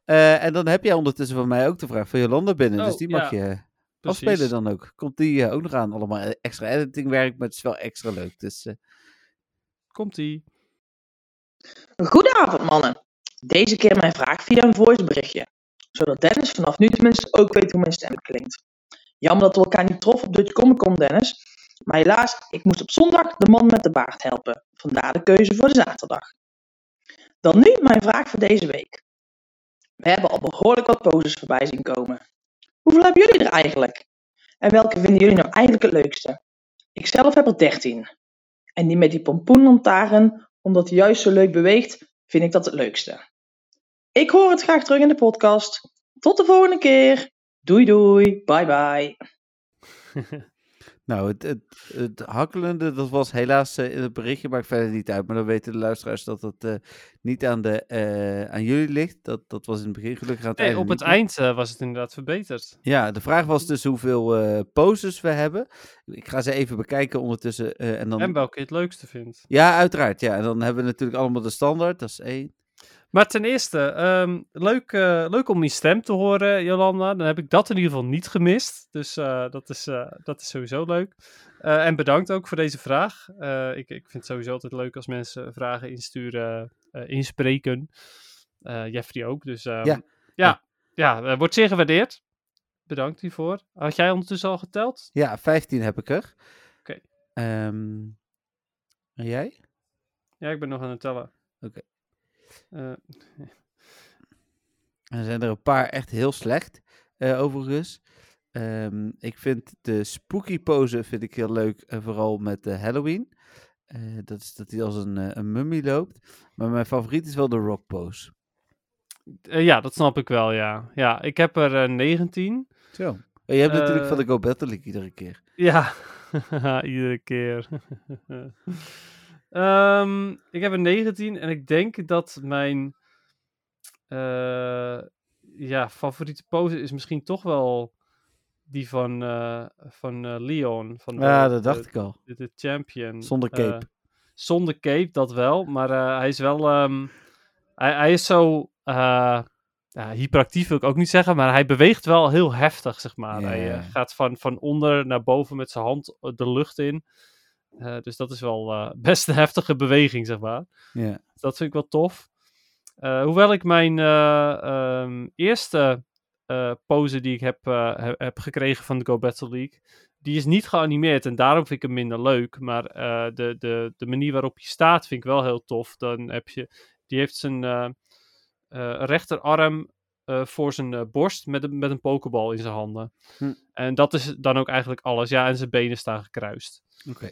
Eh, en dan heb jij ondertussen van mij ook de vraag van Jolanda binnen. dus Oh, die mag ja, je Precies. afspelen dan ook. Komt die eh, ook nog aan? Allemaal extra editingwerk, maar het is wel extra leuk. Dus eh, Komt-ie. Goedenavond mannen. Deze keer mijn vraag via een voiceberichtje. Zodat Dennis vanaf nu tenminste ook weet hoe mijn stem klinkt. Jammer dat we elkaar niet troffen op Dutch Comic Con Dennis. Maar helaas, ik moest op zondag de man met de baard helpen. Vandaar de keuze voor de zaterdag. Dan nu mijn vraag voor deze week. We hebben al behoorlijk wat poses voorbij zien komen. Hoeveel hebben jullie er eigenlijk? En welke vinden jullie nou eigenlijk het leukste? Ik zelf heb er 13. En die met die pompoenlantaarn, omdat hij juist zo leuk beweegt, vind ik dat het leukste. Ik hoor het graag terug in de podcast. Tot de volgende keer. Doei doei. Bye bye. [laughs] nou, het, het, het hakkelende, dat was helaas eh, in het berichtje, maakt verder niet uit. Maar dan weten de luisteraars dat het eh, niet aan, de, eh, aan jullie ligt. Dat, dat was in het begin gelukkig aan het Nee, op het niet eind eh, was het inderdaad verbeterd. Ja, de vraag was dus hoeveel eh poses we hebben. Ik ga ze even bekijken ondertussen. eh, en dan... En welke je het leukste vindt. Ja, uiteraard. Ja, en dan hebben we natuurlijk allemaal de standaard. Dat is één. Maar ten eerste, ehm, leuk, eh, leuk om je stem te horen, Jolanda. Dan heb ik dat in ieder geval niet gemist. Dus eh, dat, is, eh, dat is sowieso leuk. En bedankt ook voor deze vraag. Ik, ik vind het sowieso altijd leuk als mensen vragen insturen, inspreken. Jeffrey ook. Dus ehm, Ja. ja, ja wordt zeer gewaardeerd. Bedankt hiervoor. Had jij ondertussen al geteld? Ja, 15 heb ik er. Oké. Ehm, en jij? Ja, ik ben nog aan het tellen. Oké. Eh, [laughs] Er zijn er een paar echt heel slecht, eh, overigens. Ehm, ik vind de spooky pose vind ik heel leuk, eh, vooral met de Halloween. Eh, dat is dat hij als een, een mummy loopt. Maar mijn favoriet is wel de rock pose. eh, ja, dat snap ik wel, ja. Ja, ik heb er eh, 19. Zo. En je hebt natuurlijk van de Go Battle League iedere keer. Ja, [laughs] iedere keer. [laughs] Ehm, ik heb een 19 en ik denk dat mijn eh, ja, favoriete pose is misschien toch wel die van, eh, van eh, Leon. Van de, Ja, dat de- dacht ik al. De, de champion. Zonder cape. zonder cape, dat wel. Maar hij is wel... ehm, hij, hij is zo... ja, hyperactief wil ik ook niet zeggen, maar hij beweegt wel heel heftig, zeg maar. Hij gaat van, van onder naar boven met zijn hand de lucht in. Eh, dus dat is wel eh, [laughs] best een heftige beweging, zeg maar. Ja. Dus dat vind ik wel tof. Eh, hoewel ik mijn eh, ehm, eerste pose die ik heb, he- heb gekregen van de Go Battle League, die is niet geanimeerd en daarom vind ik hem minder leuk. Maar de, de, de manier waarop je staat vind ik wel heel tof. Dan heb je, die heeft zijn rechterarm voor zijn borst met een, met een pokebal in zijn handen. Hm. En dat is dan ook eigenlijk alles. Ja, en zijn benen staan gekruist. Oké.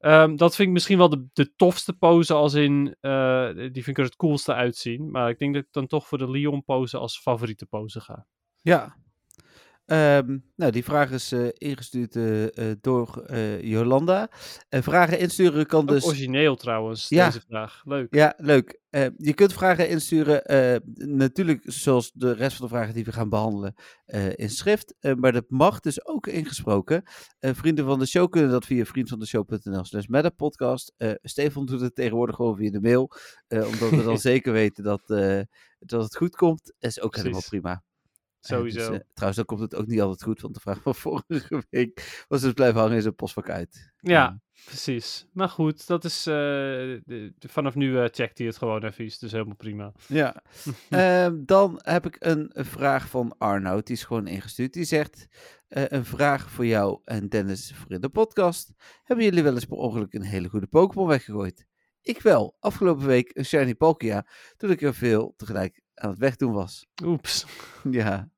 Ehm, dat vind ik misschien wel de, de tofste pose, als in, eh, die vind ik er het coolste uitzien. Maar ik denk dat ik dan toch voor de Leon pose als favoriete pose ga. Ja. Ehm, nou, die vraag is eh, ingestuurd eh, eh, door Jolanda. Vragen insturen kan Ook dus... origineel trouwens, Ja. deze vraag. Leuk. Ja, leuk. Je kunt vragen insturen, natuurlijk zoals de rest van de vragen die we gaan behandelen, eh, in schrift. Maar dat mag dus ook ingesproken. Vrienden van de show kunnen dat via vriendvandeshow.nl slash. Eh Stefan doet het tegenwoordig gewoon via de mail, omdat we dan [laughs] zeker weten dat, dat het goed komt. is ook helemaal prima. Eh, Sowieso. dus, eh, trouwens, dan komt het ook niet altijd goed, want de vraag van [laughs] vorige week was dus blijven hangen in zijn postvak uit. Ja. Precies. Maar goed, dat is, eh, de- vanaf nu eh, checkt hij het gewoon even, is dus helemaal prima. Ja. [laughs] Ehm, dan heb ik een vraag van Arnoud. Die is gewoon ingestuurd. Die zegt: Een vraag voor jou en Dennis voor in de podcast. Hebben jullie wel eens per ongeluk een hele goede Pokémon weggegooid? Ik wel. Afgelopen week een Shiny Palkia. Toen ik er veel tegelijk aan het wegdoen was. Oeps. [laughs] Ja.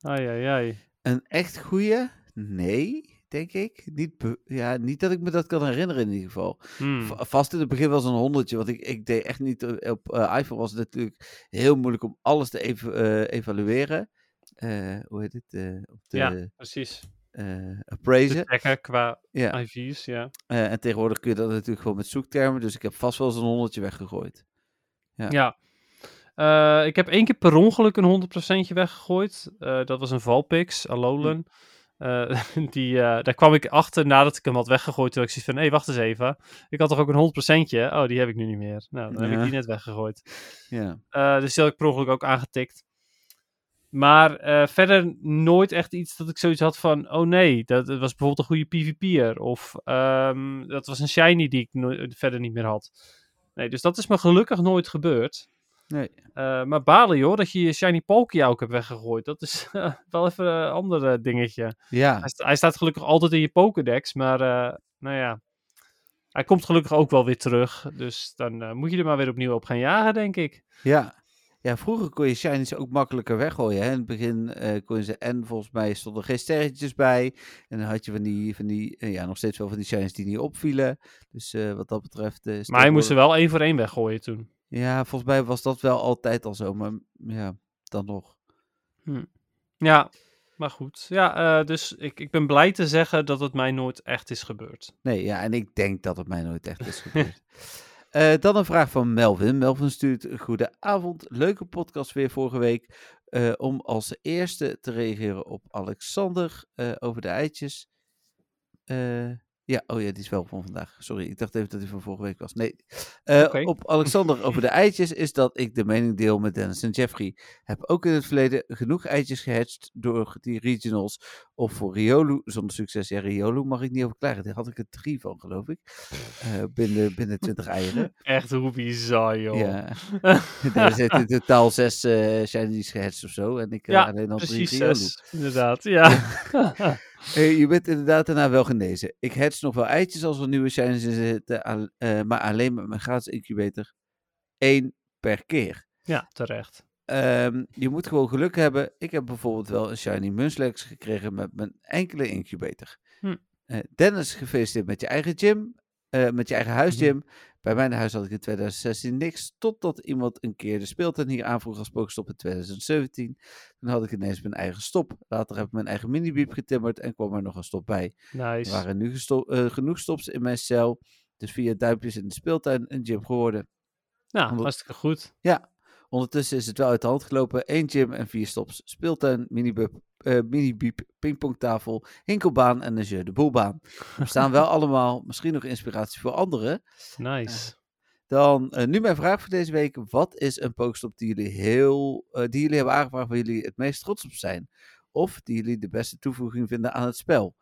Ai, ai, ai. Een echt goede? Nee, denk ik. Niet, ja, niet dat ik me dat kan herinneren in ieder geval. Hmm. Va- Vast in het begin was een honderdje, want ik, ik deed echt niet. Op eh, iPhone was het natuurlijk heel moeilijk om alles te eva- eh, evalueren. Eh, hoe heet het? op de Ja, precies. appraiser. checken qua Ja. IV's, ja. En tegenwoordig kun je dat natuurlijk gewoon met zoektermen. Dus ik heb vast wel eens een honderdje weggegooid. Ja. Ja. Eh, ik heb één keer per ongeluk een 100% weggegooid. Eh, dat was een Valpix, Alolan. Eh, [laughs] die, daar kwam ik achter nadat ik hem had weggegooid. Toen ik zoiets van, hé, wacht eens even. Ik had toch ook een 100%? Oh, die heb ik nu niet meer. Nou, dan heb ik die net weggegooid. Ja. Dus die had ik per ongeluk ook aangetikt. Maar verder nooit echt iets dat ik zoiets had van... Oh nee, dat, dat was bijvoorbeeld een goede PvP'er. Of ehm, dat was een shiny die ik no- verder niet meer had. Nee, dus dat is me gelukkig nooit gebeurd. Nee. Eh, maar balen joh, dat je je shiny Palkia ook hebt weggegooid. Dat is [laughs] eh, wel even een ander eh, dingetje. Ja. Hij, sta- hij staat gelukkig altijd in je Pokédex. Maar nou ja, hij komt gelukkig ook wel weer terug. Dus dan moet je er maar weer opnieuw op gaan jagen, denk ik. Ja. Ja, vroeger kon je shinies ook makkelijker weggooien. Hè? In het begin kon je ze... En volgens mij stonden geen sterretjes bij. En dan had je van die... Van die ja, nog steeds wel van die shinies die niet opvielen. Dus wat dat betreft... Maar hij moest er tegenwoordig- wel één voor één weggooien toen. Ja, volgens mij was dat wel altijd al zo. Maar ja, dan nog. Ja, maar goed. Ja, eh, dus ik, ik ben blij te zeggen dat het mij nooit echt is gebeurd. Nee, ja, en ik denk dat het mij nooit echt is [laughs] gebeurd. Eh, dan een vraag van Melvin. Melvin stuurt: Goedenavond, leuke podcast weer vorige week. Eh, om als eerste te reageren op Alexander over de eitjes. Ja, oh ja, die is wel van vandaag. Sorry, ik dacht even dat hij van vorige week was. Nee. Eh. Op Alexander over de eitjes is dat ik de mening deel met Dennis en Jeffrey. Heb ook in het verleden genoeg eitjes gehatcht door die regionals. Of voor Riolu zonder succes. Ja, Riolu mag ik niet over klagen. Daar had ik er drie van, geloof ik. Eh, binnen, binnen 20 eieren. [laughs] Echt hoe bizar, joh. Ja. [laughs] er zitten in totaal zes eh shinies gehatcht of zo. En ik Ja, alleen al Precies drie Riolu. zes, inderdaad. Ja. [laughs] Je bent inderdaad daarna wel genezen. Ik hatch nog wel eitjes als er nieuwe shinies in zitten. eh, maar alleen met mijn gratis incubator. Eén per keer. ja, terecht. Ehm, je moet gewoon geluk hebben. Ik heb bijvoorbeeld wel een shiny Munchlax gekregen met mijn enkele incubator. Hm. Eh, Dennis, gefeliciteerd met je eigen gym. eh, met je eigen huisgym. Mhm. Bij mijn huis had ik in 2016 niks. Totdat iemand een keer de speeltuin hier aanvroeg als Pokestop in 2017. Toen had ik ineens mijn eigen stop. Later heb ik mijn eigen minibiep getimmerd en kwam er nog een stop bij. Er Nice. waren nu eh, genoeg stops in mijn cel. Dus via duimpjes in de speeltuin een gym geworden. Nou, Omdat- hartstikke goed. Ja, ondertussen is het wel uit de hand gelopen. Eén gym en vier stops. Speeltuin, minibub, eh minibiep, pingpongtafel, hinkelbaan en een jeu de boelbaan. Er staan wel [laughs] allemaal, misschien nog inspiratie voor anderen. Nice. Dan eh, nu mijn vraag voor deze week. Wat is een pokestop die jullie, heel, eh, die jullie hebben aangevraagd waar jullie het meest trots op zijn? Of die jullie de beste toevoeging vinden aan het spel?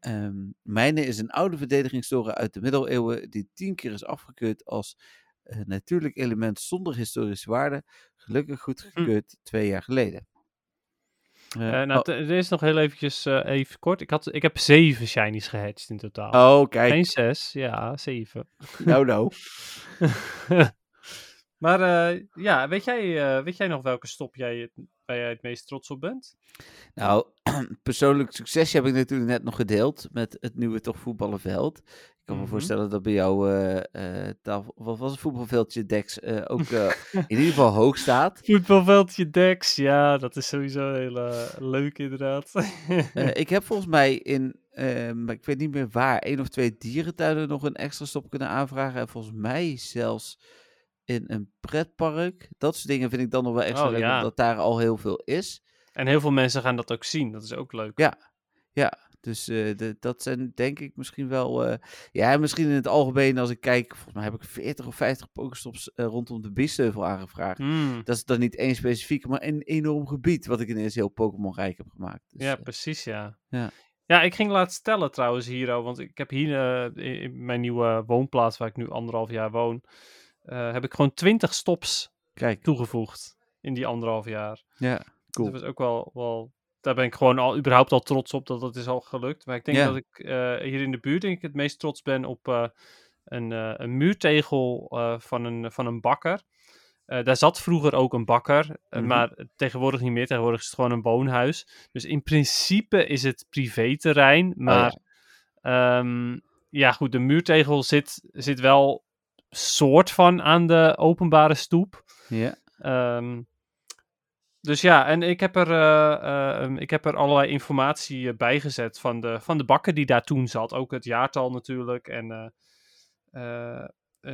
Ehm mijne is een oude verdedigingstoren uit de middeleeuwen die tien keer is afgekeurd als eh, natuurlijk element zonder historische waarde. Gelukkig goedgekeurd twee jaar geleden. Eh, nou, oh, er is nog heel eventjes, eh, even kort. Ik, had, ik heb zeven shinies gehatcht in totaal. oh, kijk. Geen zes, ja, zeven. Nou, nou. [laughs] maar ja, weet jij, weet jij nog welke stop jij, het- waar jij het meest trots op bent? Nou, [clears throat] persoonlijk succesje heb ik natuurlijk net nog gedeeld met het nieuwe toch voetballenveld. Ik kan me Mhm. voorstellen dat bij jou eh, eh, tafel, wat was het voetbalveldje Dex eh, ook [laughs] in ieder geval hoog staat. Voetbalveldje Dex, ja, dat is sowieso heel leuk inderdaad. [laughs] Ik heb volgens mij in, maar ik weet niet meer waar, één of twee dierentuinen nog een extra stop kunnen aanvragen. En volgens mij zelfs in een pretpark. Dat soort dingen vind ik dan nog wel extra Oh, leuk, ja. omdat daar al heel veel is. en heel veel mensen gaan dat ook zien, dat is ook leuk. Ja. Ja, dus eh, de, dat zijn denk ik misschien wel. eh, ja, en misschien in het algemeen, als ik kijk, volgens mij heb ik 40 of 50 pokestops eh, rondom de Biesheuvel aangevraagd. Hmm, Dat is dan niet één specifiek, maar een enorm gebied wat ik ineens heel Pokémon-rijk heb gemaakt. Dus, ja, precies, ja. ja. Ja, ik ging laatst tellen trouwens hier, want ik heb hier in, mijn nieuwe woonplaats, waar ik nu anderhalf jaar woon, heb ik gewoon 20 stops kijk, toegevoegd in die anderhalf jaar. ja, Dus cool. dat was ook wel, wel, daar ben ik gewoon al überhaupt al trots op dat dat is al gelukt. Maar ik denk dat ik eh, hier in de buurt denk ik het meest trots ben op eh, een, eh, een muurtegel van, een, van een bakker. Daar zat vroeger ook een bakker, Mhm. maar tegenwoordig niet meer. Tegenwoordig is het gewoon een woonhuis. Dus in principe is het privéterrein, maar ehm, ja, goed, de muurtegel zit, zit wel soort van aan de openbare stoep. Ja, Ehm, dus ja, en ik heb er, eh, eh, ik heb er allerlei informatie eh, bij gezet van de, van de bakker die daar toen zat. Ook het jaartal natuurlijk. En,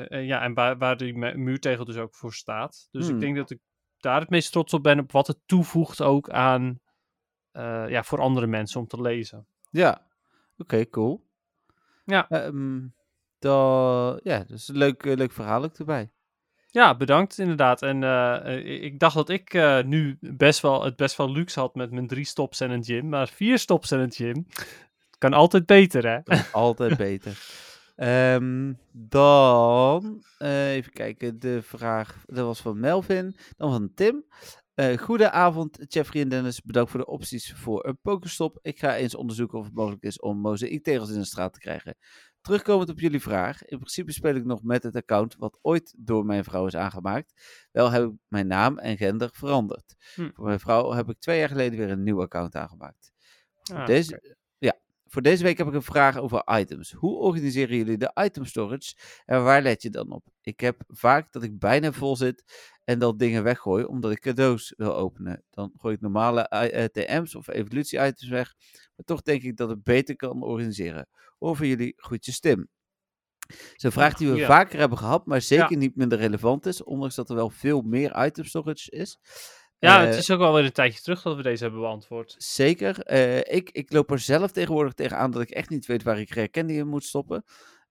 ja, en waar, waar die mu- muurtegel dus ook voor staat. Dus Hmm. ik denk dat ik daar het meest trots op ben op wat het toevoegt ook aan, ja, voor andere mensen om te lezen. ja. oké, cool. Ja. Ehm, dan, ja, is een leuk, leuk verhaal ook erbij. Ja, bedankt inderdaad. En eh, eh, ik dacht dat ik eh, nu best wel, het best wel luxe had met mijn drie stops en een gym. Maar vier stops en een gym kan altijd beter, hè? Altijd [laughs] beter. Ehm, dan, even kijken, de vraag, dat was van Melvin, dan van Tim. Eh goedenavond, Jeffrey en Dennis. Bedankt voor de opties voor een Pokestop. Ik ga eens onderzoeken of het mogelijk is om mozaïektegels in de straat te krijgen. Terugkomend op jullie vraag. In principe speel ik nog met het account wat ooit door mijn vrouw is aangemaakt. Wel heb ik mijn naam en gender veranderd. Hm. Voor mijn vrouw heb ik twee jaar geleden weer een nieuw account aangemaakt. Ah, deze, ja, voor deze week heb ik een vraag over items. Hoe organiseren jullie de item storage en waar let je dan op? Ik heb vaak dat ik bijna vol zit en dan dingen weggooi omdat ik cadeaus wil openen. Dan gooi ik normale eh, TM's of evolutie-items weg, maar toch denk ik dat het beter kan organiseren. Over jullie groetjes Tim. Zo'n vraag die we Ja. vaker hebben gehad, maar zeker niet minder relevant is, ondanks dat er wel veel meer item storage is. Ja, Eh, het is ook wel weer een tijdje terug dat we deze hebben beantwoord. Zeker. Eh, ik, ik loop er zelf tegenwoordig tegenaan dat ik echt niet weet waar ik candy in moet stoppen.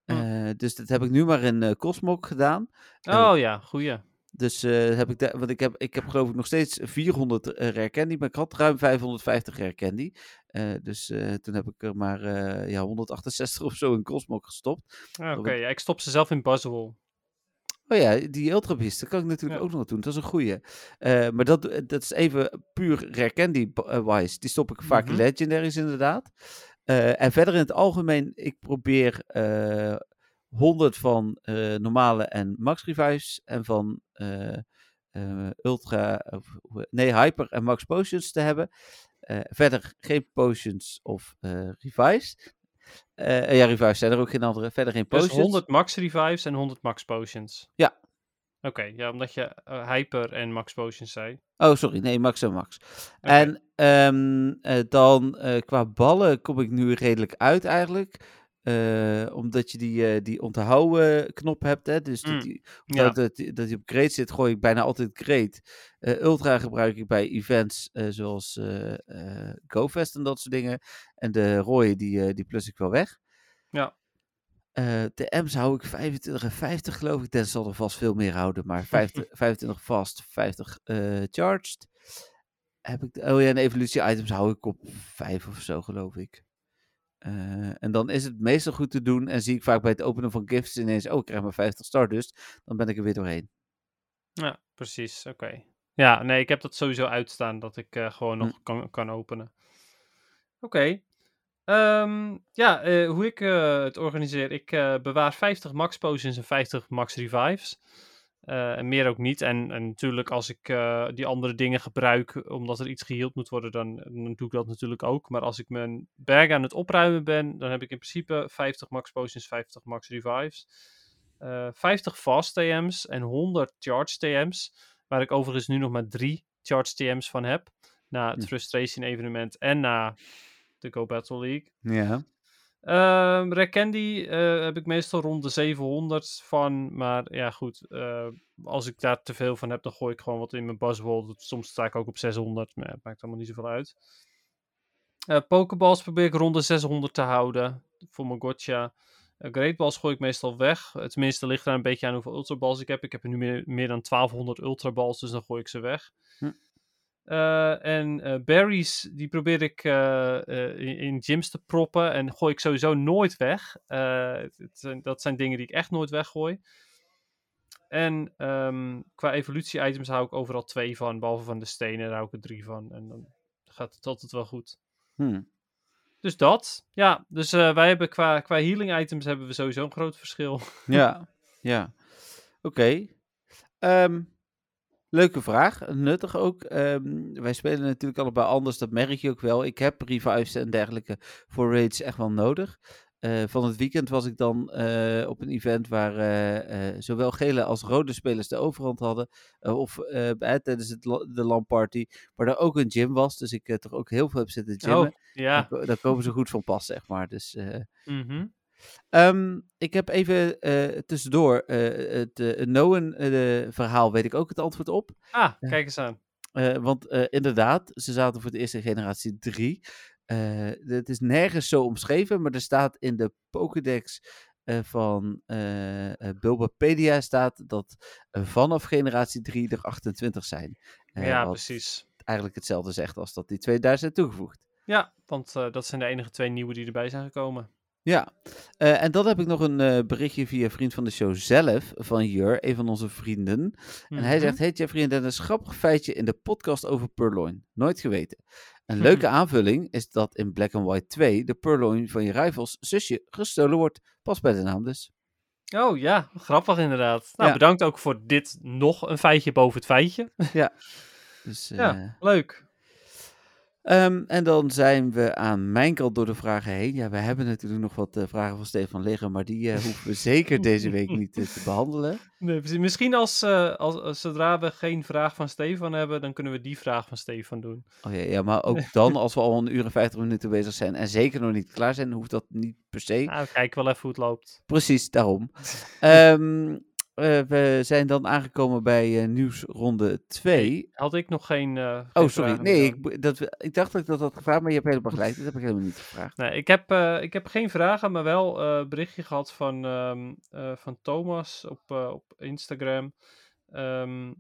Hm. Eh, dus dat heb ik nu maar in eh Cosmog gedaan. Eh, Oh ja, goeie. Dus eh, heb ik daar, want ik heb, ik heb geloof ik nog steeds 400 eh, rare candy, maar ik had ruim 550 rare candy. Eh, dus toen heb ik er maar ja, 168 of zo in Cosmog gestopt. Ah, Oké, ja, ik stop ze zelf in Buzzwole. Oh ja, die Ultra Beast, dat kan ik natuurlijk Ja. ook nog doen. Dat is een goeie. Maar dat, dat is even puur rare candy eh, wise. Die stop ik vaak in Mhm. legendaries inderdaad. En verder in het algemeen, ik probeer 100 van eh, normale en max revives en van eh, eh, ultra, nee, hyper en max potions te hebben. Verder geen potions of revives. Ja, revives zijn er ook geen andere. Verder geen Dus potions. 100 max revives en 100 max potions. Ja. Oké, ja, omdat je hyper en max potions zei. Oh, sorry. Nee, Max en Max. En ehm, eh, dan qua ballen kom ik nu redelijk uit eigenlijk. Eh, omdat je die, eh, die onthouden knop hebt. Hè? Dus Mm, dat, die, ja. dat, dat, die- dat die op great zit, gooi ik bijna altijd great. Eh, Ultra gebruik ik bij events zoals GoFest en dat soort dingen. En de rode, die, die plus ik wel weg. Ja. De M's hou ik 25 en 50 geloof ik. Den zal er vast veel meer houden. Maar [laughs] 50, 25 vast, 50 eh, charged. Heb ik de, oh ja, en evolutie items hou ik op 5 of zo geloof ik. Eh, en dan is het meestal goed te doen. En zie ik vaak bij het openen van gifts ineens... Oh, ik krijg maar 50 Stardust. Dan ben ik er weer doorheen. Ja, precies. Oké. Ja, nee, ik heb dat sowieso uitstaan dat ik eh, gewoon Hm. nog kan, kan openen. Oké. Ehm, ja, eh, hoe ik het organiseer. Ik bewaar 50 max potions en 50 max revives. Eh, en meer ook niet. En, en natuurlijk als ik eh, die andere dingen gebruik omdat er iets geheeld moet worden, dan, dan doe ik dat natuurlijk ook. Maar als ik mijn bag aan het opruimen ben, dan heb ik in principe 50 max potions, 50 max revives. eh 50 fast TM's en 100 charge TM's. Waar ik overigens nu nog maar drie charge TM's van heb. Na het Hm. Frustration evenement en na de Go Battle League. Ja. Ehm Red Candy eh, heb ik meestal rond de 700 van. Maar ja, goed. eh, als ik daar te veel van heb, dan gooi ik gewoon wat in mijn buzzword. Soms sta ik ook op 600. Maar het maakt allemaal niet zoveel uit. Eh Pokeballs probeer ik rond de 600 te houden. Voor mijn gotcha. Eh, Great Balls gooi ik meestal weg. Tenminste, ligt daar een beetje aan hoeveel Ultraballs ik heb. Ik heb er nu meer, meer dan 1200 Ultraballs, dus dan gooi ik ze weg. Hm. Eh, en eh, berries, die probeer ik eh, in, in gyms te proppen. En gooi ik sowieso nooit weg. Het zijn, dat zijn dingen die ik echt nooit weggooi. En ehm, qua evolutie-items hou ik overal twee van. Behalve van de stenen, daar hou ik er drie van. En dan gaat het altijd wel goed. Hm. Dus dat. Ja, dus wij hebben qua, qua healing items hebben we sowieso een groot verschil. Ja, [laughs] ja. Oké. Ehm, leuke vraag, nuttig ook. Ehm, wij spelen natuurlijk allebei anders, dat merk je ook wel. Ik heb revives en dergelijke voor raids echt wel nodig. Eh, van het weekend was ik dan eh, op een event waar eh, zowel gele als rode spelers de overhand hadden. of bij- tijdens het, la- de LAN-party, waar er ook een gym was. Dus ik toch ook heel veel heb zitten gymmen. Oh, ja. Daar, daar komen ze goed van pas, zeg maar. Dus Mhm. Ehm, ik heb even eh, tussendoor eh, het uh, Noen-verhaal, weet ik ook het antwoord op. Ah, kijk eens aan. Want inderdaad, ze zaten voor de eerste generatie 3. Eh, het is nergens zo omschreven, maar er staat in de Pokédex van Bulbapedia staat dat vanaf generatie 3 er 28 zijn. Ja, precies. eigenlijk hetzelfde zegt als dat die 2000 zijn toegevoegd. Ja, want dat zijn de enige twee nieuwe die erbij zijn gekomen. Ja, Eh, en dan heb ik nog een eh, berichtje via vriend van de show zelf, van Jur, een van onze vrienden. En hij Mhm. zegt, hey Jeffrey en Dennis, grappig feitje in de podcast over Purloin. Nooit geweten. Een leuke aanvulling is dat in Black and White 2 de Purloin van je rivals zusje gestolen wordt. Pas bij de naam dus. Oh ja, grappig inderdaad. Nou, Ja. bedankt ook voor dit nog een feitje boven het feitje. [laughs] Dus, Ja. eh, Leuk. Ehm, en dan zijn we aan mijn kant door de vragen heen. Ja, we hebben natuurlijk nog wat eh, vragen van Stefan liggen, maar die eh, hoeven we zeker deze week [laughs] niet eh, te behandelen. Nee. Misschien als, als, als- zodra we geen vraag van Stefan hebben, dan kunnen we die vraag van Stefan doen. Oh ja, ja, maar ook dan, [laughs] als we al een uur en 50 minuten bezig zijn en zeker nog niet klaar zijn, hoeft dat niet per se. Nou, kijk wel even hoe het loopt. Precies, daarom. [laughs] Ehm, eh, we zijn dan aangekomen bij eh, nieuwsronde 2. Had ik nog geen. eh, Oh, sorry. Nee, ik, dat, ik dacht dat ik dat had gevraagd, maar je hebt helemaal gelijk. Dat heb ik helemaal niet gevraagd. Nee, ik heb, ik heb geen vragen, maar wel een berichtje gehad van, ehm, eh, van Thomas op, op Instagram. Ehm,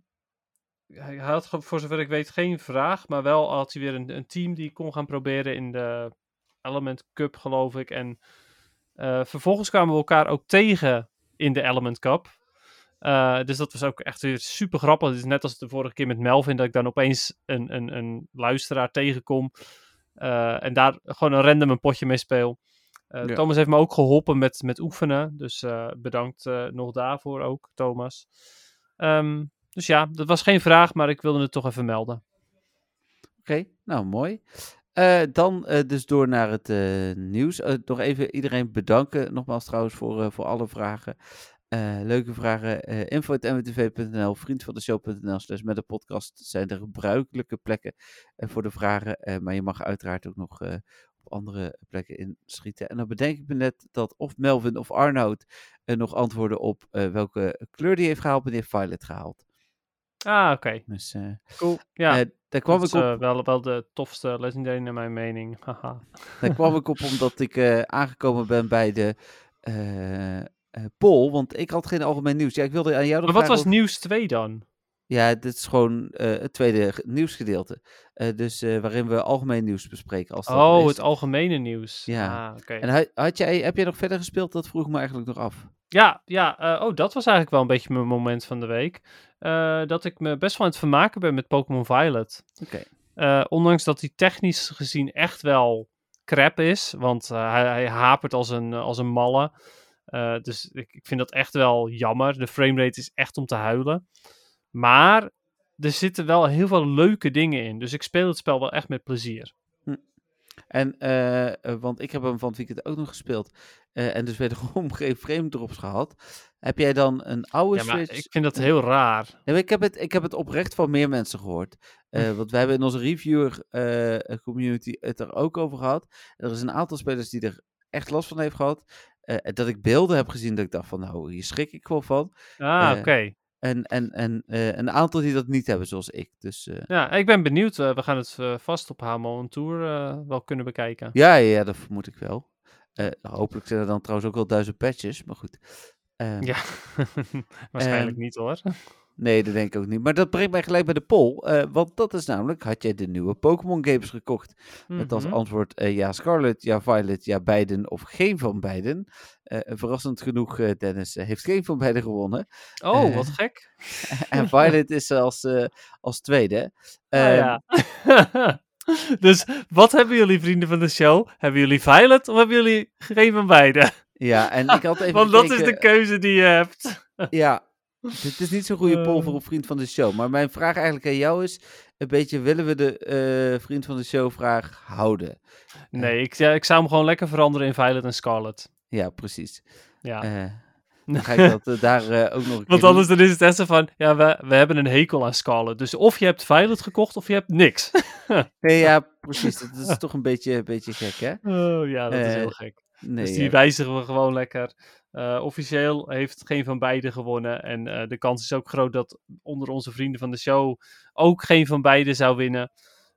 hij had voor zover ik weet geen vraag, maar wel had hij weer een, een team die kon gaan proberen in de Element Cup, geloof ik. En vervolgens kwamen we elkaar ook tegen in de Element Cup. Eh, dus dat was ook echt weer super grappig. Het is net als de vorige keer met Melvin, dat ik dan opeens een, een, een luisteraar tegenkom. eh, en daar gewoon een random een potje mee speel. Eh, Ja. Thomas heeft me ook geholpen met, met oefenen. Dus bedankt nog daarvoor ook, Thomas. Ehm, dus ja, dat was geen vraag, maar ik wilde het toch even melden. Oké, nou mooi. Dan dus door naar het nieuws. Nog even iedereen bedanken. Nogmaals trouwens voor, voor alle vragen. Eh, leuke vragen. eh info.mwtv.nl, vriend van de show.nl slash met de podcast zijn de gebruikelijke plekken eh, voor de vragen. Maar je mag uiteraard ook nog op andere plekken inschieten. En dan bedenk ik me net dat of Melvin of Arnoud nog antwoorden op welke kleur die heeft gehaald, meneer Violet gehaald. Ah, oké. Dus Cool. Ja, daar kwam dat ik is op. eh, wel, wel de tofste legendary naar mijn mening. [laughs] Haha. Daar kwam ik op omdat ik aangekomen ben bij de poll. Want ik had geen algemeen nieuws. Ja, ik wilde aan jou Maar wat was nieuws 2 dan? Ja, dit is gewoon eh, het tweede ge- nieuwsgedeelte. Eh, dus waarin we algemeen nieuws bespreken. Als dat Oh, is. het algemene nieuws. Ja. Ah, oké. En had, had jij, heb jij nog verder gespeeld? Dat vroeg me eigenlijk nog af. Ja, ja oh, dat was eigenlijk wel een beetje mijn moment van de week. Dat ik me best wel aan het vermaken ben met Pokémon Violet. Oké. Ondanks dat hij technisch gezien echt wel crap is. Want hij, hij hapert als een, als een malle. Eh, dus ik, ik vind dat echt wel jammer. De framerate is echt om te huilen. Maar er zitten wel heel veel leuke dingen in. Dus ik speel het spel wel echt met plezier. En, eh, eh, want ik heb hem van het weekend ook nog gespeeld. en dus wederom [laughs] geen frame drops gehad. Heb jij dan een oude Ja, maar Switch? ik vind dat heel raar. Ja, ik, heb het, ik heb het oprecht van meer mensen gehoord. Eh, [laughs] want we hebben in onze reviewer community het er ook over gehad. Er is een aantal spelers die er echt last van heeft gehad. Eh, dat ik beelden heb gezien dat ik dacht van nou, hier schrik ik wel van. Ah, Eh, oké. En, en, en eh, een aantal die dat niet hebben, zoals ik. Dus eh, Ja, ik ben benieuwd. Eh, we gaan het eh, vast op Hamo on Tour eh, wel kunnen bekijken. ja, ja, dat vermoed ik wel. Eh, hopelijk zijn er dan trouwens ook wel duizend patches, maar goed. Eh, Ja, [laughs] waarschijnlijk Ehm, niet hoor. Nee, dat denk ik ook niet. Maar dat brengt mij gelijk bij de poll. eh, want dat is namelijk, had jij de nieuwe Pokémon games gekocht? Met als Mhm. antwoord eh, ja Scarlet, ja Violet, ja beiden of geen van beiden. Eh, verrassend genoeg, Dennis heeft geen van beiden gewonnen. Oh, wat gek. [laughs] en Violet is als, als tweede. Ah, Ehm, ja. [laughs] dus wat hebben jullie vrienden van de show? Hebben jullie Violet of hebben jullie geen van beide? ja, en ik had [laughs] even Want dat is de keuze die je hebt. Ja, dit is niet zo'n goede poll Eh. voor een vriend van de show. Maar mijn vraag eigenlijk aan jou is, een beetje, willen we de eh, vriend van de show vraag houden? Nee, ik, ja, ik zou hem gewoon lekker veranderen in Violet en Scarlet. Ja, precies. Ja. Eh, [laughs] dan ga ik dat eh, daar eh, ook nog een keer Want anders dan is het echt zo van, ja, we, we hebben een hekel aan Scarlet. Dus of je hebt Violet gekocht of je hebt niks. [laughs] Nee, ja, [laughs] precies. Dat is toch een beetje, een beetje gek, hè? Oh ja, dat is Eh, heel gek. Nee, dus die ja. wijzigen we gewoon lekker. Eh, officieel heeft geen van beiden gewonnen. En eh, de kans is ook groot dat onder onze vrienden van de show ook geen van beiden zou winnen.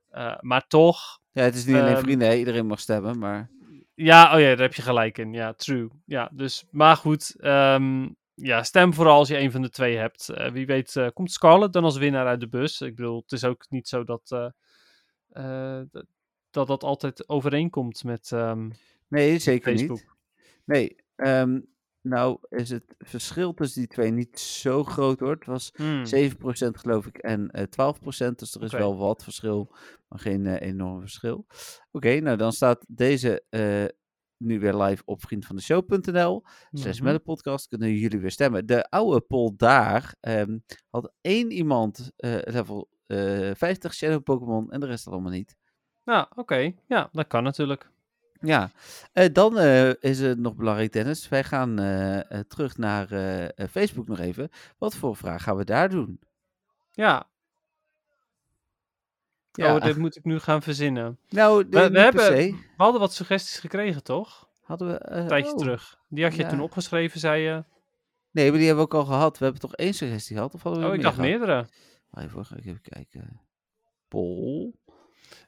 Eh, maar toch, ja, het is niet alleen ehm, vrienden, hè? iedereen mag stemmen, maar... ja, oh ja, daar heb je gelijk in. Ja, true. Ja, dus, maar goed, ehm, ja, stem vooral als je een van de twee hebt. Wie weet komt Scarlett dan als winnaar uit de bus. Ik bedoel, het is ook niet zo dat dat, dat dat altijd overeenkomt met ehm, Nee, zeker Facebook. niet. Nee, ehm, nou is het verschil tussen die twee niet zo groot hoor. Het was Hmm. 7% geloof ik en eh 12%, dus er is wel wat verschil, maar geen eh, enorm verschil. Oké, nou dan staat deze eh, nu weer live op vriendvandeshow.nl. Slash Mhm. met de podcast kunnen jullie weer stemmen. De oude poll daar ehm, had één iemand level eh 50 Shadow Pokémon en de rest allemaal niet. Ja, oké. Ja, dat kan natuurlijk. Ja, eh, dan eh, is het nog belangrijk, Dennis. Wij gaan eh, terug naar Facebook nog even. Wat voor vraag gaan we daar doen? Ja. Ja. Oh, dit moet ik nu gaan verzinnen. Nou, We, hebben, we hadden wat suggesties gekregen, toch? Hadden we... Een tijdje oh. terug. Die had je Ja. toen opgeschreven, zei je. Nee, maar die hebben we ook al gehad. We hebben toch één suggestie gehad? Of hadden we Oh, ik dacht gehad? meerdere. Even, even kijken. Poll.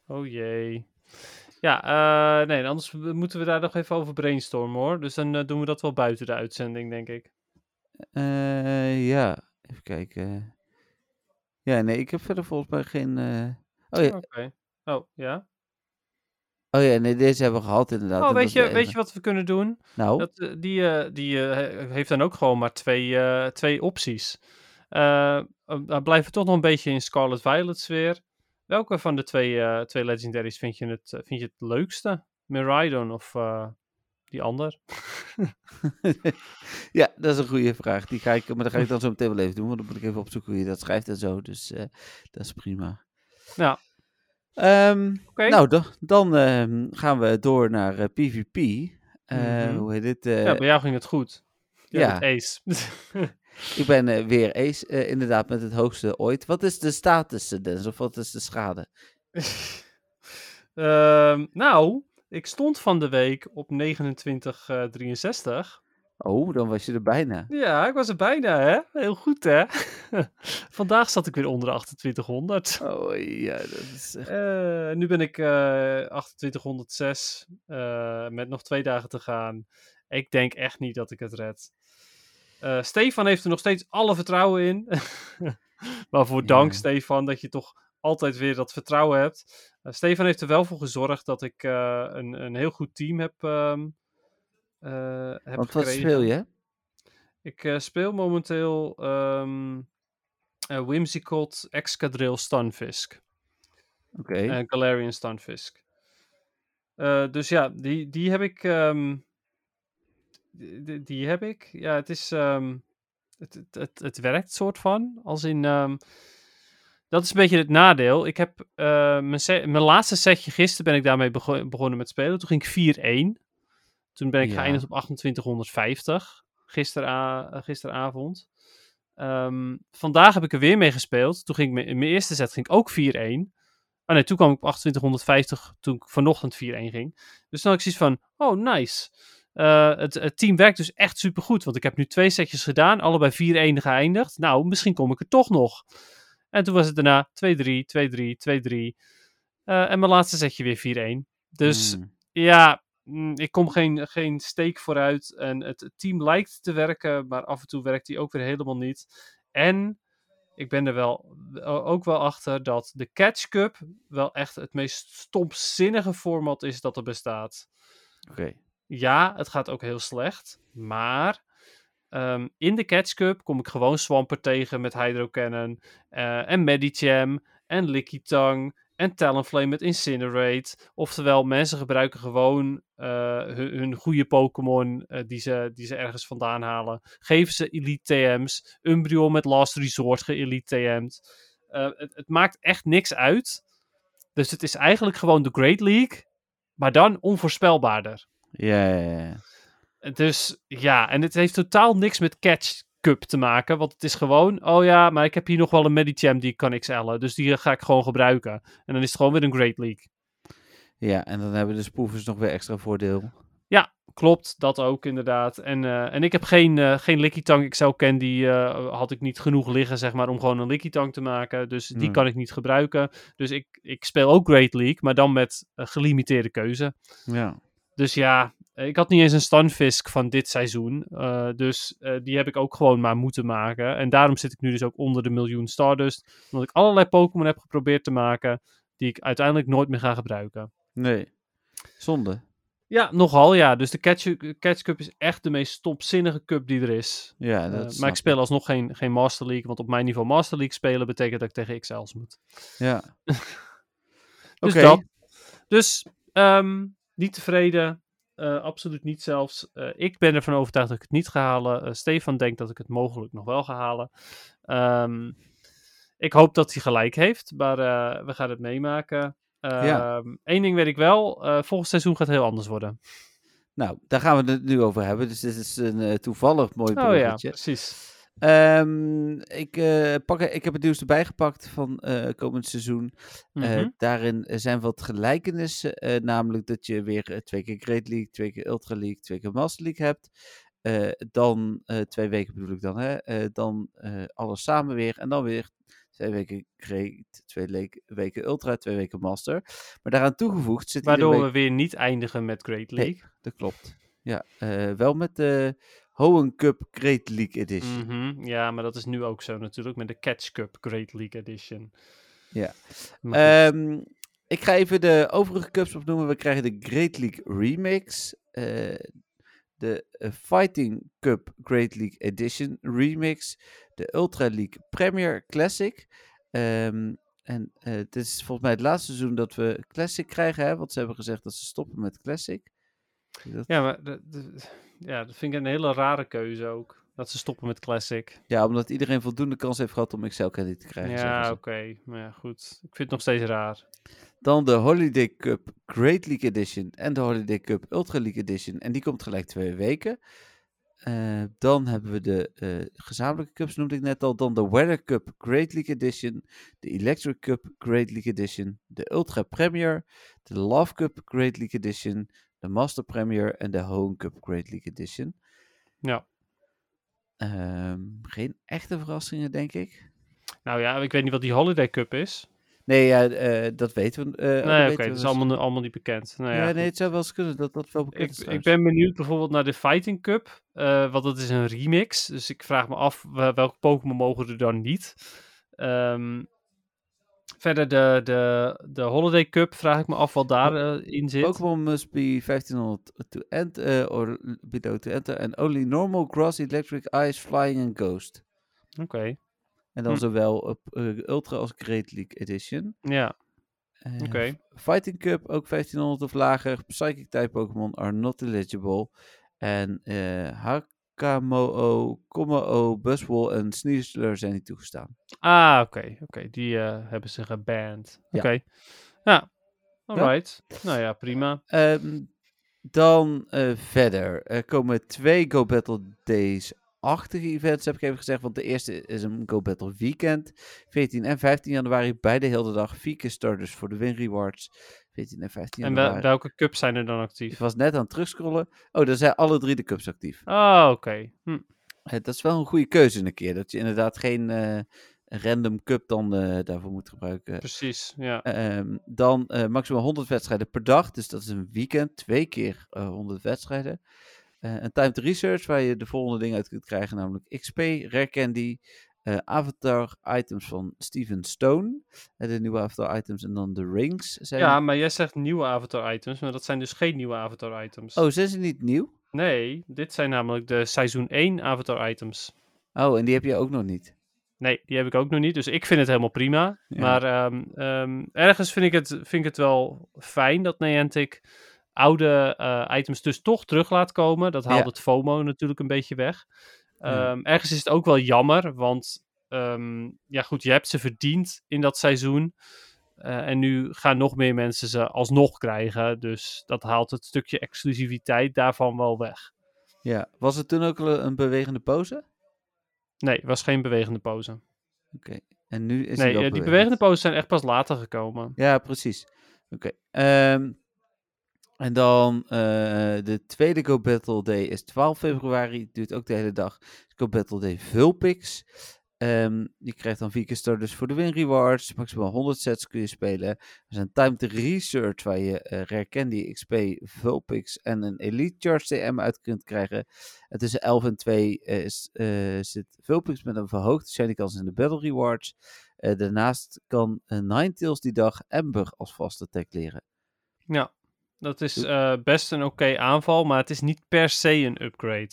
Oh jee. Ja, eh, nee, anders moeten we daar nog even over brainstormen hoor. Dus dan eh, doen we dat wel buiten de uitzending, denk ik. Eh, ja, even kijken. Ja, nee, ik heb verder volgens mij geen... Oh ja. Oh, ja. oh ja, nee, deze hebben we gehad inderdaad. Oh, weet je, weet je wat we kunnen doen? Nou, Dat, die die he- heeft dan ook gewoon maar twee, twee opties. Dan blijven we toch nog een beetje in Scarlet Violet sfeer. Welke van de twee, eh, twee legendaries vind je het, eh, vind je het leukste? Miraidon of eh, die ander? [laughs] ja, dat is een goede vraag. Die ga ik, maar dat ga ik dan zo meteen wel even doen, want dan moet ik even opzoeken hoe je dat schrijft en zo. Dus dat is prima. Ja. Oké. Nou, dan, dan ehm, gaan we door naar PvP. Mhm. Hoe heet dit? ja, bij jou ging het goed. Ja, Ace. [laughs] Ik ben eh, weer Ace, eh, inderdaad, met het hoogste ooit. Wat is de status, eh, Dennis? Of wat is de schade? [laughs] Ehm, nou, ik stond van de week op 2963. Oh, dan was je er bijna. Ja, ik was er bijna, hè? Heel goed, hè? [laughs] Vandaag zat ik weer onder de 2800. Oh ja, dat is... echt- nu ben ik eh 2806 eh, met nog twee dagen te gaan. Ik denk echt niet dat ik het red. Eh, Stefan heeft er nog steeds alle vertrouwen in. [laughs] Waarvoor dank, Ja. Stefan, dat je toch altijd weer dat vertrouwen hebt. Eh, Stefan heeft er wel voor gezorgd dat ik eh, een, een heel goed team heb, ehm, eh, heb Want wat gekregen. speel je? Ik speel momenteel eh, Whimsicott, Excadrill, Stunfisk. Oké. en Galarian Stunfisk. Dus ja, die, die heb ik. ehm, die, heb ik. Ja, het is. ehm, het, het, het, het werkt soort van. Als in. ehm, dat is een beetje het nadeel. Ik heb eh, mijn, mijn laatste setje gisteren ben ik daarmee bego- begonnen met spelen. Toen ging ik 4-1. Toen ben ik Ja. geëindigd op 2850 gistera eh, gisteravond. Ehm, vandaag heb ik er weer mee gespeeld. Toen ging ik in mijn eerste set ging ik ook 4-1. Oh nee, toen kwam ik op 2850 toen ik vanochtend 4-1 ging. Dus dan had ik zoiets van, oh nice. Eh, het, het team werkt dus echt supergoed. Want ik heb nu twee setjes gedaan, allebei 4-1 geëindigd. Nou, misschien kom ik er toch nog. En toen was het daarna 2-3, 2-3, 2-3. Eh, en mijn laatste setje weer 4-1. Dus Hmm. ja, mm, ik kom geen, geen steek vooruit. En het, team lijkt te werken, maar af en toe werkt die ook weer helemaal niet. En ik ben er wel ook wel achter dat de Catch Cup wel echt het meest stomzinnige format is dat er bestaat. Oké. Ja, het gaat ook heel slecht, maar ehm, in de Catch Cup kom ik gewoon Swampert tegen met Hydro Cannon eh, en Medicham en Lickitung en Talonflame met Incinerate. Oftewel, mensen gebruiken gewoon eh, hun, goede Pokémon eh, die, ze, die ze ergens vandaan halen. Geven ze Elite TM's. Umbreon met Last Resort ge-Elite TM'd. Het, het maakt echt niks uit. Dus het is eigenlijk gewoon de Great League, maar dan onvoorspelbaarder. Ja, ja, ja. Dus ja, en het heeft totaal niks met Catch Cup te maken. Want het is gewoon, oh ja, maar ik heb hier nog wel een Medicham die ik kan XL'en. Dus die ga ik gewoon gebruiken. En dan is het gewoon weer een Great League. Ja, en dan hebben de spoefers nog weer extra voordeel. Ja, klopt. Dat ook inderdaad. En, eh, en ik heb geen, eh geen Lickitung XL Candy. eh had ik niet genoeg liggen, zeg maar, om gewoon een Lickitung te maken. Dus die Hmm. kan ik niet gebruiken. Dus ik, ik speel ook Great League, maar dan met gelimiteerde keuze. Ja. Dus ja, ik had niet eens een Stunfisk van dit seizoen. eh, dus eh, die heb ik ook gewoon maar moeten maken. En daarom zit ik nu dus ook onder de miljoen Stardust. Omdat ik allerlei Pokémon heb geprobeerd te maken. Die ik uiteindelijk nooit meer ga gebruiken. Nee. Zonde. Ja, nogal ja. Dus de Catch, Catch Cup is echt de meest stomzinnige cup die er is. Ja, Eh, dat maar ik speel alsnog geen, geen Master League. Want op mijn niveau Master League spelen betekent dat ik tegen XL's moet. Ja. [laughs] Dus Oké. dat. Dus ehm, niet tevreden. Eh, absoluut niet zelfs. Eh, ik ben ervan overtuigd dat ik het niet ga halen. Eh, Stefan denkt dat ik het mogelijk nog wel ga halen. Ehm, ik hoop dat hij gelijk heeft, maar we gaan het meemaken. Ja. Ehm, Eén ding weet ik wel, volgend seizoen gaat het heel anders worden. Nou, daar gaan we het nu over hebben. Dus dit is een toevallig mooi Oh ja, bruggetje. precies. Ehm, ik, eh, pak, ik heb het nieuws erbij gepakt van eh, komend seizoen. Eh, Mhm. daarin zijn wat gelijkenissen. namelijk dat je weer twee keer Great League, twee keer Ultra League, twee keer Master League hebt. Dan twee weken bedoel ik dan. Hè? Dan alles samen weer. En dan weer twee weken Great, twee weken Ultra, twee weken Master. Maar daaraan toegevoegd zit Waardoor week- we weer niet eindigen met Great Nee. League. Dat klopt. Ja, wel met de Hoenn Cup Great League Edition. Mhm, Ja, maar dat is nu ook zo natuurlijk met de Catch Cup Great League Edition. Ja. Ehm, ik ga even de overige cups opnoemen. We krijgen de Great League Remix. eh, de eh, Fighting Cup Great League Edition Remix. De Ultra League Premier Classic. Ehm, en eh, het is volgens mij het laatste seizoen dat we Classic krijgen. Hè? Want ze hebben gezegd dat ze stoppen met Classic. Dat- Ja, maar de- de- ja, dat vind ik een hele rare keuze ook. Dat ze stoppen met Classic. Ja, omdat iedereen voldoende kans heeft gehad om XL Candy te krijgen. ja, oké. Maar ja, goed. Ik vind het nog steeds raar. Dan de Holiday Cup Great League Edition en de Holiday Cup Ultra League Edition. En die komt gelijk twee weken. Eh, dan hebben we de eh, gezamenlijke cups, noemde ik net al. Dan de Weather Cup Great League Edition. De Electric Cup Great League Edition. De Ultra Premier. De Love Cup Great League Edition. De Master Premier en de Home Cup Great League Edition. Ja. Ehm, geen echte verrassingen, denk ik. Nou ja, ik weet niet wat die Holiday Cup is. Nee, ja, eh, dat weten we. dat nee, oké. dat is dus. allemaal, allemaal niet bekend. Nou, ja, ja, nee, het zou wel eens kunnen dat dat wel bekend ik, is. ik ben benieuwd bijvoorbeeld naar de Fighting Cup. eh, want dat is een remix. Dus ik vraag me af wel- welke Pokémon mogen er dan niet. ehm, verder de, de, de Holiday Cup, vraag ik me af wat daarin in zit. Pokémon must be 1500 to enter, or below to enter, and only normal, grass, electric, ice, flying and ghost. Oké, En dan Hm. zowel op eh, Ultra als Great League Edition. ja, Eh, oké. Fighting Cup ook 1500 of lager. Psychic type Pokémon are not eligible. En eh Hakamo'o, Kommo-o, Buzzwole en Sneasler zijn niet toegestaan. Ah, oké, oké. Die eh, hebben ze geband. Oké. Ja, alright. Nou ja, prima. Ehm, dan eh, verder. Er komen twee Go Battle Days-achtige events, heb ik even gezegd. Want de eerste is een Go Battle Weekend. 14 en 15 januari, beide heel de dag. Vier starters voor de win rewards. 14 en 15 En wel- welke cups zijn er dan Ik actief? was net aan het terugscrollen. Oh, daar zijn alle drie de cups actief. Ah, oké. Hm. Eh, dat is wel een goede keuze een keer. Dat je inderdaad geen eh, random cup dan eh, daarvoor moet gebruiken. Precies, ja. Ehm, dan maximaal 100 wedstrijden per dag. Dus dat is een weekend. Twee keer eh 100 wedstrijden. Een timed research waar je de volgende dingen uit kunt krijgen. Namelijk XP, Rare Candy, eh, avatar items van Steven Stone. Eh, de nieuwe avatar items en dan de rings. Zijn... Ja, maar jij zegt nieuwe avatar items, maar dat zijn dus geen nieuwe avatar items. Oh, zijn ze niet nieuw? Nee, dit zijn namelijk de seizoen 1 avatar items. Oh, en die heb je ook nog niet. Nee, die heb ik ook nog niet, dus ik vind het helemaal prima. Ja. Maar ehm, eehm, ergens vind ik, het, vind ik het wel fijn dat Niantic oude eh, items dus toch terug laat komen. Dat haalt Ja. het FOMO natuurlijk een beetje weg. Ja. Ehm, Ergens is het ook wel jammer, want ehm, ja goed, je hebt ze verdiend in dat seizoen. Eh, en nu gaan nog meer mensen ze alsnog krijgen. Dus dat haalt het stukje exclusiviteit daarvan wel weg. Ja. Was het toen ook een bewegende pose? Nee, was geen bewegende pose. Oké. En nu is nee, eh, die bewegend. bewegende poses zijn echt pas later gekomen. Ja, precies. Oké. ehm, en dan eh, de tweede Go Battle Day is 12 februari. Duurt ook de hele dag. Go Battle Day Vulpix. Ehm, je krijgt dan vier keer starters voor de win rewards. Maximaal 100 sets kun je spelen. Er is een timed research waar je Rare Candy, XP, Vulpix en een Elite Charge TM uit kunt krijgen. En tussen 11 en 2 eh, is, eh, zit Vulpix met een verhoogde shiny kans in de battle rewards. Daarnaast kan uh, Ninetales die dag Ember als vaste attack leren. Ja, dat is eh, best een oké aanval, maar het is niet per se een upgrade.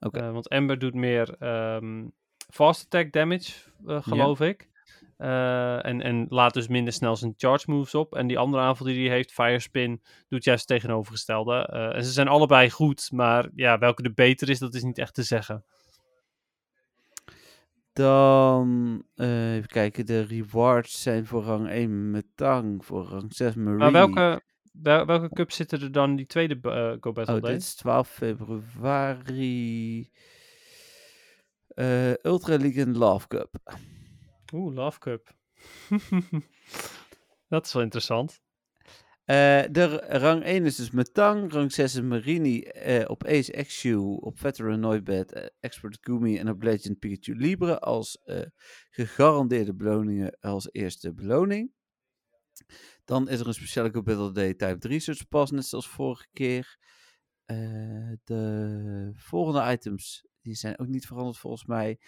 Oké. Eh, want Ember doet meer ehm, fast attack damage, eh, geloof ik. En, en laat dus minder snel zijn charge moves op. En die andere aanval die hij heeft, Fire Spin, doet juist het tegenovergestelde. En ze zijn allebei goed, maar ja, welke de beter is, dat is niet echt te zeggen. Dan, even kijken, de rewards zijn voor rang 1 Metang, voor rang 6 Marie. Maar welke, wel- welke cup zitten er dan in die tweede eh, Go Battle Oh, Day? dit is 12 februari. Eh, Ultra League en Love Cup. Oeh, Love Cup. [laughs] dat is wel interessant. Eh, de rang 1 is dus Metang, rang 6 is Marini op Ace XU, op Veteran Noibat, eh, Expert Gumi en op Legend Pikachu Libre als gegarandeerde beloningen als eerste beloning. Dan is er een speciale Battle Day Type Research Pass, net zoals vorige keer. Eh, de volgende items, die zijn ook niet veranderd volgens mij.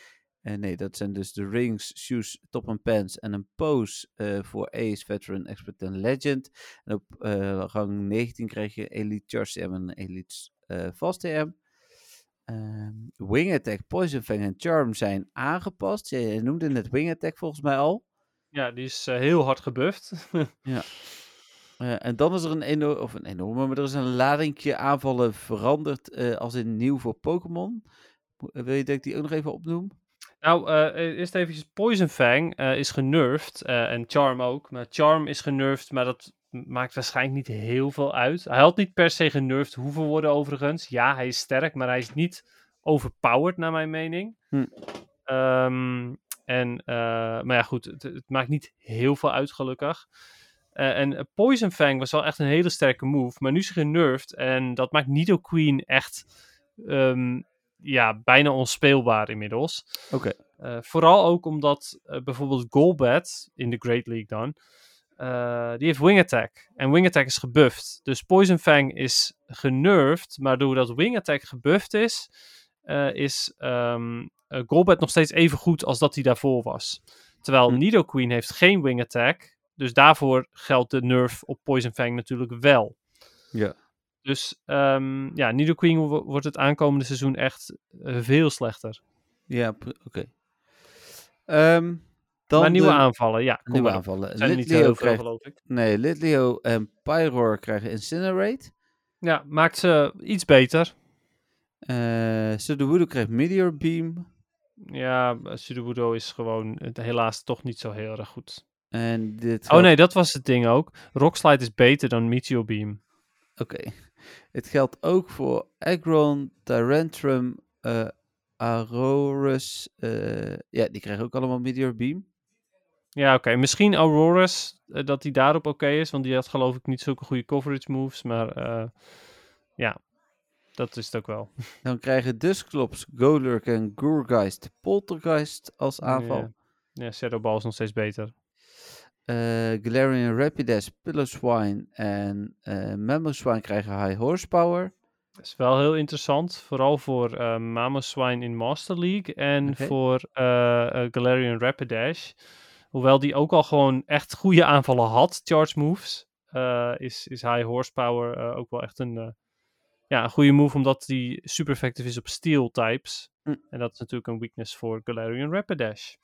Eh, nee, dat zijn dus de rings, shoes, top en pants en een pose eh, voor Ace, Veteran, Expert en Legend. En op rang 19 krijg je Elite Charge TM en Elite Fast TM. Ehm, Wing Attack, Poison Fang en Charm zijn aangepast. Je noemde net Wing Attack volgens mij al. Ja, die is eh, heel hard gebufft. [laughs] Eh, en dan is er een enorme, of een enorme, maar er is een ladingje aanvallen veranderd eh, als in nieuw voor Pokémon. Mo- eh, Wil je dat ik die ook nog even opnoem? Nou, eerst eventjes Poison Fang is genervd en Charm ook. Maar Charm is genervd, maar dat maakt waarschijnlijk niet heel veel uit. Hij had niet per se genervd hoeven worden overigens. Ja, hij is sterk, maar hij is niet overpowered naar mijn mening. Hm. Ehm, en, eh, maar ja goed, het, het maakt niet heel veel uit gelukkig. Eh, en eh, Poison Fang was wel echt een hele sterke move, maar nu is genervd en dat maakt Nidoqueen echt ehm, ja, bijna onspeelbaar inmiddels. Oké. Vooral ook omdat bijvoorbeeld Golbat in de Great League dan, die heeft Wing Attack. En Wing Attack is gebufft. Dus Poison Fang is genervd, maar doordat Wing Attack gebufft is, is ehm, Golbat nog steeds even goed als dat hij daarvoor was. Terwijl Hm. Nidoqueen heeft geen wing attack. Dus daarvoor geldt de nerf op Poison Fang natuurlijk wel. Ja. Dus ehm, ja, Nidoqueen wo- wordt het aankomende seizoen echt eh, veel slechter. Ja, oké. Ehm, dan maar nieuwe de aanvallen, ja. Kom nieuwe maar aanvallen. Zijn niet heel veel, krijgt, geloof ik. nee, Litleo en Pyroar krijgen Incinerate. Ja, maakt ze iets beter. Eh Sudowoodo krijgt Meteor Beam. Ja, Sudowoodo is gewoon helaas toch niet zo heel erg goed. En dit Oh nee, dat was het ding ook. Rockslide is beter dan Meteor Beam. Oké. Het geldt ook voor Aggron, Tyrantrum, eh Aurorus. eh, ja, die krijgen ook allemaal Meteor Beam. Ja, oké. Misschien Auroras, eh, dat die daarop oké is. Want die had geloof ik niet zulke goede coverage moves. Maar ja, dat is het ook wel. [laughs] Dan krijgen Dusclops, Golurk en Gourgeist Poltergeist als aanval. Ja, ja Shadow Ball is nog steeds beter. Eh, Galarian Rapidash, Piloswine en eh Mamoswine krijgen High Horsepower. Dat is wel heel interessant. Vooral voor eh Mamoswine in Master League. En voor eh, Galarian Rapidash. Hoewel die ook al gewoon echt goede aanvallen had, charge moves. is, is High Horsepower ook wel echt een, ja, een goede move. Omdat die super effectief is op steel types. Hm. En dat is natuurlijk een weakness voor Galarian Rapidash.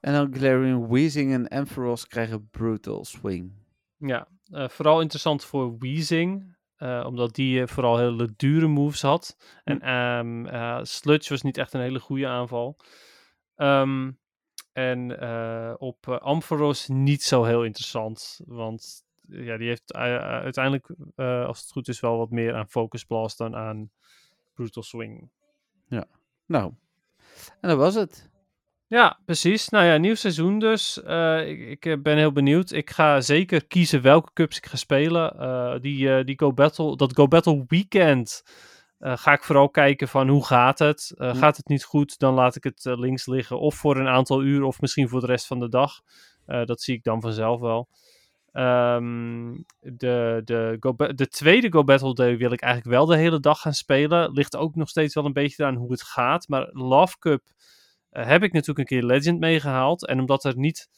En dan Galarian Weezing en Ampharos krijgen Brutal Swing. Ja, eh, vooral interessant voor Weezing. eh, omdat die eh, vooral hele dure moves had. En ehm eh, Sludge was niet echt een hele goede aanval. Ehm, en op Ampharos niet zo heel interessant. Want ja, die heeft eh, eh, uiteindelijk, eh, als het goed is, wel wat meer aan Focus Blast dan aan Brutal Swing. Nou, en dat was het. Ja, precies. Nou ja, nieuw seizoen dus. Ik, ik ben heel benieuwd. Ik ga zeker kiezen welke cups ik ga spelen. Die, die Go Battle, dat Go Battle weekend ga ik vooral kijken van hoe gaat het. Hm. Gaat het niet goed, dan laat ik het links liggen. Of voor een aantal uur, of misschien voor de rest van de dag. Dat zie ik dan vanzelf wel. Ehm, de, de, Go de tweede Go Battle Day wil ik eigenlijk wel de hele dag gaan spelen. Ligt ook nog steeds wel een beetje aan hoe het gaat. Maar Love Cup eh, heb ik natuurlijk een keer Legend meegehaald. En omdat er niet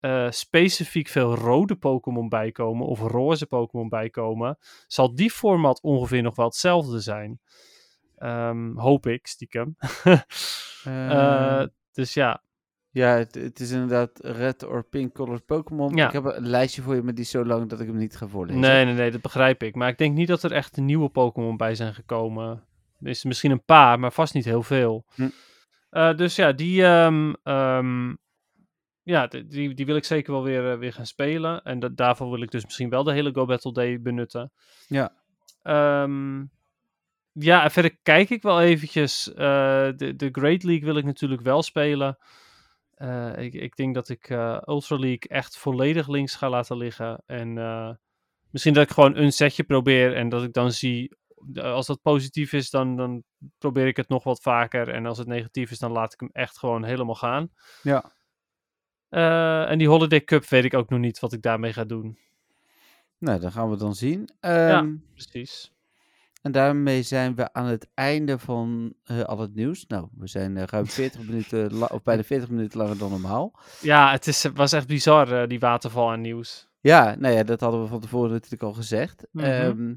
eh, specifiek veel rode Pokémon bij komen, of roze Pokémon bij komen, zal die format ongeveer nog wel hetzelfde zijn. Ehm, hoop ik, stiekem. [laughs] Eh, Eh, dus ja, ja, het, het is inderdaad red or pink colored Pokémon. Ja. Ik heb een lijstje voor je, maar die is zo lang dat ik hem niet ga voorlezen. nee, nee, nee, dat begrijp ik. Maar ik denk niet dat er echt nieuwe Pokémon bij zijn gekomen. Er is misschien een paar, maar vast niet heel veel. Hm. Eh, dus ja, die, ehm, ehm, ja, die, die, wil ik zeker wel weer, eh, weer gaan spelen. En da- daarvoor wil ik dus misschien wel de hele Go Battle Day benutten. Ja. Ehm, ja, en verder kijk ik wel eventjes. eh, de, de Great League wil ik natuurlijk wel spelen. Eh, ik, ik denk dat ik eh, Ultra League echt volledig links ga laten liggen. En eh, misschien dat ik gewoon een setje probeer en dat ik dan zie. Als dat positief is, dan, dan probeer ik het nog wat vaker. En als het negatief is, dan laat ik hem echt gewoon helemaal gaan. Ja. En die Holiday Cup weet ik ook nog niet wat ik daarmee ga doen. Nou, dan gaan we dan zien. Ehm, Precies. En daarmee zijn we aan het einde van eh, al het nieuws. Nou, we zijn eh, ruim [laughs] 40 minuten, la- of bijna 40 minuten langer dan normaal. Ja, het is, was echt bizar, eh, die waterval aan nieuws. Ja, nou ja, dat hadden we van tevoren natuurlijk al gezegd. Mhm. Ehm,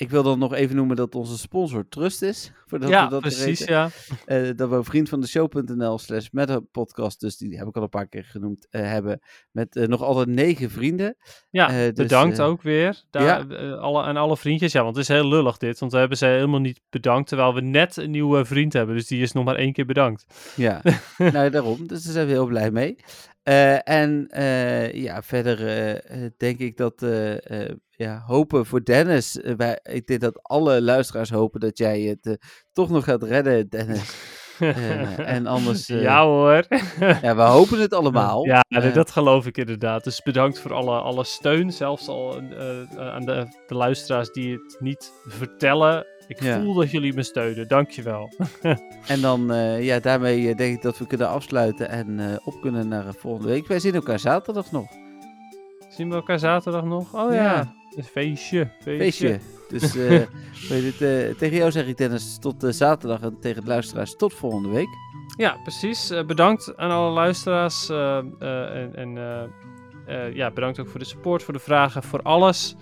ik wil dan nog even noemen dat onze sponsor Trust is. Voordat ja, we dat precies, ja. Eh, dat we vriend van de show.nl slash metapodcast, dus die heb ik al een paar keer genoemd, eh, hebben. Met eh, nog altijd negen vrienden. Ja, dus, bedankt ook weer daar, ja. alle, aan alle vriendjes. Ja, want het is heel lullig dit, want we hebben ze helemaal niet bedankt, terwijl we net een nieuwe vriend hebben. Dus die is nog maar één keer bedankt. Ja, [laughs] nou daarom. Dus daar zijn we heel blij mee. En ja, verder denk ik dat ja, hopen voor Dennis. eh, wij, ik denk dat alle luisteraars hopen dat jij het eh, toch nog gaat redden, Dennis. [laughs] Eh, en anders, ja hoor. Ja, we hopen het [laughs] allemaal. Ja, nee, dat geloof ik inderdaad. Dus bedankt voor alle, alle steun, zelfs al aan de, de luisteraars die het niet vertellen. Ik Ja. voel dat jullie me steunen, dankjewel. [laughs] En dan, ja, daarmee denk ik dat we kunnen afsluiten en op kunnen naar volgende week. Wij zien elkaar zaterdag nog. Zien we elkaar zaterdag nog? Oh ja, Ja. Een feestje. Feestje. Feestje. Dus eh, [laughs] eh, tegen jou zeg ik Dennis tot eh, zaterdag en tegen de luisteraars tot volgende week. Ja, precies. Bedankt aan alle luisteraars. en en ja, bedankt ook voor de support, voor de vragen, voor alles.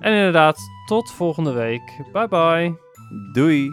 En inderdaad, tot volgende week. Bye bye. Doei!